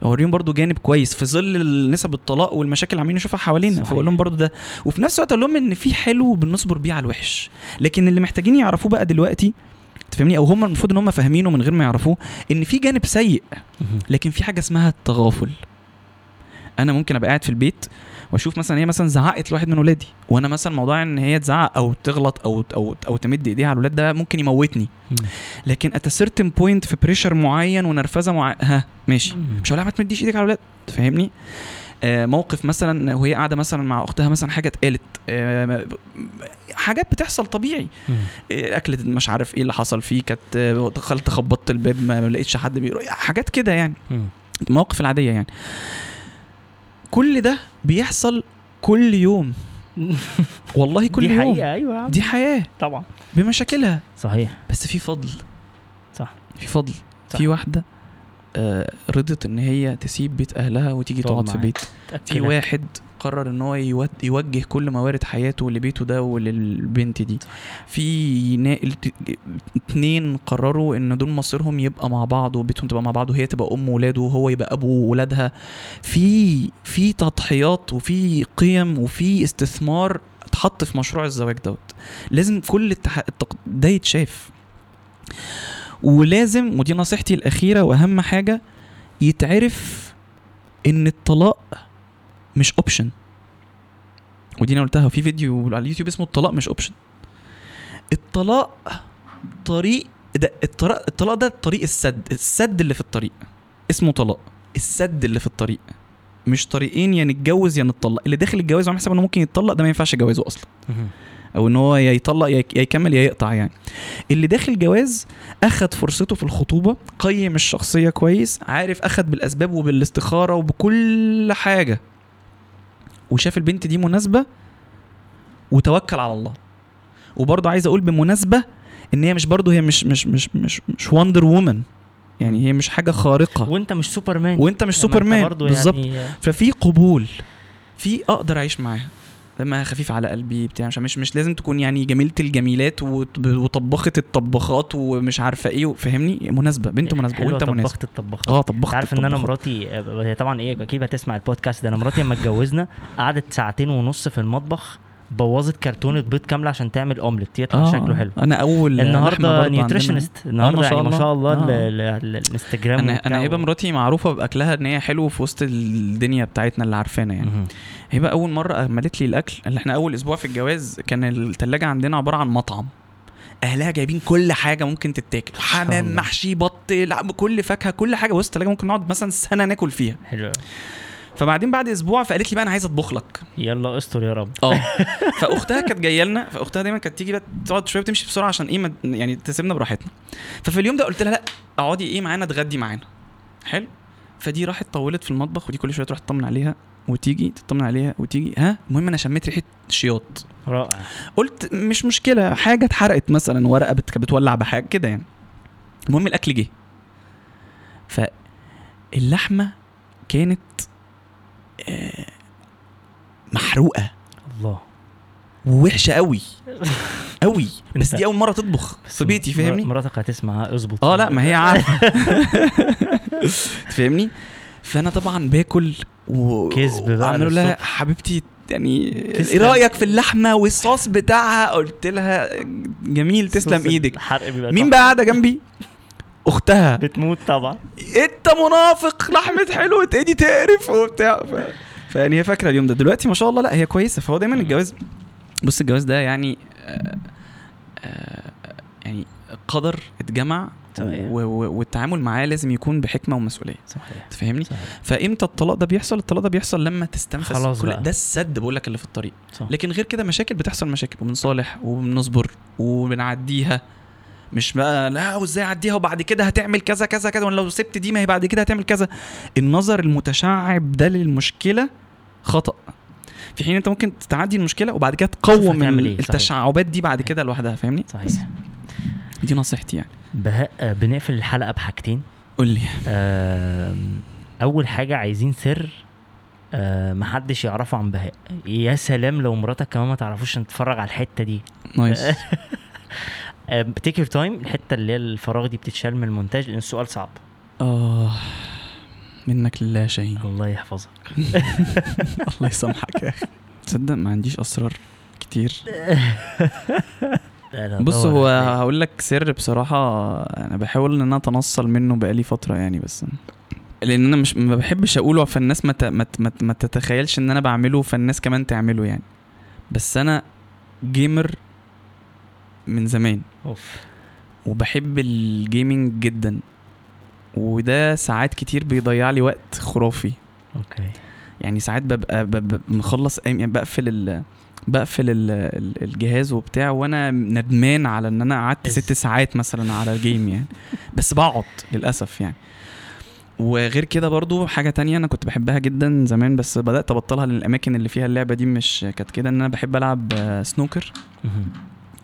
[SPEAKER 2] اوريهم برضو جانب كويس في ظل نسب الطلاق والمشاكل اللي عاملين نشوفها حوالينا فاقول لهم برضو ده. وفي نفس الوقت أقول لهم إن في حلو بنصبر بيه على الوحش. لكن اللي محتاجين يعرفوه بقى دلوقتي تفهمني أو هم المفروض إن هم فاهمينه من غير ما يعرفوه إن في جانب سيء لكن في حاجة اسمها التغافل. أنا ممكن أبقى قاعد في البيت واشوف مثلا هي مثلا زعقت لواحد من ولادي وأنا مثلا موضوع إن هي تزعق أو تغلط أو أو أو تمد إيديها على الولاد ده ممكن يموتني. لكن at certain point في pressure معين ونرفزة مع ها ماشي. مش هقول ما تمديش إيدك على الولاد فاهمني؟ آه موقف مثلا وهي قاعدة مثلا مع أختها مثلا حاجة اتقالت آه حاجات بتحصل طبيعي. آه أكلت مش عارف إيه اللي حصل فيه كانت دخلت خبطت الباب ما لقيتش حد بيروح حاجات كده يعني. المواقف العادية يعني. كل ده بيحصل كل يوم. والله كل
[SPEAKER 1] دي
[SPEAKER 2] يوم.
[SPEAKER 1] حقيقة أيوه
[SPEAKER 2] دي حياة.
[SPEAKER 1] طبعا.
[SPEAKER 2] بمشاكلها.
[SPEAKER 1] صحيح.
[SPEAKER 2] بس في فضل.
[SPEAKER 1] صح.
[SPEAKER 2] في فضل. صح. في واحدة آه رضت إن هي تسيب بيت أهلها وتيجي تقعد في بيت. في واحد قرر إن هو يوجه كل موارد حياته لبيته ده وللبنت دي. في نا... اتنين قرروا إن دول مصيرهم يبقى مع بعض وبيتهم تبقى مع بعض وهي تبقى أم ولاده وهو يبقى أبو ولادها في في تضحيات وفي قيم وفي استثمار اتحط في مشروع الزواج دوت. لازم كل التح... التق... ده يتشاف. ولازم ودي نصيحتي الأخيرة وأهم حاجة يتعرف إن الطلاق مش option ودي أنا قلتها في فيديو على اليوتيوب اسمه الطلاق مش option الطلاق طريق ده الطلاق الطلاق ده طريق السد السد اللي في الطريق. اسمه طلاق. السد اللي في الطريق. مش طريقين يا نتجوز يا نتطلق. اللي داخل الجواز وعامل حساب إنه ممكن يتطلق ده ما ينفعش جوازه
[SPEAKER 1] أصلا.
[SPEAKER 2] أو إن هو يا يطلق يا يا يكمل يا يقطع يعني. اللي داخل جواز أخد فرصته في الخطوبة قيم الشخصية كويس عارف أخد بالأسباب وبالاستخارة وبكل حاجة. وشاف البنت دي مناسبة وتوكل على الله. وبرضه عايز أقول بمناسبة إن هي مش برضه هي مش مش مش مش مش وندر وومن يعني هي مش حاجة خارقة.
[SPEAKER 1] وأنت مش سوبرمان
[SPEAKER 2] وأنت مش سوبرمان
[SPEAKER 1] برضو
[SPEAKER 2] بالظبط.
[SPEAKER 1] يعني
[SPEAKER 2] ففي قبول. في أقدر أعيش معاها. دمها خفيف على قلبي بتاع مش مش مش لازم تكون يعني جميلة الجميلات وط- وطبخه الطباخات ومش عارفة إيه فاهمني؟ مناسبة بنت
[SPEAKER 1] مناسبة
[SPEAKER 2] وأنت مناسب
[SPEAKER 1] طبخت الطباخات. آه
[SPEAKER 2] طبخت
[SPEAKER 1] عارف إن
[SPEAKER 2] أنا.
[SPEAKER 1] مراتي آه، هي طبعا إيه أكيد هتسمع البودكاست ده. أنا مراتي لما اتجوزنا قعدت ساعتين ونص في المطبخ بوظت كرتونة بيض كاملة عشان تعمل اومليت يطلع
[SPEAKER 2] آه
[SPEAKER 1] شكله حلو.
[SPEAKER 2] أنا أول
[SPEAKER 1] النهارده nutritionist النهارده
[SPEAKER 2] ما شاء
[SPEAKER 1] يعني ما. شاء الله
[SPEAKER 2] آه.
[SPEAKER 1] ال- ال-
[SPEAKER 2] الإنستجرام
[SPEAKER 1] أنا
[SPEAKER 2] أنا هبه
[SPEAKER 1] و-
[SPEAKER 2] مراتي معروفة بأكلها إن هي حلو في وسط الدنيا بتاعتنا اللي عارفانا يعني.
[SPEAKER 1] مهم.
[SPEAKER 2] هبه أول مرة عملت لي الأكل اللي إحنا أول أسبوع في الجواز كان الثلاجه عندنا عبارة عن مطعم. أهلها جايبين كل حاجة ممكن تتاكل. حمام. محشي بط كل فاكهة كل حاجة. وسط الثلاجه ممكن نقعد مثلا سنة ناكل فيها.
[SPEAKER 1] حلو
[SPEAKER 2] فبعدين بعد أسبوع فقالت لي بقى أنا عايزه أطبخ لك.
[SPEAKER 1] يلا استر يا رب.
[SPEAKER 2] آه. فأختها كانت جاية لنا فأختها دايما كانت تيجي بقى تقعد شوية وتمشي بسرعة عشان إيه يعني تسيبنا براحتنا. ففي اليوم ده قلت لها لا اقعدي إيه معانا تغدي معانا. حلو. فدي راحت طولت في المطبخ ودي كل شوية تروح تطمن عليها. وتيجي تطمن عليها وتيجي ها؟ المهم أنا شميت ريحة شياط.
[SPEAKER 1] رائع.
[SPEAKER 2] قلت مش مشكلة حاجة اتحرقت مثلا ورقة بتولع بحاجة كده يعني. المهم الأكل جه. فاللحمة كانت آه، محروقة.
[SPEAKER 1] الله.
[SPEAKER 2] ووحشة قوي قوي بس دي أول مرة تطبخ في بيتي فاهمني؟
[SPEAKER 1] مراتك هتسمع اظبط.
[SPEAKER 2] آه لا ما هي عارفة. فاهمني؟ فأنا طبعا باكل و
[SPEAKER 1] كذب بقى
[SPEAKER 2] وعملوا لها. حبيبتي يعني. إيه رأيك في اللحمة والصوص بتاعها؟ قلت لها جميل تسلم
[SPEAKER 1] إيدك.
[SPEAKER 2] مين. بقى قاعدة جنبي؟ أختها.
[SPEAKER 1] بتموت طبعا.
[SPEAKER 2] أنت منافق لحمة حلوة ايدي تقرف وبتاع. ف... فيعني هي فاكرة اليوم ده. دلوقتي ما شاء الله لا هي كويسة. فهو دايما الجواز بص الجواز ده يعني آه آه يعني قدر اتجمع والتعامل معاه لازم يكون بحكمة ومسؤولية.
[SPEAKER 1] صحيح.
[SPEAKER 2] تفهمني فإمتى الطلاق ده بيحصل؟ الطلاق ده بيحصل لما تستنفذ
[SPEAKER 1] خلاص
[SPEAKER 2] كل
[SPEAKER 1] بقى.
[SPEAKER 2] ده السد بقول لك اللي في الطريق.
[SPEAKER 1] صح.
[SPEAKER 2] لكن غير كده مشاكل بتحصل مشاكل وبنصالح وبنصبر وبنعديها. مش بقى لا وإزاي أعديها؟ وبعد كده هتعمل كذا كذا كذا ولو سبت دي ما هي بعد كده هتعمل كذا. النظر المتشعب ده للمشكلة خطأ. في حين أنت ممكن تعدي المشكلة وبعد كده تقوم
[SPEAKER 1] إيه،.
[SPEAKER 2] التشعبات دي بعد كده لوحدها فاهمني؟
[SPEAKER 1] صحيح.
[SPEAKER 2] دي نصيحتي يعني.
[SPEAKER 1] بهاء آه، بنقفل الحلقة بحاجتين.
[SPEAKER 2] قول لي.
[SPEAKER 1] آم، أول حاجة عايزين سر آه، محدش يعرفه عن بهاء. يا سلام لو مراتك كمان ما تعرفوش تتفرج على الحتة دي.
[SPEAKER 2] nice.
[SPEAKER 1] take your time الحتة اللي هي الفراغ دي بتتشال من المونتاج لأن السؤال صعب.
[SPEAKER 2] آه منك لله شاهين.
[SPEAKER 1] الله يحفظك.
[SPEAKER 2] الله يسامحك يا أخي. تصدق ما عنديش أسرار كتير. بص هو. هقول لك سر بصراحة أنا بحاول إن أنا أتنصل منه بقالي فترة يعني بس لأن أنا مش ما بحبش أقوله فالناس ما ما تتخيلش إن أنا بعمله فالناس كمان تعمله يعني. بس أنا جيمر من زمان
[SPEAKER 1] أوف.
[SPEAKER 2] وبحب ال gaming جدا وده ساعات كتير بيضيع لي وقت خرافي.
[SPEAKER 1] okay.
[SPEAKER 2] يعني ساعات ببقى ببقى مخلص يعني بقفل ال بقفل ال ال- الجهاز وبتاع وأنا ندمان على إن أنا قعدت. ست ساعات مثلا على ال game يعني بس بقعد للأسف يعني وغير كده برضو حاجة تانية أنا كنت بحبها جدا زمان بس بدأت أبطلها لأن الأماكن اللي فيها اللعبة دي مش كانت كده إن أنا بحب ألعب آه،
[SPEAKER 1] snooker.
[SPEAKER 2] آه،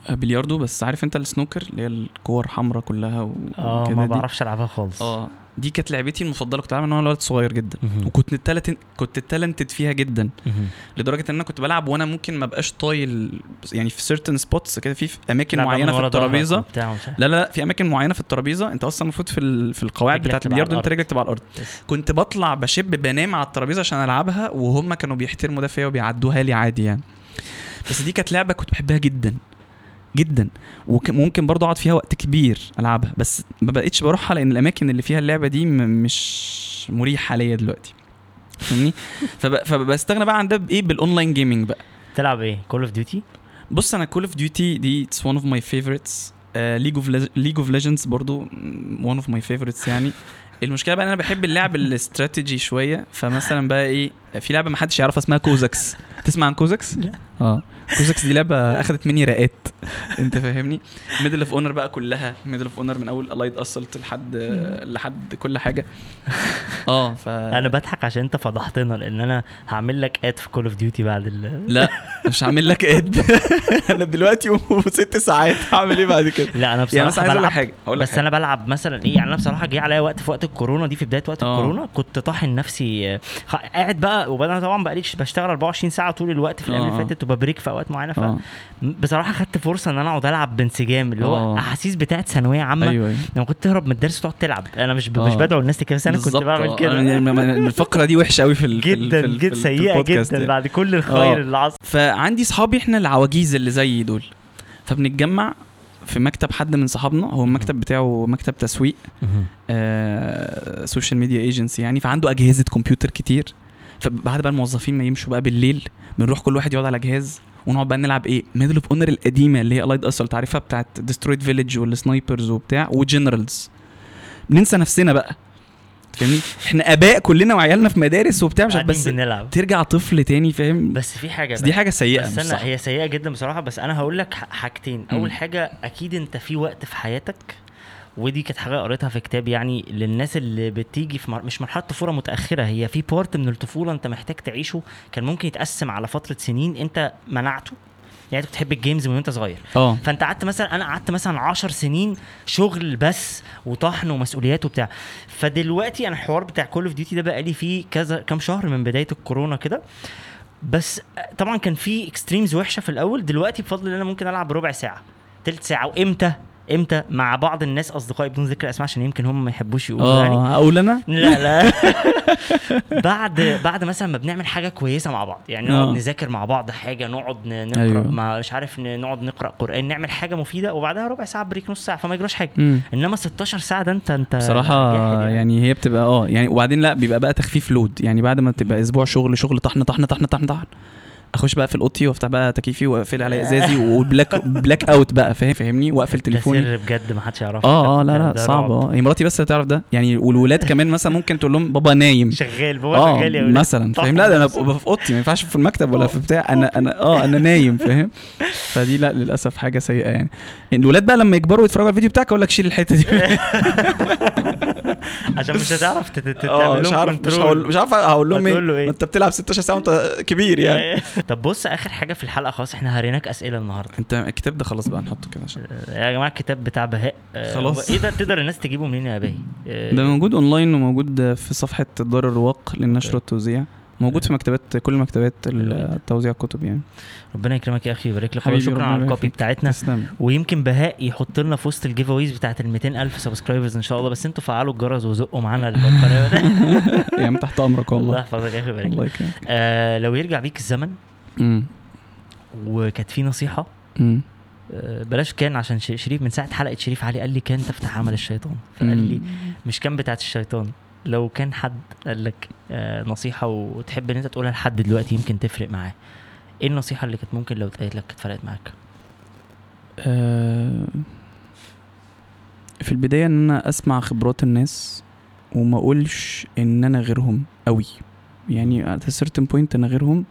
[SPEAKER 2] بلياردو بس عارف انت ال snooker اللي هي الكور حمراء كلها و-
[SPEAKER 1] آه
[SPEAKER 2] وكده
[SPEAKER 1] ما. بعرفش ألعبها خالص
[SPEAKER 2] آه دي كانت لعبتي المفضلة كنت بلعبها من وأنا ولد صغير جدا. وكنت talented كنت talented فيها جدا. لدرجة إن أنا كنت بلعب وأنا ممكن ما بقاش طايل يعني في certain spots كده في أماكن
[SPEAKER 1] معينة
[SPEAKER 2] في
[SPEAKER 1] الترابيزة.
[SPEAKER 2] لا لا في أماكن معينة في الترابيزة أنت أصلا المفروض في في القواعد بتاعت البلياردو
[SPEAKER 1] أنت.
[SPEAKER 2] رجلك تبقى على
[SPEAKER 1] الأرض.
[SPEAKER 2] كنت بطلع بشب بنام على الترابيزة عشان ألعبها وهم كانوا بيحترموا ده فيا وبيعدوها لي عادي يعني بس دي كانت لعبة كنت بحبها جدا جدا. وممكن برضه أقعد فيها وقت كبير ألعبها. بس ما بقتش بروحها لأن الأماكن اللي فيها اللعبة دي مش مريحة ليا دلوقتي. فاهمني؟ فب- فبستغنى بقى عن ده بإيه؟ بال online gaming بقى.
[SPEAKER 1] تلعب إيه؟ Call of Duty
[SPEAKER 2] بص أنا Call of Duty دي it's one of my favorites League of League of Legends برضو one of my favorites يعني. المشكلة بقى إن أنا بحب اللعب الاستراتيجي شوية. فمثلا بقى إيه؟ في لعبة ما حدش يعرفها اسمها Cossacks تسمع عن Cossacks
[SPEAKER 1] لا.
[SPEAKER 2] آه. Cossacks دي لعبة اخذت مني رقات. أنت فاهمني؟ Medal of Honor بقى كلها. Medal of Honor من أول ال Allied Assault لحد لحد كل حاجة. آه ف
[SPEAKER 1] أنا بضحك عشان أنت فضحتنا لأن أنا هعمل لك add في Call of Duty بعد ال
[SPEAKER 2] لا مش هعمل لك add أنا دلوقتي وست ساعات هعمل إيه بعد كده؟
[SPEAKER 1] لا أنا
[SPEAKER 2] يعني بصراحة عايز أقول لك
[SPEAKER 1] بلعب
[SPEAKER 2] حاجة أقول لك
[SPEAKER 1] بس أنا بلعب مثلا إيه يعني أنا بصراحة جه عليا وقت في وقت الكورونا دي في بداية وقت
[SPEAKER 2] آه.
[SPEAKER 1] الكورونا كنت طاحن نفسي آه، قاعد بقى وأنا طبعا بقاليش بشتغل 24 ساعة طول الوقت في الأيام
[SPEAKER 2] آه.
[SPEAKER 1] اللي فاتت وببريك في أوقات معينة
[SPEAKER 2] آه.
[SPEAKER 1] فبصراحه خدت فرصة إن أنا أقعد ألعب بانسجام اللي هو
[SPEAKER 2] آه.
[SPEAKER 1] أحاسيس بتاعت ثانوية عامة.
[SPEAKER 2] أيوه أيوه.
[SPEAKER 1] لما كنت تهرب من الدرس وتقعد تلعب. أنا مش ب...
[SPEAKER 2] آه.
[SPEAKER 1] مش بدعو الناس كده بس أنا كنت بعمل
[SPEAKER 2] آه.
[SPEAKER 1] كده
[SPEAKER 2] يعني الفقرة دي وحشة قوي في ال-
[SPEAKER 1] جدا
[SPEAKER 2] في ال-
[SPEAKER 1] جدا
[SPEAKER 2] في
[SPEAKER 1] سيئه جدا
[SPEAKER 2] يعني.
[SPEAKER 1] بعد كل الخير
[SPEAKER 2] آه.
[SPEAKER 1] اللي حصل.
[SPEAKER 2] فعندي صحابي إحنا العواجيز اللي زي دول. فبنتجمع في مكتب حد من صحابنا هو المكتب بتاعه مكتب تسويق. آه social media agency يعني فعنده أجهزة كمبيوتر كتير. فبعد بقى الموظفين ما يمشوا بقى بالليل بنروح كل واحد يقعد على جهاز. ونقعد بقى نلعب إيه Medal of Honor القديمة اللي هي ال Allied Assault تعرفها بتاعت destroyed village وال snipers وبتاع و Generals بننسى نفسنا بقى. فاهمني؟ إحنا آباء كلنا وعيالنا في مدارس وبتاع مش بس
[SPEAKER 1] بنلعب.
[SPEAKER 2] ترجع طفل تاني فاهم؟
[SPEAKER 1] بس في حاجة
[SPEAKER 2] بس. دي حاجة سيئة
[SPEAKER 1] بس
[SPEAKER 2] أنا
[SPEAKER 1] هي سيئة جدا بصراحة بس أنا هقول لك حاجتين. أول حاجة أكيد أنت في وقت في حياتك ودي كانت حاجة قريتها في كتاب يعني للناس اللي بتيجي في مر... مش مرحلة طفولة متأخرة هي في part من الطفولة انت محتاج تعيشه كان ممكن يتقسم على فترة سنين انت منعته. يعني انت بتحب ال games من وانت صغير.
[SPEAKER 2] آه.
[SPEAKER 1] فانت قعدت مثلا أنا قعدت مثلا 10 سنين شغل بس وطحن ومسؤوليات وبتاع. فدلوقتي أنا الحوار بتاع Call of Duty ده بقى لي فيه كذا كام شهر من بداية الكورونا كده. بس طبعا كان في extremes وحشة في الأول. دلوقتي بفضل إن أنا ممكن ألعب ربع ساعة تلت ساعة وإمتى؟ إمتى مع بعض الناس اصدقائي بدون ذكر اسماء عشان يمكن هم ما يحبوش يقولوا يعني
[SPEAKER 2] آه أقول أنا
[SPEAKER 1] لا لا بعد بعد مثلا ما بنعمل حاجة كويسة مع بعض يعني نقعد
[SPEAKER 2] آه.
[SPEAKER 1] نذاكر مع بعض حاجة نقعد نقرأ
[SPEAKER 2] أيوة.
[SPEAKER 1] ما مش عارف نقعد نقرأ قرآن نعمل حاجة مفيدة وبعدها ربع ساعة بريك نص ساعة فما يجراش حاجة
[SPEAKER 2] مم.
[SPEAKER 1] إنما 16 ساعة ده أنت أنت
[SPEAKER 2] بصراحة
[SPEAKER 1] جاحد
[SPEAKER 2] يعني هي بتبقى آه يعني وبعدين لا بيبقى بقى تخفيف لود يعني بعد ما تبقى أسبوع شغل شغل طحن طحن طحن طحن طحن اخش بقى في أوضتي وافتح بقى تكييفي واقفل على ازازي و black black out بقى فاهم؟ فاهمني؟ واقفل
[SPEAKER 1] ده
[SPEAKER 2] تليفوني.
[SPEAKER 1] سر بجد ما حدش يعرفه.
[SPEAKER 2] آه آه لا
[SPEAKER 1] ده-
[SPEAKER 2] لا
[SPEAKER 1] ده
[SPEAKER 2] صعب. آه هي مراتي بس اللي تعرف ده. يعني والولاد كمان مثلا ممكن تقول لهم بابا نايم.
[SPEAKER 1] شغال بابا
[SPEAKER 2] آه
[SPEAKER 1] شغال يا ولاد.
[SPEAKER 2] مثلا فاهم؟ لا ده أنا ببقى في أوضتي ما ينفعش في المكتب ولا في بتاع. أنا أنا آه أنا نايم فاهم؟ فدي لا للأسف حاجة سيئة يعني. الولاد بقى لما يكبروا يتفرجوا على الفيديو بتاعك أقول لك شيل الحتة دي.
[SPEAKER 1] عشان مش هتعرف تعمل
[SPEAKER 2] مش
[SPEAKER 1] لهم
[SPEAKER 2] عارف مش. هقول مش عارف هقول لهم
[SPEAKER 1] إيه؟
[SPEAKER 2] إيه؟ أنت بتلعب 16 ساعه وانت كبير يعني.
[SPEAKER 1] طب بص آخر حاجة في الحلقة خلاص إحنا هريناك أسئلة النهارده.
[SPEAKER 2] أنت الكتاب ده خلاص بقى نحطه كده عشان
[SPEAKER 1] يا جماعة الكتاب بتاع بهاء آه،
[SPEAKER 2] خلاص.
[SPEAKER 1] إيه ده؟ تقدر الناس تجيبه منين يا آه،
[SPEAKER 2] ده موجود أونلاين وموجود في صفحة دار الرواق للنشر والتوزيع. موجود في مكتبات كل مكتبات التوزيع الكتب يعني.
[SPEAKER 1] ربنا يكرمك يا أخي ويبارك لك. شكرا على ال
[SPEAKER 2] copy.
[SPEAKER 1] بتاعتنا.
[SPEAKER 2] تسلم.
[SPEAKER 1] ويمكن بهاء يحط لنا في وسط ال giveaways بتاعت ال 200 ألف subscribers إن شاء الله. بس أنتوا فعلوا الجرس وزقوا معانا القناه ده
[SPEAKER 2] يعني تحت أمرك
[SPEAKER 1] الله
[SPEAKER 2] والله
[SPEAKER 1] يحفظك يا أخي ويبارك لك.
[SPEAKER 2] الله يكرمك.
[SPEAKER 1] آه لو يرجع بيك الزمن وكانت في
[SPEAKER 2] نصيحة
[SPEAKER 1] آه بلاش كان عشان شريف من ساعة حلقة شريف علي قال لي كان تفتح عمل الشيطان. فقال. لي مش كان بتاعت الشيطان. لو كان حد قال لك آه نصيحة وتحب إن أنت تقولها لحد دلوقتي يمكن تفرق معاه. إيه النصيحة اللي كانت ممكن لو اتقالت لك كانت فرقت معاك؟
[SPEAKER 2] آه، في البداية إن أنا أسمع خبرات الناس وما أقولش إن أنا غيرهم قوي يعني at a certain point أنا غيرهم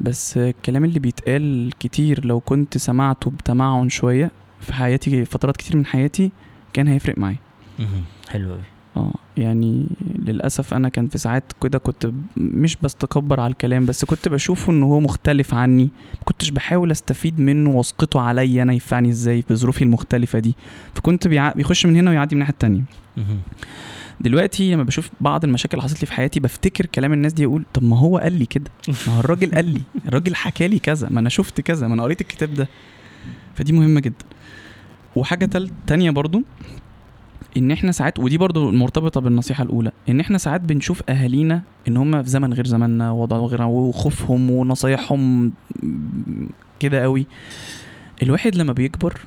[SPEAKER 2] بس الكلام اللي بيتقال كتير لو كنت سمعته بتمعن شوية في حياتي فترات كتير من حياتي كان هيفرق معايا.
[SPEAKER 1] حلو قوي
[SPEAKER 2] آه يعني للأسف أنا كان في ساعات كده كنت مش بستكبر على الكلام بس كنت بشوفه إن هو مختلف عني. ما كنتش بحاول أستفيد منه واسقطه عليا أنا ينفعني إزاي بظروفي المختلفة دي. فكنت بيع... بيخش من هنا ويعدي من الناحية
[SPEAKER 1] التانية.
[SPEAKER 2] دلوقتي لما بشوف بعض المشاكل اللي حصلت لي في حياتي بفتكر كلام الناس دي أقول طب ما هو قال لي كده. ما هو الراجل قال لي. الراجل حكى لي كذا. ما أنا شفت كذا. ما أنا قريت الكتاب ده. فدي مهمة جدا. وحاجة تانية برضو. إن إحنا ساعات ودي برضو مرتبطة بالنصيحة الأولى إن إحنا ساعات بنشوف أهالينا إن هم في زمن غير زماننا ووضع غير وخوفهم ونصايحهم كده قوي الواحد لما بيكبر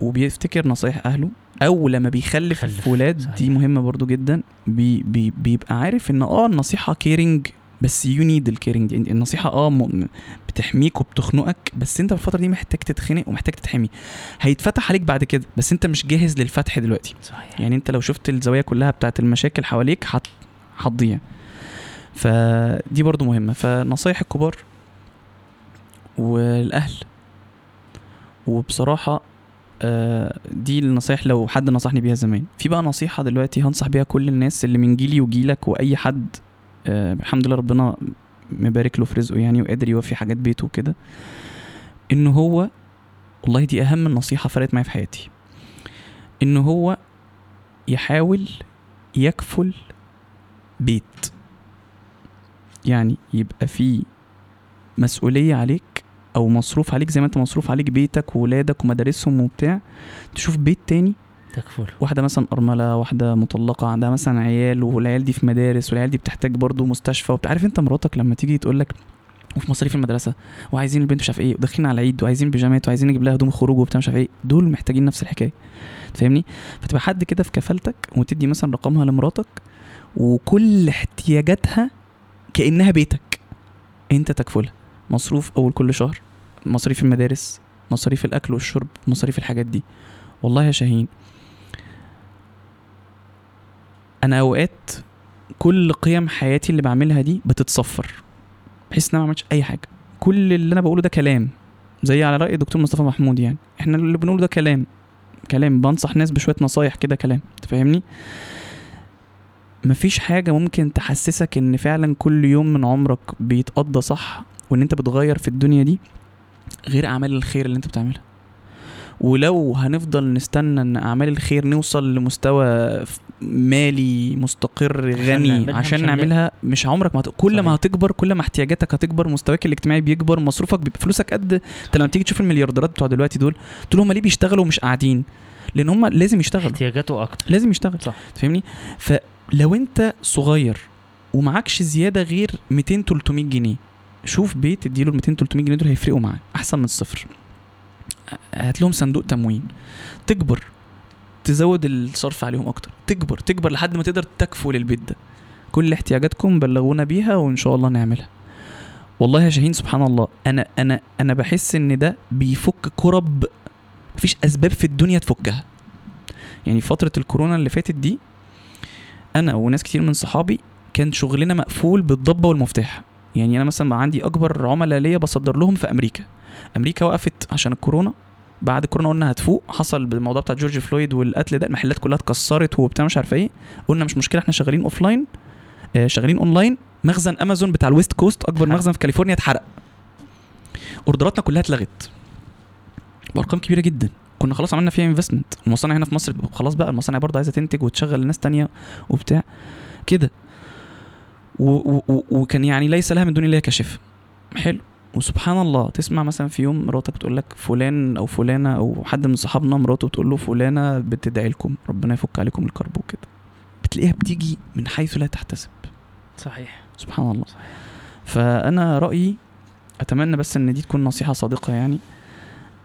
[SPEAKER 2] وبيفتكر نصايح أهله أو لما بيخلف
[SPEAKER 1] خلف،
[SPEAKER 2] ولاد دي. مهمة برضو جدا بي بي بيبقى عارف إن آه النصيحة caring بس you need ال caring دي النصيحة آه م- بتحميك وبتخنقك بس أنت في الفترة دي محتاج تتخنق ومحتاج تتحمي. هيتفتح عليك بعد كده بس أنت مش جاهز للفتح دلوقتي.
[SPEAKER 1] صحيح.
[SPEAKER 2] يعني أنت لو شفت الزوايا كلها بتاعت المشاكل حواليك هت- هتضيع فدي برضو مهمة. فنصايح الكبار والأهل. وبصراحة آه، دي النصايح لو حد نصحني بيها زمان. في بقى نصيحة دلوقتي هنصح بيها كل الناس اللي من جيلي وجيلك وأي حد الحمد لله ربنا مبارك له في رزقه يعني وقادر يوفي حاجات بيته وكده. إن هو والله دي أهم النصيحة فرقت معايا في حياتي. إن هو يحاول يكفل بيت. يعني يبقى في مسؤولية عليك أو مصروف عليك زي ما أنت مصروف عليك بيتك وولادك ومدارسهم وبتاع تشوف بيت تاني
[SPEAKER 1] تكفل.
[SPEAKER 2] واحدة مثلا أرملة واحدة مطلقة عندها مثلا عيال والعيال دي في مدارس والعيال دي بتحتاج برضه مستشفى وبتعرف أنت مراتك لما تيجي تقول لك وفي مصاريف المدرسة وعايزين البنت مش عارف إيه وداخلين على العيد وعايزين بيجامات وعايزين نجيب لها هدوم خروج وبتاع مش عارف إيه دول محتاجين نفس الحكاية. فاهمني؟ فتبقى حد كده في كفالتك وتدي مثلا رقمها لمراتك وكل احتياجاتها كأنها بيتك. أنت تكفلها. مصروف أول كل شهر. مصاريف المدارس مصاريف الأكل والشرب مصاريف الحاجات دي. والله يا شاهين أنا أوقات كل قيم حياتي اللي بعملها دي بتتصفر بحيث إن أنا ما عملتش أي حاجة. كل اللي أنا بقوله ده كلام زي على رأي الدكتور مصطفى محمود يعني. إحنا اللي بنقوله ده كلام كلام. بنصح ناس بشوية نصايح كده كلام تفهمني مفيش حاجة ممكن تحسسك إن فعلا كل يوم من عمرك بيتقضى صح وإن أنت بتغير في الدنيا دي غير أعمال الخير اللي أنت بتعملها. ولو هنفضل نستنى إن أعمال الخير نوصل لمستوى مالي مستقر
[SPEAKER 1] عشان
[SPEAKER 2] غني عشان
[SPEAKER 1] هنلاقي.
[SPEAKER 2] نعملها مش عمرك ما هت... كل ما
[SPEAKER 1] صحيح.
[SPEAKER 2] هتكبر كل ما احتياجاتك هتكبر مستواك الاجتماعي بيكبر مصروفك بيبقى فلوسك قد انت لما تيجي تشوف المليارديرات بتوع دلوقتي دول تقول هم ليه بيشتغلوا ومش قاعدين؟ لأن هم لازم يشتغلوا.
[SPEAKER 1] احتياجاته أكتر.
[SPEAKER 2] لازم يشتغل.
[SPEAKER 1] صح.
[SPEAKER 2] تفهمني فلو انت صغير ومعكش زيادة غير 200 300 جنيه شوف بيت اديله ال 200 300 جنيه دول هيفرقوا معاك أحسن من الصفر. هات لهم صندوق تموين. تكبر. تزود الصرف عليهم أكتر. تكبر تكبر لحد ما تقدر تكفل البيت ده. كل احتياجاتكم بلغونا بيها وإن شاء الله نعملها. والله يا شاهين سبحان الله أنا أنا أنا بحس إن ده بيفك كرب مفيش أسباب في الدنيا تفكها. يعني فترة الكورونا اللي فاتت دي أنا وناس كتير من صحابي كان شغلنا مقفول بالضبة والمفتاح. يعني أنا مثلا عندي أكبر عملاء ليا بصدر لهم في أمريكا. أمريكا وقفت عشان الكورونا. بعد الكورونا قلنا هتفوق حصل بالموضوع بتاع جورج فلويد والقتل ده المحلات كلها اتكسرت وبتاع مش عارفة إيه. قلنا مش مشكلة إحنا شغالين offline آه شغالين اونلاين مخزن امازون بتاع ال west coast
[SPEAKER 1] أكبر.
[SPEAKER 2] مخزن في كاليفورنيا اتحرق. أوردراتنا كلها اتلغت. بأرقام كبيرة جدا. كنا خلاص عملنا فيها investment المصانع هنا في مصر خلاص بقى المصانع برضه عايزة تنتج وتشغل ناس تانية وبتاع. كده. وكان يعني ليس لها من دون الله كاشف حلو. وسبحان الله تسمع مثلا في يوم مراتك تقول لك فلان أو فلانة أو حد من صحابنا مراته تقول له فلانة بتدعي لكم ربنا يفك عليكم الكرب وكده. بتلاقيها بتيجي من حيث لا تحتسب.
[SPEAKER 1] صحيح.
[SPEAKER 2] سبحان الله. فأنا رأيي أتمنى بس إن دي تكون نصيحة صادقة يعني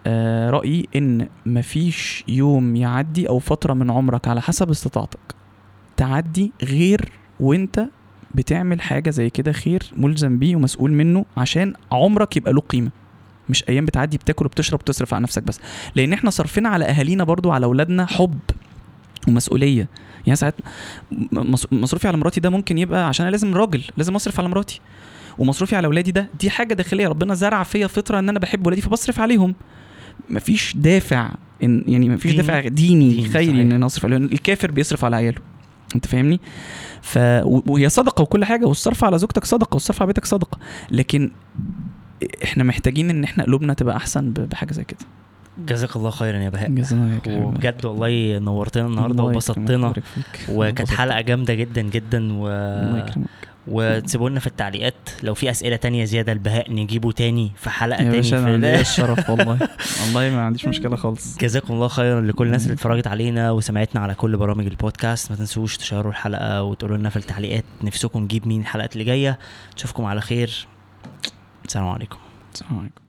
[SPEAKER 2] آه رأيي إن مفيش يوم يعدي أو فترة من عمرك على حسب استطاعتك تعدي غير وإنت بتعمل حاجة زي كده خير ملزم بيه ومسؤول منه عشان عمرك يبقى له قيمة. مش أيام بتعدي بتاكل وبتشرب وتصرف على نفسك بس. لأن إحنا صرفنا على أهالينا برضو على أولادنا حب ومسؤولية. يعني ساعات مص- مصروفي على مراتي ده ممكن يبقى عشان أنا لازم راجل لازم أصرف على مراتي. ومصروفي على اولادي ده دي حاجة داخلية ربنا زرع فيا فطرة إن أنا بحب ولادي فبصرف عليهم. مفيش دافع إن يعني مفيش. دافع ديني خيري. إن أنا أصرف عليهم. الكافر بيصرف على عياله. انت فاهمني ف وهي صدقة وكل حاجة والصرف على زوجتك صدقة والصرف على بيتك صدقة لكن إحنا محتاجين ان إحنا قلوبنا تبقى أحسن بحاجة زي كده
[SPEAKER 1] جزاك الله خيرا يا بهاء. وبجد والله نورتنا النهارده وبسطتنا. وكانت. حلقة جامدة جدا جدا و... وتسيبوا لنا في التعليقات. لو في أسئلة تانية زيادة البهاء نجيبه تاني في حلقة
[SPEAKER 2] يا
[SPEAKER 1] تاني
[SPEAKER 2] باشا أنا ليا
[SPEAKER 1] ال-
[SPEAKER 2] الشرف والله. والله ما عنديش مشكلة خالص.
[SPEAKER 1] جزاكم الله خيرا لكل الناس اللي اتفرجت علينا وسمعتنا على كل برامج البودكاست. ما تنسوش تشيروا الحلقة وتقولوا لنا في التعليقات نفسكم نجيب مين الحلقات اللي جاية. نشوفكم على خير. السلام عليكم.
[SPEAKER 2] السلام عليكم.